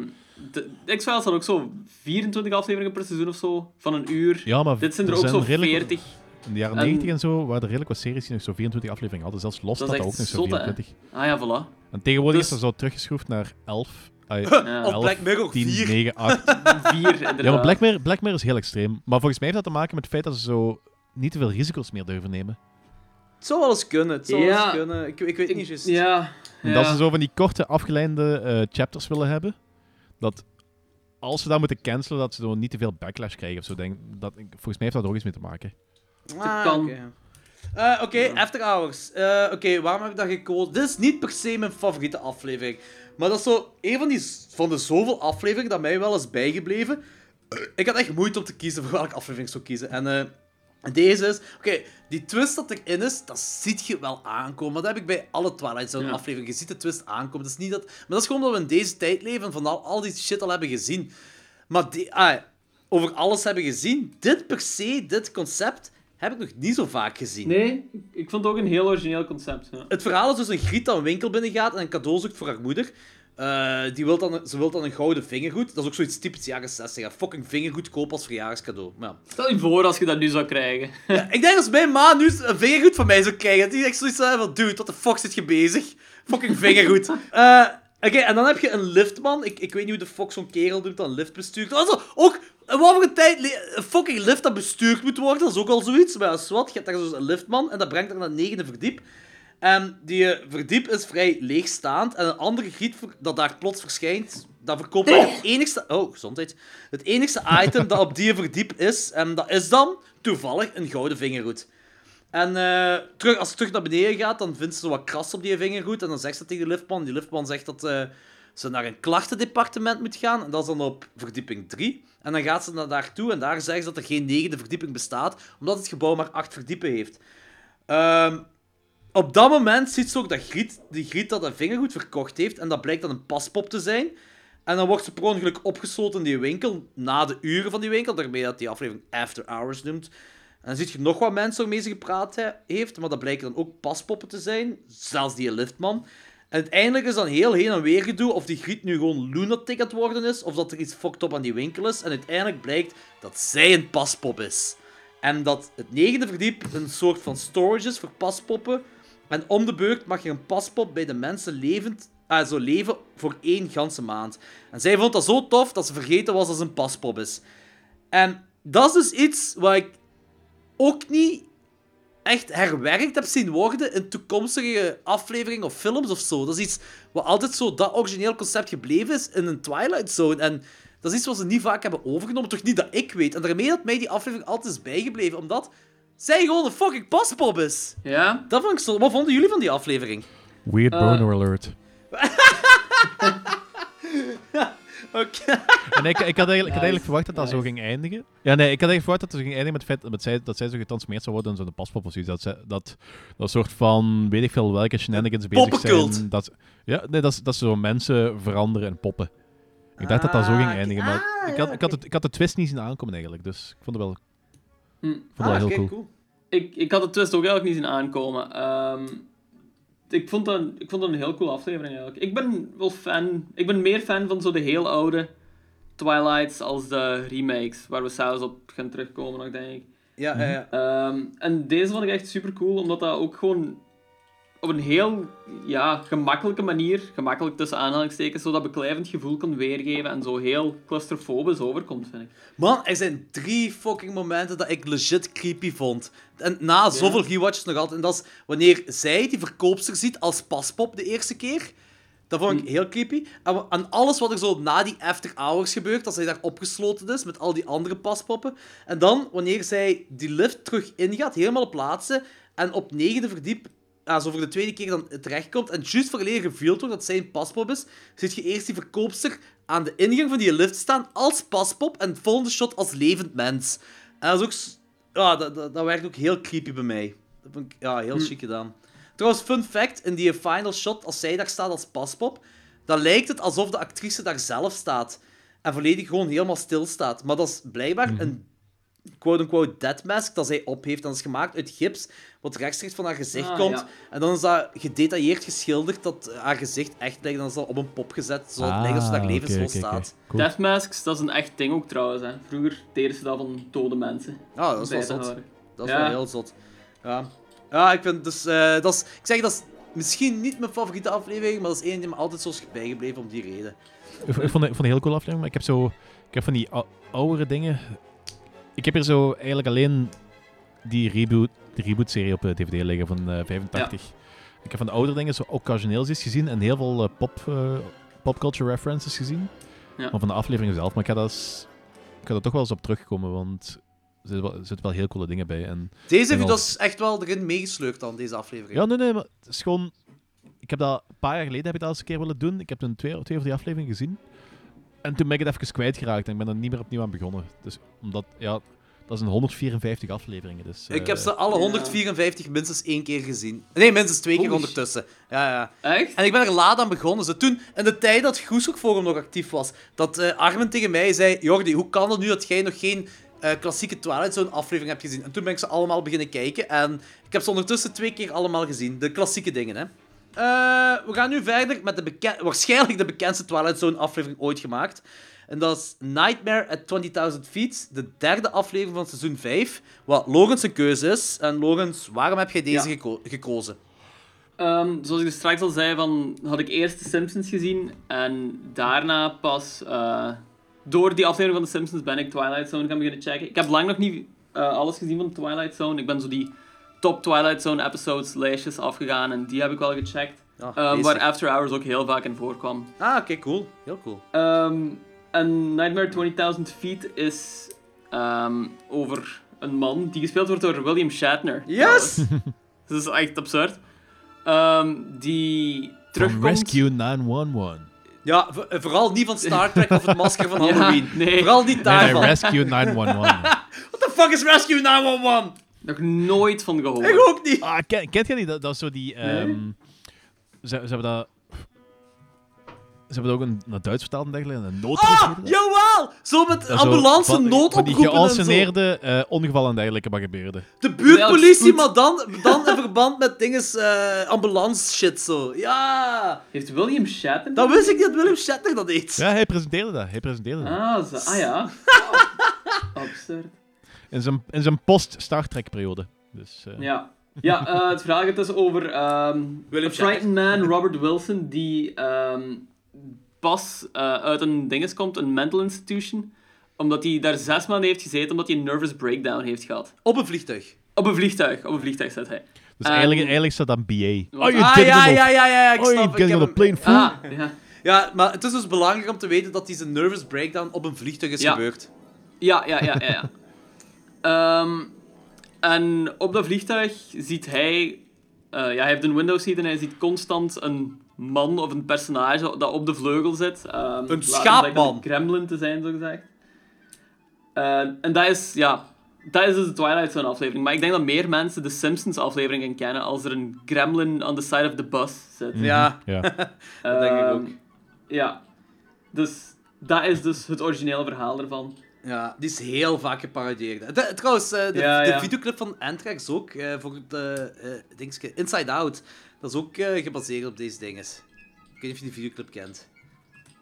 de, de X-Files had ook zo 24 afleveringen per seizoen of zo, van een uur. Ja, maar Dit zijn er er ook zo redelijk- 40. In de jaren En- 90 en zo waren er redelijk wat series die nog zo 24 afleveringen hadden. Zelfs Lost Dat had dat ook nog zo zot, hè? 24. Ah ja, voilà. En tegenwoordig Dus- is er zo teruggeschroefd naar 11. Ah, Ja. Of 11, Black Mirror 10, 4. 9, 8. Vier, inderdaad. Ja, maar Black Mirror, Black Mirror is heel extreem. Maar volgens mij heeft dat te maken met het feit dat ze zo niet te veel risico's meer durven nemen. Het zou wel eens kunnen, het zou wel Ja. eens kunnen. Ik, ik weet niet juist. Ja. En ja. dat ze zo van die korte, afgeleide eh, chapters willen hebben. Dat als ze dat moeten cancelen, dat ze dan niet te veel backlash krijgen of zo. Denk, dat, volgens mij heeft dat er ook iets mee te maken. Ah, kan. Oké, Eh, oké, After Hours. Eh, oké, waarom heb ik dat gekozen? Dit is niet per se mijn favoriete aflevering. Maar dat is zo een van, die, van de zoveel afleveringen dat mij wel is bijgebleven. Ik had echt moeite om te kiezen voor welke aflevering ik zou kiezen. En eh, deze is... Oké, die twist dat erin is, dat ziet je wel aankomen. Dat heb ik bij alle Twilight Zone Ja. afleveringen. Je ziet de twist aankomen. Dat is niet dat... Maar dat is gewoon omdat we in deze tijd leven en van al, al die shit al hebben gezien. Maar die, ah, over alles hebben gezien. Dit per se, dit concept, heb ik nog niet zo vaak gezien. Nee, ik- ik vond het ook een heel origineel concept. Ja. Het verhaal is dus een griet dat een winkel binnengaat en een cadeau zoekt voor haar moeder. Eh, die wil dan, ze wil dan een gouden vingergoed. Dat is ook zoiets typisch jaren 60. Ja. Fucking vingergoed kopen als verjaarscadeau. Ja. Stel je voor als je dat nu zou krijgen. Ja, ik denk als mijn ma nu een vingergoed van mij zou krijgen, die echt zoiets van, dude, wat de fuck zit je bezig? Fucking vingergoed. Eh, Oké, en dan heb je een liftman. Ik, ik weet niet hoe de fuck zo'n kerel doet dat een lift bestuurt. Also, ook, in wat voor een tijd, een fucking lift dat bestuurd moet worden, dat is ook al zoiets. Maar ja, is wat, je hebt daar dus een liftman en dat brengt haar naar het negende verdiep. En die verdiep is vrij leegstaand. En een andere griet ver- dat daar plots verschijnt, dat verkoopt daar het enigste... Oh, gezondheid. Het enigste item dat op die verdiep is. En dat is dan toevallig een gouden vingerhoed. En eh, terug, als ze terug naar beneden gaat, dan vindt ze wat kras op die vingerhoed. En dan zegt ze tegen de liftman. Die liftman zegt dat eh, ze naar een klachtendepartement moet gaan. En dat is dan op verdieping 3. En dan gaat ze naar daartoe. En daar zeggen ze dat er geen negende verdieping bestaat. Omdat het gebouw maar acht verdiepen heeft. Ehm, op dat moment ziet ze ook dat Griet, die Griet dat een vingerhoed verkocht heeft. En dat blijkt dan een paspop te zijn. En dan wordt ze per ongeluk opgesloten in die winkel. Na de uren van die winkel. Daarmee dat die aflevering After Hours noemt. En dan zie je nog wat mensen waarmee ze gepraat he- heeft. Maar dat blijken dan ook paspoppen te zijn. Zelfs die liftman. En uiteindelijk is dan heel heen en weer gedoe of die Griet nu gewoon lunatic aan het worden is. Of dat er iets fucked up aan die winkel is. En uiteindelijk blijkt dat zij een paspop is. En dat het negende verdiep een soort van storage is voor paspoppen. En om de beurt mag er een paspop bij de mensen levend, ah, zo leven voor één ganse maand. En zij vond dat zo tof dat ze vergeten was dat ze een paspop is. En dat is dus iets wat ik ook niet echt herwerkt heb zien worden in toekomstige afleveringen of films of zo. Dat is iets wat altijd zo dat origineel concept gebleven is in een Twilight Zone. En dat is iets wat ze niet vaak hebben overgenomen, toch niet dat ik weet. En daarmee dat mij die aflevering altijd bijgebleven, omdat zij gewoon een fucking paspop is. Ja? Dat vond ik zo... Wat vonden jullie van die aflevering? Weird Eh. boner alert. Oké. En ik, ik, had eigenlijk, ik had eigenlijk verwacht dat dat zo ging eindigen. Ja, nee, ik had eigenlijk verwacht dat het zo ging eindigen met het feit dat zij, dat zij zo getransformeerd zou worden in zo'n paspop of zoiets. Dat, zij, dat, dat soort van, weet ik veel welke shenanigans bezig zijn. Dat, ja, nee, dat, is- dat ze zo mensen veranderen in poppen. Ik dacht dat dat zo ging Ah, eindigen, maar ah, ik, had, ja, ik, had het, ik had de twist niet zien aankomen eigenlijk. Dus ik vond het wel, Hm. ik vond Ah, heel cool. cool. Ik, ik had de twist ook eigenlijk niet zien aankomen. Ehm, ik, vond dat, ik vond dat een heel cool aflevering eigenlijk. Ik ben wel fan... Ik ben meer fan van zo de heel oude Twilights als de remakes, waar we zelfs op gaan terugkomen nog, denk ik. Ja, ja, ja. Ehm, en deze vond ik echt super cool, omdat dat ook gewoon op een heel ja, gemakkelijke manier, gemakkelijk tussen aanhalingstekens, zo dat beklijvend gevoel kon weergeven en zo heel claustrofobisch overkomt, vind ik. Man, er zijn drie fucking momenten dat ik legit creepy vond. En na zoveel rewatches nog altijd. En dat is wanneer zij die verkoopster ziet als paspop de eerste keer. Dat vond ik heel creepy. En, alles wat er zo na die after hours gebeurt, als zij daar opgesloten is met al die andere paspoppen. En dan, wanneer zij die lift terug ingaat, helemaal op plaatsen, en op negende verdiep, ja, zo voor de tweede keer dan terechtkomt, en juist vooraleer geveeld wordt dat zij een paspop is, zit je eerst die verkoopster aan de ingang van die lift staan als paspop, en het volgende shot als levend mens. En dat is ook... Ja, dat, dat, dat werkt ook heel creepy bij mij. Dat vond ik ja, heel chic gedaan. Trouwens, fun fact, in die final shot, als zij daar staat als paspop, dan lijkt het alsof de actrice daar zelf staat. En volledig gewoon helemaal stil staat. Maar dat is blijkbaar een quote-unquote dead mask dat zij op heeft. Dat is gemaakt uit gips, wat rechtstreeks van haar gezicht Ah, komt. ja. En dan is dat gedetailleerd geschilderd dat haar gezicht echt lijkt. Dan is dat op een pop gezet, zodat het lijkt alsof ze daar Ah, staat. Cool. Death masks, dat is een echt ding ook trouwens. Hè. Vroeger deden ze dat van dode mensen. Ah, dat is wel zot. houden. Dat is Ja. wel heel zot. Ja, ja ik vind dus... eh, dat is, ik zeg, dat is misschien niet mijn favoriete aflevering, maar dat is één die me altijd zo is bijgebleven om die reden. Ik, vond, het- ik vond het een heel cool aflevering, maar ik heb zo... Ik heb van die ou- oudere dingen... Ik heb hier zo eigenlijk alleen die reboot, die reboot-serie op eh, DVD liggen van eh 85. Ik heb van de oudere dingen zo occasioneels eens gezien en heel veel eh, pop, eh, popculture references gezien. Ja. Maar van de aflevering zelf. Maar ik ga, dat ik ga er toch wel eens op terugkomen, want er zitten wel, zitten wel heel coole dingen bij. En, Deze u als- dus echt wel erin meegesleurd dan, deze aflevering. ja, nee, nee, maar het is gewoon... Ik heb dat een paar jaar geleden heb ik dat eens een keer willen doen. Ik heb toen twee, twee of drie afleveringen gezien. En toen ben ik het even kwijtgeraakt en ik ben er niet meer opnieuw aan begonnen. Dus omdat, ja, dat zijn 154 afleveringen. Dus, Ik heb eh, ze alle Ja. 154 minstens één keer gezien. Nee, minstens twee keer ondertussen. Ja, ja. Echt? En ik ben er laat aan begonnen. Ze toen, in de tijd dat Groeshoek Forum nog actief was, dat eh, Armin tegen mij zei: Jordi, hoe kan het nu dat jij nog geen eh, klassieke Twilight Zone aflevering hebt gezien? En toen ben ik ze allemaal beginnen kijken. En ik heb ze ondertussen twee keer allemaal gezien. De klassieke dingen, hè. Eh, we gaan nu verder met de beken- waarschijnlijk de bekendste Twilight Zone aflevering ooit gemaakt. En dat is Nightmare at 20.000 Feet, de derde aflevering van seizoen 5. Wat Logans een keuze is. En Logans, waarom heb jij deze Ja. geko- gekozen? Ehm, zoals ik straks al zei, van, had ik eerst de Simpsons gezien en daarna pas eh, door die aflevering top Twilight Zone episodes lijstjes afgegaan en die heb ik wel gecheckt. Ja, Ehm, waar After Hours ook heel vaak in voorkwam. Ah, oké, cool. Heel cool. Ehm, en Nightmare 20.000 Feet is ehm, over een man die gespeeld wordt door William Shatner. Yes! Dat is echt absurd. Ehm, die From terugkomt... Rescue 911. Ja, eh, vooral niet van Star Trek of het masker van Ja, Halloween. nee. Vooral niet Nee, daarvan. nee, Rescue 911. What the fuck is Rescue 911? Nog nooit van gehoord. Ik ook niet. Ah, ken, kent je die? Dat, dat is zo die... ehm, ze, ze hebben dat... Ze hebben dat ook een, naar Duits vertaald en dergelijke. Een noodroep Ah, jawel! Zo met zo ambulance van- die noodoproepen en zo. geanceneerde eh, ongevallen en dergelijke wat gebeurde. De buurtpolitie, maar dan, dan in verband met dinges, eh, ambulance shit zo. Ja! Heeft William Shatner... Dat wist ik niet dat Willem Shatner dat deed. Ja, hij presenteerde dat. Hij presenteerde dat. Ah, zo, ah ja. Absurd. In zijn, in zijn post-Star Trek-periode. Dus, eh, Ja. Ja, eh, het verhaal gaat dus over ehm William een frightened man, Robert Wilson, die ehm, pas eh, uit een dinges komt, een mental institution, omdat hij daar zes maanden heeft gezeten, omdat hij een nervous breakdown heeft gehad. Op een vliegtuig. Op een vliegtuig, op een vliegtuig zit hij. dus Ehm, eigenlijk, eigenlijk staat dat BA. wat- Oh, you Ah, ja, ja, ja, ja, ik Oh, snap. you ik getting heb plane, fool. Ah, ja. Ja, maar het is dus belangrijk om te weten dat deze nervous breakdown op een vliegtuig is Ja. gebeurd. Ja, ja, ja, ja. ja. Ehm, en op dat vliegtuig ziet hij... eh, ja, hij heeft een window seat en hij ziet constant een man of een personage dat op de vleugel zit. Ehm, dat schaapman. Een gremlin te zijn, zo gezegd. Eh, en dat is, ja... Dat is dus de Twilight Zone aflevering. Maar ik denk dat meer mensen de Simpsons aflevering gaan kennen als er een gremlin on the side of the bus zit. Ja. Ja. Dat denk ik Ehm, ook. Ja. Dus dat is dus het originele verhaal ervan. Ja, die is heel vaak geparodieerd. De- trouwens, eh, de, Ja, de videoclip van Anthrax ook, eh, voor het eh, eh, dingetje Inside Out, dat is ook eh, gebaseerd op deze dinges. Ik weet niet of je die videoclip kent.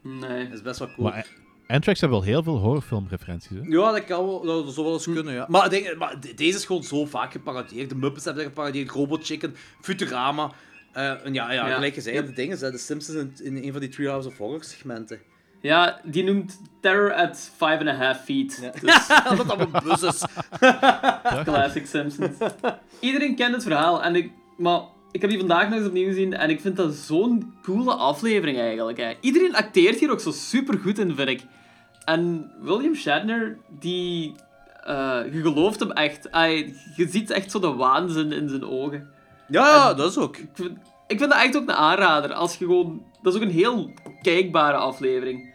Nee. Dat is best wel cool. Maar eh, Anthrax heeft wel heel veel horrorfilmreferenties. Hè? Ja, dat kan wel, dat zou wel eens kunnen, ja. Maar, ik denk, maar de- deze is gewoon zo vaak geparodieerd. De Muppets hebben dat geparodieerd, Robot Chicken, Futurama. Eh, en ja, ja, Ja. gelijk gezegd, de dingen, de Simpsons in, in een van die Treehouse of Horror segmenten. Ja, die noemt Terror at five and a half feet. Ja. Dus dat een bus is. classic Simpsons. Iedereen kent het verhaal. En ik, maar ik heb die vandaag nog eens opnieuw gezien. En ik vind dat zo'n coole aflevering eigenlijk. Hè. Iedereen acteert hier ook zo super goed in, vind ik. En William Shatner, die... eh, je gelooft hem echt. Hij- je ziet echt zo de waanzin in zijn ogen. Ja, ja, dat is ook. Ik vind, ik vind dat echt ook een aanrader. Als je gewoon... Dat is ook een heel kijkbare aflevering.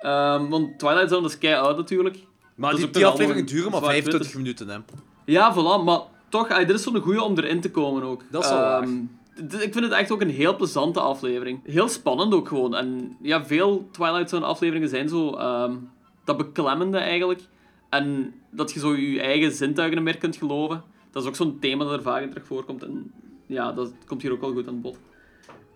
Ehm, want Twilight Zone is kei oud natuurlijk. Maar die, die afleveringen duren maar zwart-wit 25 is. minuten, hè. Ja, voilà. Maar toch, ah, dit is zo'n goeie om erin te komen ook. Dat is wel. Ehm, Ik vind het echt ook een heel plezante aflevering. Heel spannend ook gewoon. En ja, veel Twilight Zone afleveringen zijn zo... ehm, dat beklemmende eigenlijk. En dat je zo je eigen zintuigen er meer kunt geloven. Dat is ook zo'n thema dat er vaak in terug voorkomt. En ja, dat komt hier ook wel goed aan bod.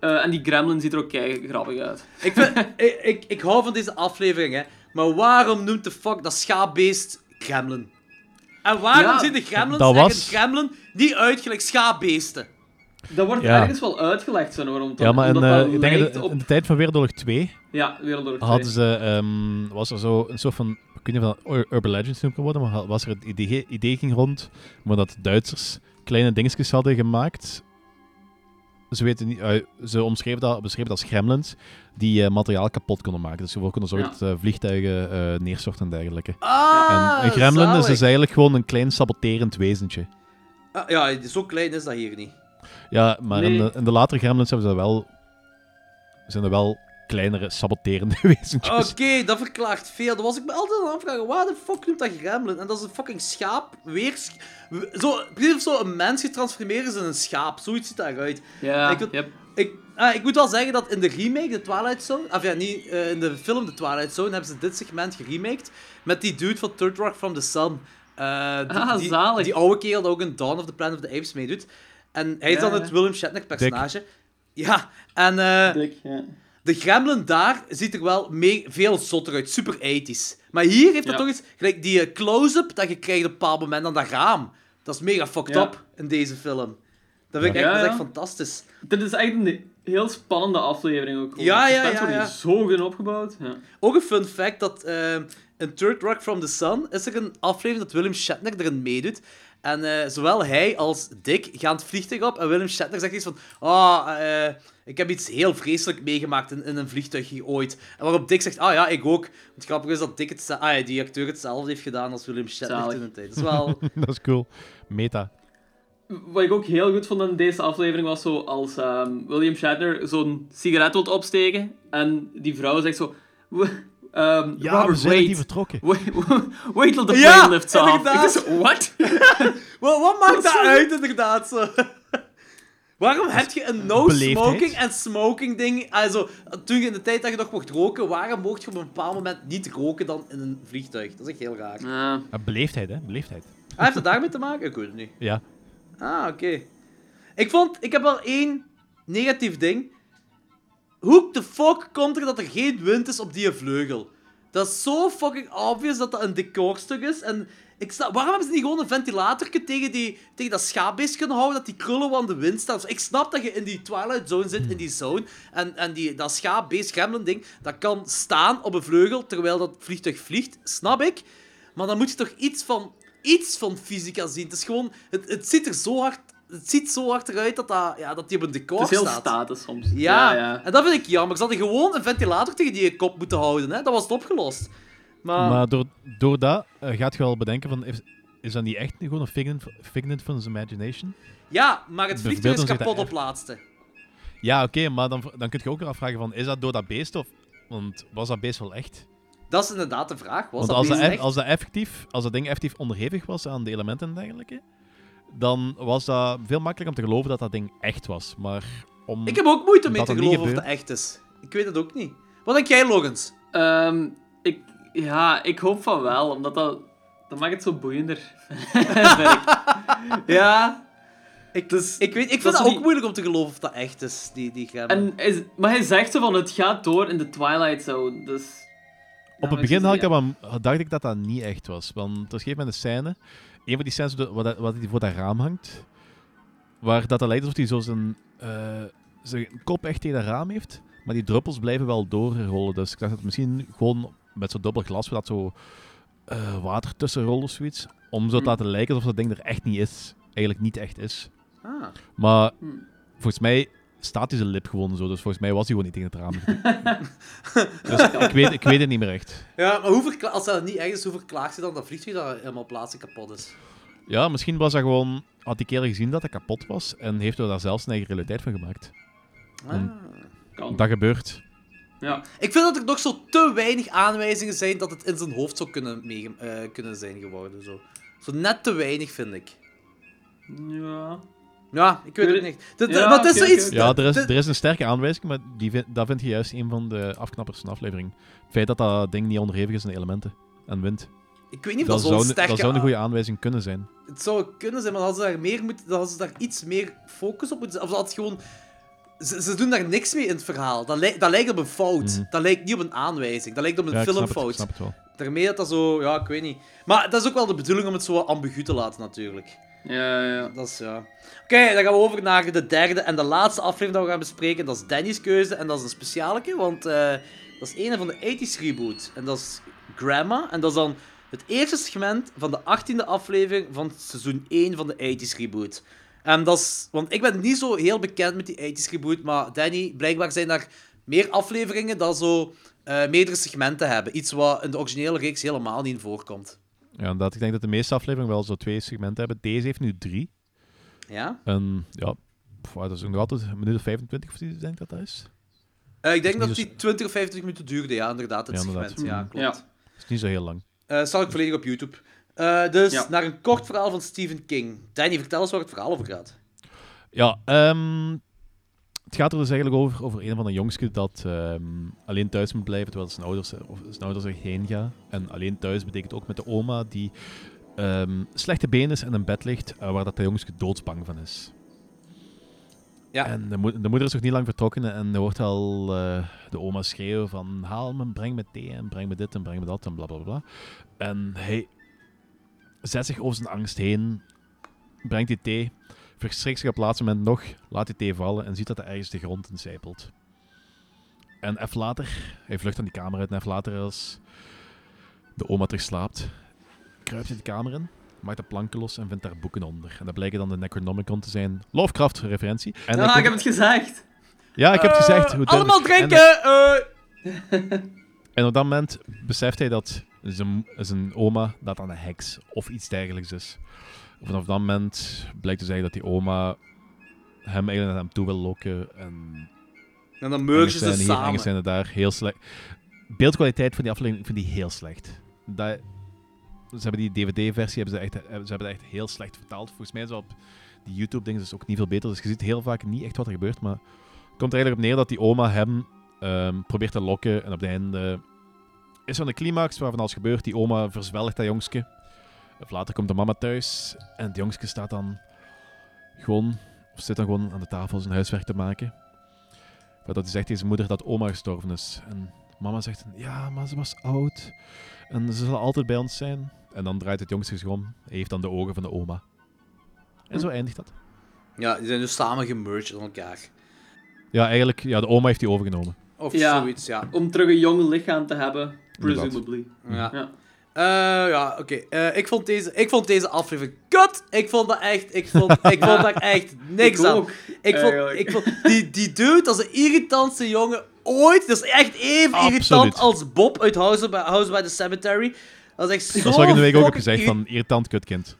Eh, en die gremlin ziet er ook kei grappig uit. Ik, vind, ik, ik, ik hou van deze aflevering, hè. Maar waarom noemt de fuck dat schaapbeest Gremlin? En waarom Ja, zien de Gremlins dat was- een Gremlin niet uit gelijk schaapbeesten? Dat wordt Ja. ergens wel uitgelegd, zo, waarom Ja, maar in, eh, ik denk op... in de tijd van Wereldoorlog 2 Ja, Wereldoorlog 2. hadden ze, ehm, was er zo een soort van, ik weet niet of dat Urban Legends noemt worden, maar was er het idee, idee ging rond, maar dat de Duitsers kleine dingetjes hadden gemaakt. Ze, weten niet, eh, ze omschreven dat, beschreven dat als gremlins die eh, materiaal kapot konden maken. Dus ze konden zorgen Ja. dat eh, vliegtuigen neerstorten en dergelijke. Ah, en een gremlin is dus eigenlijk gewoon een klein saboterend wezentje. Ah, ja, zo klein is dat hier niet. Ja, maar in, de, in de latere gremlins hebben ze wel, zijn er wel kleinere saboterende wezentjes. Oké, dat verklaart veel. Dan was ik me altijd aan het afvragen, waar de fuck noemt dat gremlin? En dat is een fucking schaap, weer... sch- Zo, precies of zo een mens getransformeerd is in een schaap. Zoiets ziet daaruit. Ja, Ik yep. Ik, ah, ik moet wel zeggen dat in de remake, de Twilight Zone... Of ja, niet, eh, in de film The Twilight Zone hebben ze dit segment geremaked met die dude van Third Rock from the Sun. Eh, die, Ah, die, zalig. Die oude kerel dat ook in Dawn of the Planet of the Apes meedoet. En hij is Ja, dan ja. het William Shatner personage. Ja, en eh, Dik, ja. De gremlin daar ziet er wel mee, veel zotter uit. Super 80s. Maar hier heeft dat Ja. toch iets... Gelijk die eh, close-up dat je krijgt op een bepaald moment aan dat raam. Dat is mega fucked Ja. up in deze film. Dat vind ik echt, dat is echt ja. fantastisch. Dit is echt een heel spannende aflevering ook. gewoon. Ja, ja, ja, ja. zo goed opgebouwd. Ja. Ook een fun fact dat eh, in Third Rock from the Sun is er een aflevering dat William Shatner erin meedoet. En eh, zowel hij als Dick gaan het vliegtuig op. En Willem Shatner zegt iets van... Ah, eh, ik heb iets heel vreselijk meegemaakt in, in een vliegtuig ooit. En waarop Dick zegt... Ah ja, ik ook. Het grappige is dat Dick het, ah, ja, die acteur hetzelfde heeft gedaan als Willem Shatner Zalig. toen een tijd. Dat is wel... dat is cool. Meta. Wat ik ook heel goed vond in deze aflevering was zo als ehm, William Shatner zo'n sigaret wil opsteken en die vrouw zegt zo... "W- ehm, Ja, we Robert, zijn wait. niet vertrokken. Wait, wait till the Ja, plane lifts off. inderdaad. What? wat, wat maakt dat uit, inderdaad? Zo? Waarom heb je een no beleefdheid. smoking en smoking ding? Also, toen je in de tijd dat je nog mocht roken, waarom mocht je op een bepaald moment niet roken dan in een vliegtuig? Dat is echt heel raar. Ja. Ja, beleefdheid, hè? Beleefdheid. Ah, heeft dat daarmee te maken? Ik weet het niet. Ja. Ah, oké. Ik vond, ik heb wel één negatief ding. Hoe de fuck komt er dat er geen wind is op die vleugel? Dat is zo fucking obvious dat dat een decorstuk is. En ik sta, waarom hebben ze niet gewoon een ventilator tegen, die, tegen dat schaapbeest kunnen houden, dat die krullen aan de wind staan? Dus ik snap dat je in die Twilight Zone zit, in die zone, en, en die, dat schaapbeest, gremlin ding, dat kan staan op een vleugel terwijl dat vliegtuig vliegt. Snap ik. Maar dan moet je toch iets van, iets van fysica zien. Het is gewoon, het, het ziet er zo hard, het ziet zo hard eruit dat, dat, ja, dat die op een decor Het is heel staat. status soms. Ja, ja. ja. en dat vind ik jammer. Ze hadden gewoon een ventilator tegen die kop moeten houden. Hè? Dat was het opgelost. Maar, Maar door, door dat eh, gaat je wel bedenken van... Is, is dat niet echt gewoon een figment, figment van zijn imagination? ja, maar het vliegtuig is kapot op laatste. Ja, oké, maar dan, dan kun je ook weer afvragen van... Is dat door dat beest of... Want was dat beest wel echt? Dat is inderdaad de vraag. Was Want dat als dat, beest eff- echt? als, dat effectief, als dat ding effectief onderhevig was aan de elementen en dergelijke, dan was dat veel makkelijker om te geloven dat dat ding echt was. Maar om... Ik heb ook moeite mee te geloven of dat echt is. Ik weet het ook niet. Wat denk jij, Logans? Ehm, ik, ja, ik hoop van wel, omdat dat, dat maakt het zo boeiender. Ja. Ik, Dus, ik, weet, ik dat vind het ook die- moeilijk om te geloven of dat echt is, die, die. En is, maar hij zegt zo van, het gaat door in de Twilight Zone, dus... Op het begin had ik dat, dacht ik dat dat niet echt was. Want er is op een gegeven moment een scène, een van die scènes waar hij voor dat raam hangt, waar dat, lijkt alsof hij zo zijn, eh, zijn kop echt tegen dat raam heeft, maar die druppels blijven wel doorrollen. Dus ik dacht dat het misschien gewoon met zo'n dubbel glas, waar dat zo eh, water tussen rolt of zoiets, om zo te Hm. laten lijken alsof dat ding er echt niet is. Eigenlijk niet echt is. Ah. Maar Hm. volgens mij staat hij zijn lip gewoon zo, dus volgens mij was hij gewoon niet tegen het raam. dus ik weet, ik weet het niet meer echt. Ja, maar hoe verkla- als dat niet echt is, hoe verklaart je dan dat vliegtuig dat helemaal plaatsen kapot is? Ja, misschien was dat gewoon, had die kerel gezien dat hij kapot was en heeft er daar zelfs zijn eigen realiteit van gemaakt. Ah. Kan. Dat gebeurt. Ja. Ik vind dat er nog zo te weinig aanwijzingen zijn dat het in zijn hoofd zou kunnen, eh, kunnen zijn geworden. Zo. zo net te weinig, vind ik. Ja. Ja, ik weet het niet. Dat, Ja, maar het is zoiets... Ja, er is, er is een sterke aanwijzing, maar die vind, dat vind je juist een van de afknappers van de aflevering. Het feit dat dat ding niet onderhevig is aan elementen en wind. Ik weet niet of Dat dat zo'n sterke... dat zou een goede aanwijzing kunnen zijn. Het zou kunnen zijn, maar dan hadden ze daar, meer moeten, dan hadden ze daar iets meer focus op moeten zetten. Of dat gewoon... Ze, ze doen daar niks mee in het verhaal. Dat, lijkt dat lijkt op een fout. Mhm. Dat lijkt niet op een aanwijzing. Dat lijkt op een Ja, ik snap het, ik filmfout. snap het wel. Daarmee dat dat zo... Ja, ik weet niet. Maar dat is ook wel de bedoeling om het zo ambigu te laten, natuurlijk. Ja, ja. Dat is ja. Oké, dan gaan we over naar de derde en de laatste aflevering dat we gaan bespreken. Dat is Danny's keuze en dat is een specialeke, want eh, dat is een van de 80s reboot. En dat is Grandma. En dat is dan het eerste segment van de 18e aflevering van seizoen 1 van de 80s reboot. En dat is, want ik ben niet zo heel bekend met die 80s reboot, maar Danny, blijkbaar zijn daar meer afleveringen dat zo eh, meerdere segmenten hebben. Iets wat in de originele reeks helemaal niet voorkomt. Ja, inderdaad. Ik denk dat de meeste afleveringen wel zo twee segmenten hebben. Deze heeft nu drie. Ja? En ja, pff, dat is nog altijd een minuut of 25 of iets, denk ik dat dat is. Eh, ik denk dat die 20 of 25 minuten duurde, ja, inderdaad, het Ja, segment. Ja, klopt. Ja. Dat is niet zo heel lang. Eh staat ook volledig op YouTube. Eh, dus Ja. naar een kort verhaal van Stephen King. Danny, vertel eens waar het verhaal over gaat. Ja, ehm, het gaat er dus eigenlijk over, over een van de jongsten dat ehm, alleen thuis moet blijven terwijl zijn ouders, of zijn ouders er heen gaan. En alleen thuis betekent ook met de oma die ehm, slechte been is en in bed ligt, eh, waar dat de jongske doodsbang van is. Ja. En de, mo- de moeder is nog niet lang vertrokken en er wordt al eh, de oma schreeuwen van haal me, breng me thee en breng me dit en breng me dat en bla bla bla. En hij zet zich over zijn angst heen, brengt die thee, verschrikt zich op het laatste moment nog, laat die thee vallen en ziet dat er ergens de grond in zijpelt. En even later, hij vlucht aan die kamer uit en even later als de oma terug slaapt, kruipt hij de kamer in, maakt de planken los en vindt daar boeken onder. En dat blijken dan de Necronomicon te zijn. Lovecraft-referentie. En Ah, hij ik heb het gezegd. Ja, ik heb het gezegd. Eh, Hoe allemaal duidelijk. En- drinken! eh. En op dat moment beseft hij dat zijn, zijn oma dat aan een heks of iets dergelijks is. Vanaf dat moment blijkt te zeggen dat die oma hem eigenlijk naar hem toe wil lokken. En En dan mergen ze zijn hier, samen. Zijn er daar. Heel slecht. Beeldkwaliteit van die aflevering, ik vind die heel slecht. Dat, ze hebben die DVD-versie hebben ze, echt, ze hebben dat echt heel slecht vertaald. Volgens mij is dat op die YouTube-dingen is ook niet veel beter. Dus je ziet heel vaak niet echt wat er gebeurt. Maar het komt er eigenlijk op neer dat die oma hem ehm, probeert te lokken. En op het einde is er een climax waarvan alles gebeurt. Die oma verzwelgt dat jongske. Of later komt de mama thuis. En het jongske staat dan gewoon, of zit dan gewoon aan de tafel zijn huiswerk te maken. Maar dat hij zegt tegen zijn moeder dat oma gestorven is. En mama zegt, ja, maar ze was oud. En ze zal altijd bij ons zijn. En dan draait het jongske zich om. Hij heeft dan de ogen van de oma. En zo eindigt dat. Ja, die zijn dus samen gemerged aan elkaar. Ja, eigenlijk, ja, de oma heeft die overgenomen. Of Ja. zoiets, ja. Om terug een jong lichaam te hebben, presumably. Ja, Ja. Eh, ja oké. Eh, ik, vond deze, ik vond deze aflevering kut. Ik vond dat echt... Ik vond, ik vond daar echt niks Ik aan. ook, Ik vond, ik vond die, die dude, dat is de irritantste jongen ooit. Dat is echt even Absoluut. irritant als Bob uit House by, House by the Cemetery. Dat is echt zo Dat is wat ik in de week ook heb gezegd, van irritant kutkind.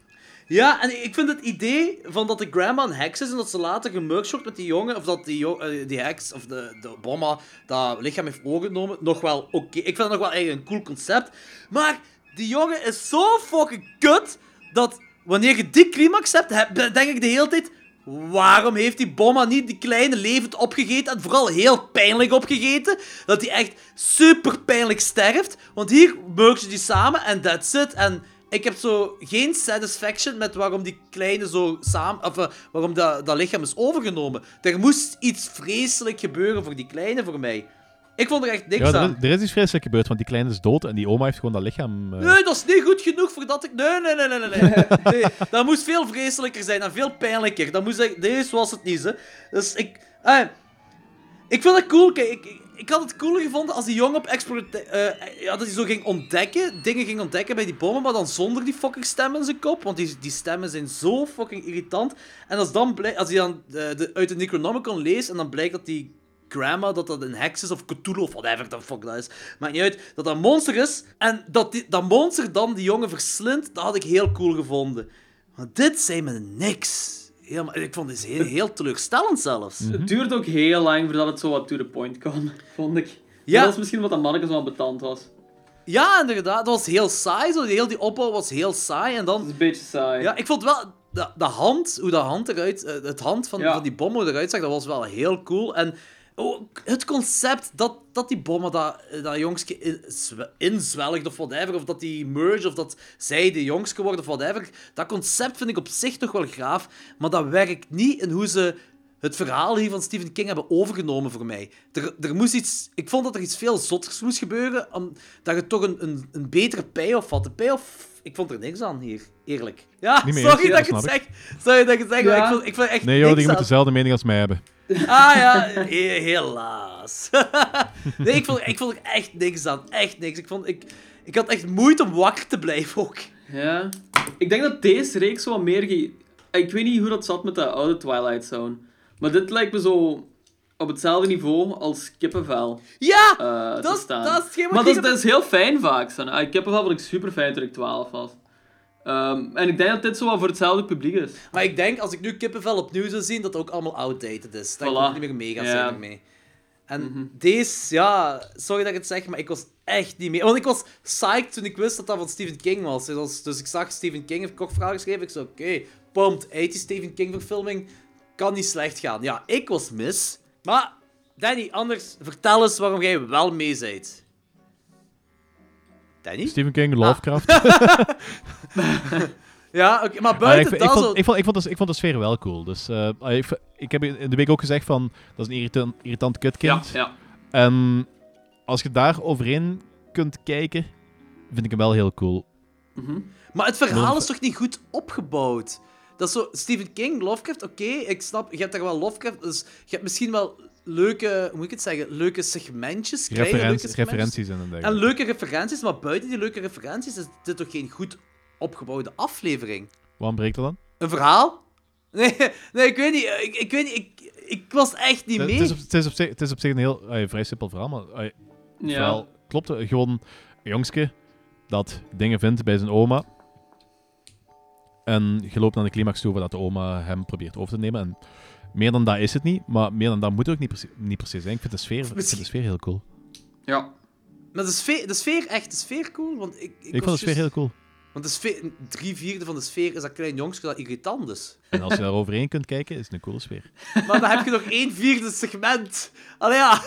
Ja, en ik vind het idee van dat de grandma een heks is en dat ze later gemurkt wordt met die jongen, of dat die, eh, die heks, of de, de bomma, dat lichaam heeft overgenomen, nog wel oké. Ik vind het nog wel eigenlijk een cool concept. Maar die jongen is zo fucking kut, dat wanneer je die climax hebt, heb- denk ik de hele tijd... Waarom heeft die bomma niet die kleine levend opgegeten en vooral heel pijnlijk opgegeten? Dat hij echt super pijnlijk sterft. Want hier merken ze die samen en that's it. En ik heb zo geen satisfaction met waarom die kleine zo samen... Of eh, waarom dat, dat lichaam is overgenomen. Er moest iets vreselijk gebeuren voor die kleine voor mij. Ik vond er echt niks Ja, er, aan. er is iets vreselijk gebeurd, want die kleine is dood en die oma heeft gewoon dat lichaam... eh, Nee, dat is niet goed genoeg voordat ik... Nee, nee, nee, nee, nee. nee. nee dat moest veel vreselijker zijn en veel pijnlijker. Dat moest echt... Deze was het niet, hè. Dus ik... eh, ik vind het cool. Kijk, ik, ik, had het cooler gevonden als die jongen op exploratie... ja, dat hij zo ging ontdekken, dingen ging ontdekken bij die bommen, maar dan zonder die fucking stem in zijn kop. Want die, die stemmen zijn zo fucking irritant. En als, dan blij, als hij dan eh, de, uit de Necronomicon leest en dan blijkt dat die grandma, dat dat een heks is, of Cthulhu, of whatever the fuck dat is. Maakt niet uit. Dat dat een monster is. En dat die, dat monster dan die jongen verslindt, dat had ik heel cool gevonden. Maar dit zei me niks. Helemaal, ik vond dit heel, heel teleurstellend zelfs. Het duurt ook heel lang voordat het zo wat to the point kwam, vond ik. Ja. Dat is misschien wat dat manneke zo betant was. Ja, inderdaad. Dat was heel saai. Zo. Heel die opbouw was heel saai. En Dat dan... is een beetje saai. Ja, ik vond wel... De, de hand, hoe de hand eruit... eh, Het hand van, Ja. van die bom hoe eruit zag, dat was wel heel cool. En het concept dat, dat die bommen dat, dat jongske in, zwe- inzwelgt of whatever, of dat die merge, of dat zij de jongske wordt of whatever, dat concept vind ik op zich toch wel gaaf, maar dat werkt niet in hoe ze het verhaal hier van Stephen King hebben overgenomen voor mij. Er, er moest iets... Ik vond dat er iets veel zotters moest gebeuren, om, dat je toch een, een, een betere payoff had. De payoff... Ik vond er niks aan hier, eerlijk. Ja, Niet mee sorry eens, dat ja, ik het zeg. Sorry dat ik het zeg, maar ik vond, ik vond echt Nee joh, niks die moet dezelfde mening als mij hebben. Ah ja, he- helaas. nee, ik vond, ik vond er echt niks aan. Echt niks. Ik, vond, ik, ik had echt moeite om wakker te blijven ook. Ja. Ik denk dat deze reeks wat meer... Ge... Ik weet niet hoe dat zat met de oude Twilight Zone. Maar dit lijkt me zo op hetzelfde niveau als kippenvel Ja! eh, Dat te is- staan. dat is wat maar ik dat dat is heel fijn vaak. Zo. Ah, kippenvel vond ik super fijn toen ik 12 was. Ehm, en ik denk dat dit zo wat voor hetzelfde publiek is. Maar ik denk, als ik nu kippenvel opnieuw zou zien, dat het ook allemaal outdated is. Dat ik Voilà. ook niet meer mee ga Ja. zijn ermee. En deze, ja, sorry dat ik het zeg, maar ik was echt niet mee. Want ik was psyched toen ik wist dat dat van Stephen King was. Dus, dus ik zag Stephen King heeft kokvragen geschreven. Ik zei, oké, pumped. 80 Stephen King verfilming kan niet slecht gaan. Ja, ik was mis. Maar, Danny, anders vertel eens waarom jij wel mee bent. Danny? Stephen King, Lovecraft. Ja, oké, maar Ah, buiten ik, dat ik, zo... vond, ik, vond, ik, vond de, ik vond de sfeer wel cool. Dus, eh, ik, v- ik heb in de week ook gezegd van, dat is een irritant, irritant Ja, kutkind. ja. En als je daar overheen kunt kijken, vind ik hem wel heel cool. Mhm. Maar het verhaal is toch niet goed opgebouwd? Dat is zo, Stephen King, Lovecraft, oké, ik snap, je hebt daar wel Lovecraft, dus je hebt misschien wel leuke, hoe moet ik het zeggen, leuke segmentjes, kleine leuke Referenties, segmentjes. referenties en En leuke referenties, maar buiten die leuke referenties is dit toch geen goed opgebouwde aflevering. Wat breekt er dan? Een verhaal? Nee, nee ik weet niet. Ik, ik weet niet. Ik, ik was echt niet Het mee. is, op, het, is op zich, het is op zich een heel vrij simpel verhaal, maar het Ja. verhaal klopt. Gewoon een jongske dat dingen vindt bij zijn oma. En je loopt naar de climax toe waar dat de oma hem probeert over te nemen. En meer dan dat is het niet, maar meer dan dat moet het ook niet, precies, niet precies zijn. Ik vind de sfeer, ik vind de sfeer heel cool. Ja. Maar de sfeer, de sfeer, echt, de sfeer cool. Want ik, ik, Ik, vond de sfeer heel cool. Want de sfeer, drie vierde van de sfeer is dat klein jongske dat irritant is. En als je daar overheen kunt kijken, is het een coole sfeer. Maar dan heb je nog één vierde segment. Allee, ja.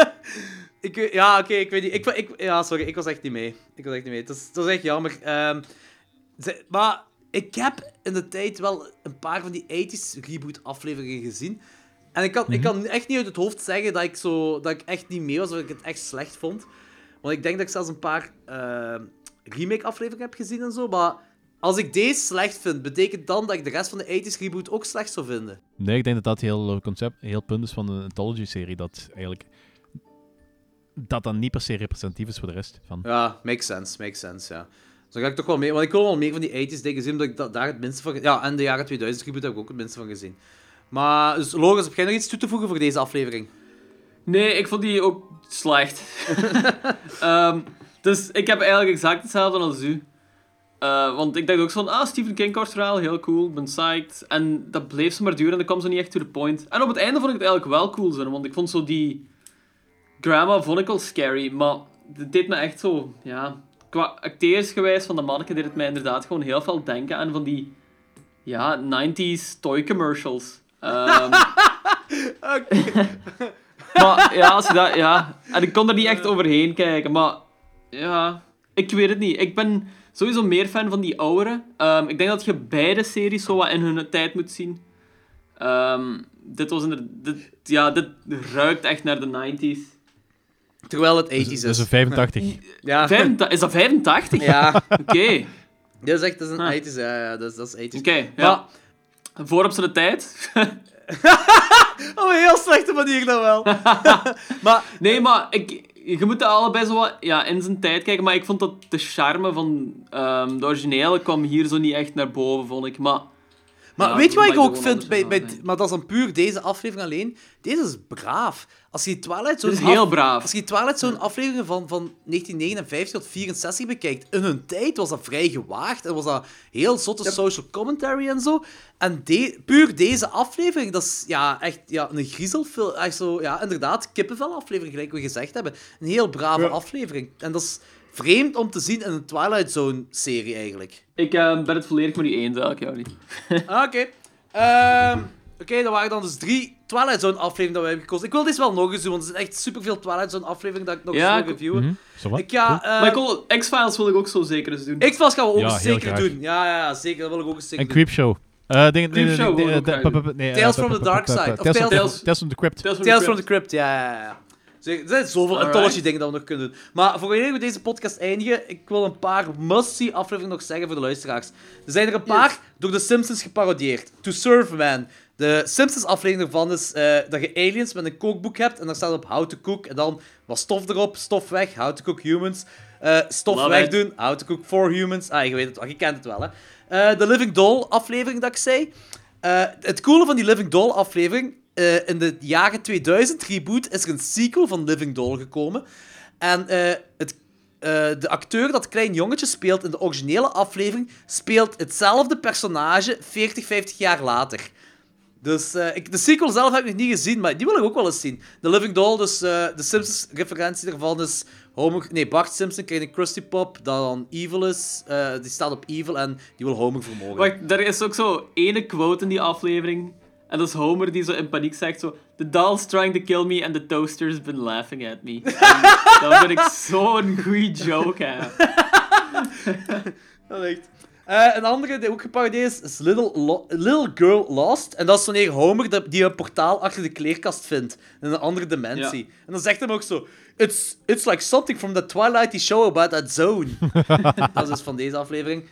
ik, ja, oké, ik weet niet. Ik, ik, ja, sorry, ik was echt niet mee. Ik was echt niet mee. Dat is, dat is echt jammer. Ehm, ze- maar ik heb in de tijd wel een paar van die 80s reboot afleveringen gezien. En ik kan, ik kan echt niet uit het hoofd zeggen dat ik, zo, dat ik echt niet mee was, of dat ik het echt slecht vond. Want ik denk dat ik zelfs een paar ehm, remake afleveringen heb gezien en zo. Maar als ik deze slecht vind, betekent dan dat ik de rest van de 80s reboot ook slecht zou vinden. Nee, ik denk dat dat heel eh, concept, heel punt is van de Anthology-serie. Dat eigenlijk... Dat dan niet per se representatief is voor de rest. Van. Ja, makes sense, makes sense, ja. Dan ga ik toch wel mee, want ik wil wel meer van die 80s dingen zien, omdat ik da- daar het minste van... Ja, en de jaren 2000 reboot heb ik ook het minste van gezien. Maar, dus heb jij nog iets toe te voegen voor deze aflevering? Nee, ik vond die ook slecht. Ehm, dus ik heb eigenlijk exact hetzelfde als u. Eh, want ik dacht ook zo van, ah, Stephen King kort verhaal, heel cool, ben psyched. En dat bleef zo maar duren en dat kwam zo niet echt to the point. En op het einde vond ik het eigenlijk wel cool zijn, want ik vond zo die... Grandma vond ik al scary, maar het deed me echt zo, ja... Qua acteersgewijs van de manneke deed het mij inderdaad gewoon heel veel denken aan van die... Ja, 90s toy commercials. Ehm, maar ja, als je dat, ja. En ik kon er niet echt overheen kijken, maar ja, ik weet het niet. Ik ben sowieso meer fan van die oudere. Ehm, ik denk dat je beide series zo wat in hun tijd moet zien. Ehm, dit was inderdaad, dit, ja, dit ruikt echt naar de 90s. Terwijl het 80s Dus, is. dus een 85. Ja, 85 is dat 85? ja. Oké, dat is echt dat is een Ah. 80s, ja, ja, dat is, dat is 80s. oké. ja. Maar, Voor op zijn tijd. op een heel slechte manier dan wel. maar, Nee, maar ik, je moet er allebei zo wat, ja, in zijn tijd kijken. Maar ik vond dat de charme van ehm, de originele kwam hier zo niet echt naar boven, vond ik. Maar, maar Ja, weet je wat ik ook vind, bij, bij, maar dat is dan puur deze aflevering alleen. Deze is braaf. Als je die Twilight is heel af- braaf. als je Twilight Zone afleveringen van, van 1959 tot 64 bekijkt, in hun tijd was dat vrij gewaagd en was dat heel zotte social commentary en zo. En de, puur deze aflevering, dat is ja, echt ja, een griezelfilm. Echt zo, ja, inderdaad, kippenvel aflevering, gelijk we gezegd hebben. Een heel brave aflevering. En dat is vreemd om te zien in een Twilight Zone serie eigenlijk. ik eh, ben het volledig met u eens, eigenlijk, jou niet. Ah, Oké. Ehm, Oké, dat waren dan dus drie Twilight Zone afleveringen dat we hebben gekozen. Ik wil dit wel nog eens doen, want er zijn echt superveel Twilight Zone afleveringen dat ik nog Ja, eens wil reviewen. Zo wat? Ik ga... eh, maar ik wil, X-Files wil ik ook zo zeker eens doen. X-Files gaan we ook Ja, eens heel zeker graag. doen. Ja, ja, ja, zeker. Dat wil ik ook eens zeker En doen. Eh nee, nee, Creepshow nee, nee, graag nee, nee, Tales eh, from the Dark Side. Tales from- Tales- Tales from the Crypt. Tales from Tales the from the Crypt. Crypt, ja, ja, ja. Zeg, Er zijn zoveel anthology dingen dat we nog kunnen doen. Maar voor wanneer we deze podcast eindigen, ik wil een paar must-see afleveringen nog zeggen voor de luisteraars. Er zijn er een paar door de Simpsons geparodieerd. To Serve Man. De Simpsons aflevering ervan is eh, dat je aliens met een kookboek hebt en daar staat op how to cook en dan wat stof erop, stof weg, how to cook humans. Eh, stof Love wegdoen, how to cook for humans. Ah, je weet het wel, je kent het wel, hè. Eh, de Living Doll aflevering dat ik zei. Het coole van die Living Doll aflevering, eh, in de jaren 2000 reboot is er een sequel van Living Doll gekomen. En eh, het, eh, de acteur dat klein jongetje speelt in de originele aflevering, speelt hetzelfde personage 40, 50 jaar later. Dus ik, de sequel zelf heb ik nog niet gezien, maar die wil ik ook wel eens zien. De Living Doll, dus de Simpsons-referentie daarvan is... Homer, nee, Bart Simpson krijgt een Krusty Pop, dan evil is. Die staat op evil en die wil Homer vermogen. Wacht, er is ook zo ene quote in die aflevering. En dat is Homer die zo in paniek zegt zo... The doll's trying to kill me and the toaster's been laughing at me. En dat vind ik zo'n goede joke, hè. Dat is echt. Eh, een andere die ook geparodieerd is, is Little, Lo- Little Girl Lost. En dat is wanneer Homer de, die een portaal achter de kleerkast vindt. In een andere dimensie. Ja. En dan zegt hij ook zo... It's, it's like something from the Twilighty show about that zone. dat is dus van deze aflevering.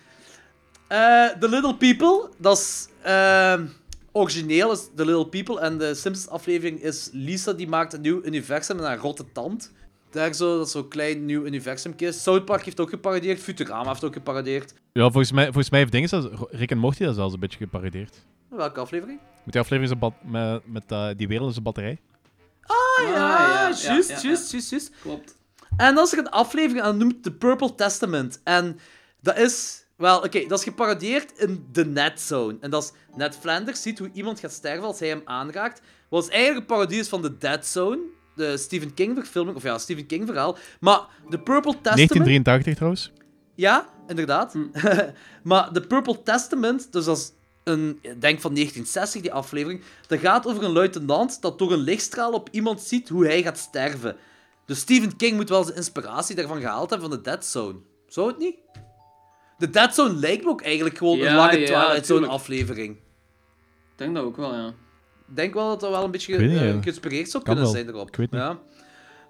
Eh, The Little People, dat is... ehm, origineel is The Little People. En de Simpsons aflevering is Lisa die maakt een nieuw universum met haar rotte tand. Daar zo, dat is zo'n klein nieuw universum is. South Park heeft ook geparodieerd. Futurama heeft ook geparodieerd. Ja, volgens mij, volgens mij heeft dingen zelfs, Rick en Morty dat zelfs een beetje geparodieerd. Welke aflevering? Met die aflevering is een bat- met, met eh, die wereldse batterij. Ah ja, ja, juist, ja, juist, ja, juist, juist, juist. Klopt. En dan is er een aflevering en dat noemt The Purple Testament. En dat is... Wel, oké, dat is geparodieerd in The Net Zone. En dat is... Ned Flanders ziet hoe iemand gaat sterven als hij hem aanraakt. Wat is eigenlijk een parodie is van The Dead Zone. De Stephen King verfilming. Of ja, Stephen King verhaal. Maar The Purple Testament... 1983 trouwens. Ja, inderdaad. maar The Purple Testament, dus dat is een, ik denk van 1960, die aflevering, dat gaat over een luitenant dat door een lichtstraal op iemand ziet hoe hij gaat sterven. Dus Stephen King moet wel zijn inspiratie daarvan gehaald hebben van de Dead Zone. Zou het niet? De Dead Zone lijkt me ook eigenlijk gewoon een lange ja, Twilight Zone aflevering. Ik denk dat ook wel, ja. Ik denk wel dat dat wel een beetje niet, geïnspireerd zou Kan kunnen wel. zijn erop. Ik weet niet. Ja.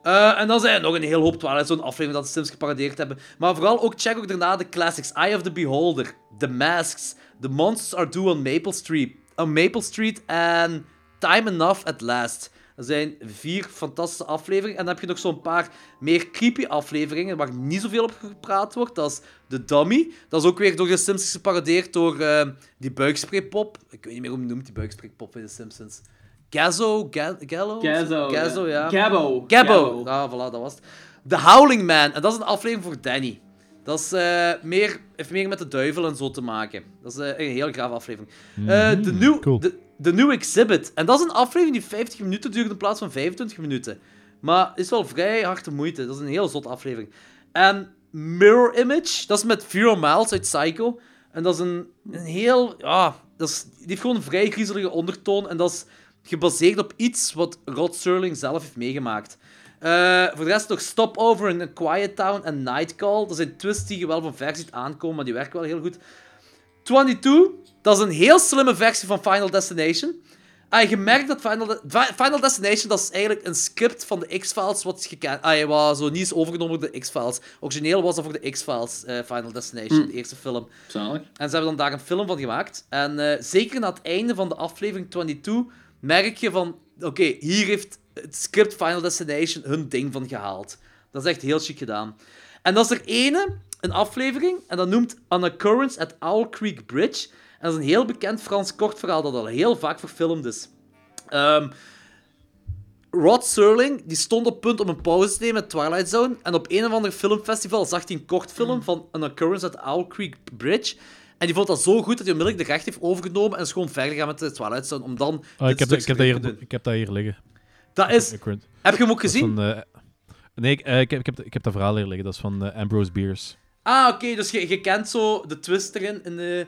Eh, en dan zijn er nog een heel hoop Twilight Zone afleveringen dat de Sims geparodeerd hebben. Maar vooral ook check ook daarna de classics. Eye of the Beholder, The Masks, The Monsters Are Due on Maple Street, on Maple Street en Time Enough at Last. Dat zijn vier fantastische afleveringen. En dan heb je nog zo'n paar meer creepy afleveringen waar niet zoveel op gepraat wordt. Dat is The Dummy. Dat is ook weer door de Simpsons geparodeerd door eh, die buikspreekpop. Ik weet niet meer hoe men noemt die buikspreekpop in de Simpsons. Gazzo? Ga- Gallo? Gazzo. Gazzo, ja. Gabbo. Gabbo. Ah, voilà, dat was het. The Howling Man. En dat is een aflevering voor Danny. Dat is, eh, meer, heeft meer met de duivel en zo te maken. Dat is eh, een heel graaf aflevering. Eh, de, cool. de, de New Exhibit. En dat is een aflevering die 50 minuten duurt in plaats van 25 minuten. Maar is wel vrij harde moeite. Dat is een heel zot aflevering. En Mirror Image. Dat is met Vero Miles uit Psycho. En dat is een, een heel... Ja, dat is, die heeft gewoon een vrij griezelige ondertoon. En dat is gebaseerd op iets wat Rod Serling zelf heeft meegemaakt. Eh, voor de rest nog Stopover in A Quiet Town en Night Call. Dat zijn twists die je wel van ver ziet aankomen, maar die werken wel heel goed. 22, dat is een heel slimme versie van Final Destination. Ah, je merkt dat Final, De- Final Destination dat is eigenlijk een script van de X-Files wat gekend, ah, wat zo niet is overgenomen door de X-Files. Origineel was dat voor de X-Files, eh, Final Destination, de eerste film. Zalig. En ze hebben dan daar een film van gemaakt. En eh, zeker na het einde van de aflevering 22 merk je van... Oké, hier heeft het script Final Destination hun ding van gehaald. Dat is echt heel chic gedaan. En dat is er ene, een aflevering, en dat noemt An Occurrence at Owl Creek Bridge. En dat is een heel bekend Frans kortverhaal dat al heel vaak verfilmd is. Ehm, Rod Serling die stond op punt om een pauze te nemen met Twilight Zone. En op een of ander filmfestival zag hij een kortfilm van An Occurrence at Owl Creek Bridge. En die vond dat zo goed dat hij onmiddellijk de recht heeft overgenomen en is gewoon verder gaan met de Twilight Zone. Om dan dit ik, heb, dat- ik, heb dat hier, ik heb dat hier liggen. Dat is... Heb je hem ook gezien? van, eh, nee, ik, eh, ik, heb, ik, heb, ik heb dat verhaal hier liggen. Dat is van eh, Ambrose Bierce. Ah, oké, dus je, je kent zo de twist erin in, de,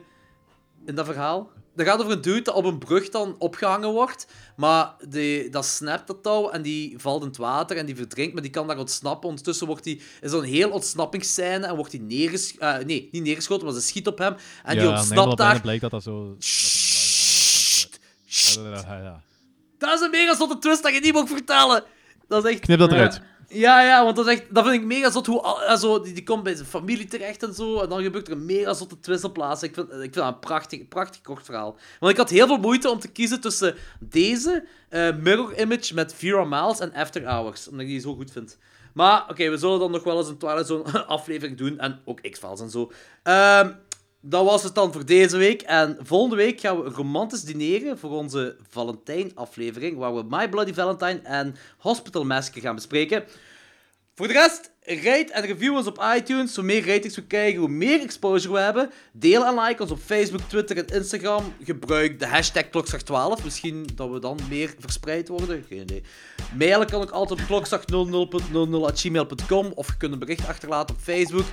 in dat verhaal. Dat gaat over een dude dat op een brug dan opgehangen wordt, maar die, dat snapt dat touw en die valt in het water en die verdrinkt, maar die kan daar ontsnappen. Ondertussen wordt die, is er een heel ontsnappingsscène en wordt hij neergeschoten. nee, niet neergeschoten, maar ze schiet op hem en die ontsnapt nee, daar. blijkt dat dat zo... Ja, ja. Dat is een mega zotte twist dat je niet mag vertellen. Dat is echt... Knip dat eruit. Ja, ja, want dat, vind ik mega zot. Hoe, al- eh, die, die komt bij zijn familie terecht en zo. En dan gebeurt er een mega zotte twist op. Ik vind, ik vind dat een prachtig, prachtig kort verhaal. Want ik had heel veel moeite om te kiezen tussen deze eh, Mirror Image met Vera Miles en After Hours. Omdat ik die zo goed vind. Maar oké, we zullen dan nog wel eens een Twilight Zone aflevering doen. En ook X-Files en zo. Ehm, dat was het dan voor deze week. En volgende week gaan we romantisch dineren voor onze Valentijn-aflevering. Waar we My Bloody Valentine en Hospital Massacre gaan bespreken. Voor de rest, rate en review ons op iTunes. Hoe meer ratings we krijgen, hoe meer exposure we hebben. Deel en like ons op Facebook, Twitter en Instagram. Gebruik de hashtag klokslag12. Misschien dat we dan meer verspreid worden. Geen idee. Mailen kan ook altijd op klokslag00.00.gmail.com of je kunt een bericht achterlaten op Facebook.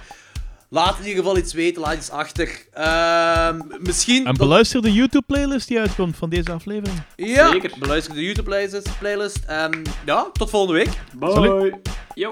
Laat in ieder geval iets weten, laat iets achter. Ehm, misschien... En beluister de YouTube-playlist die uitkomt van deze aflevering. Ja, Zeker. beluister de YouTube-playlist. Playlist. En ja, tot volgende week. Bye. Yo.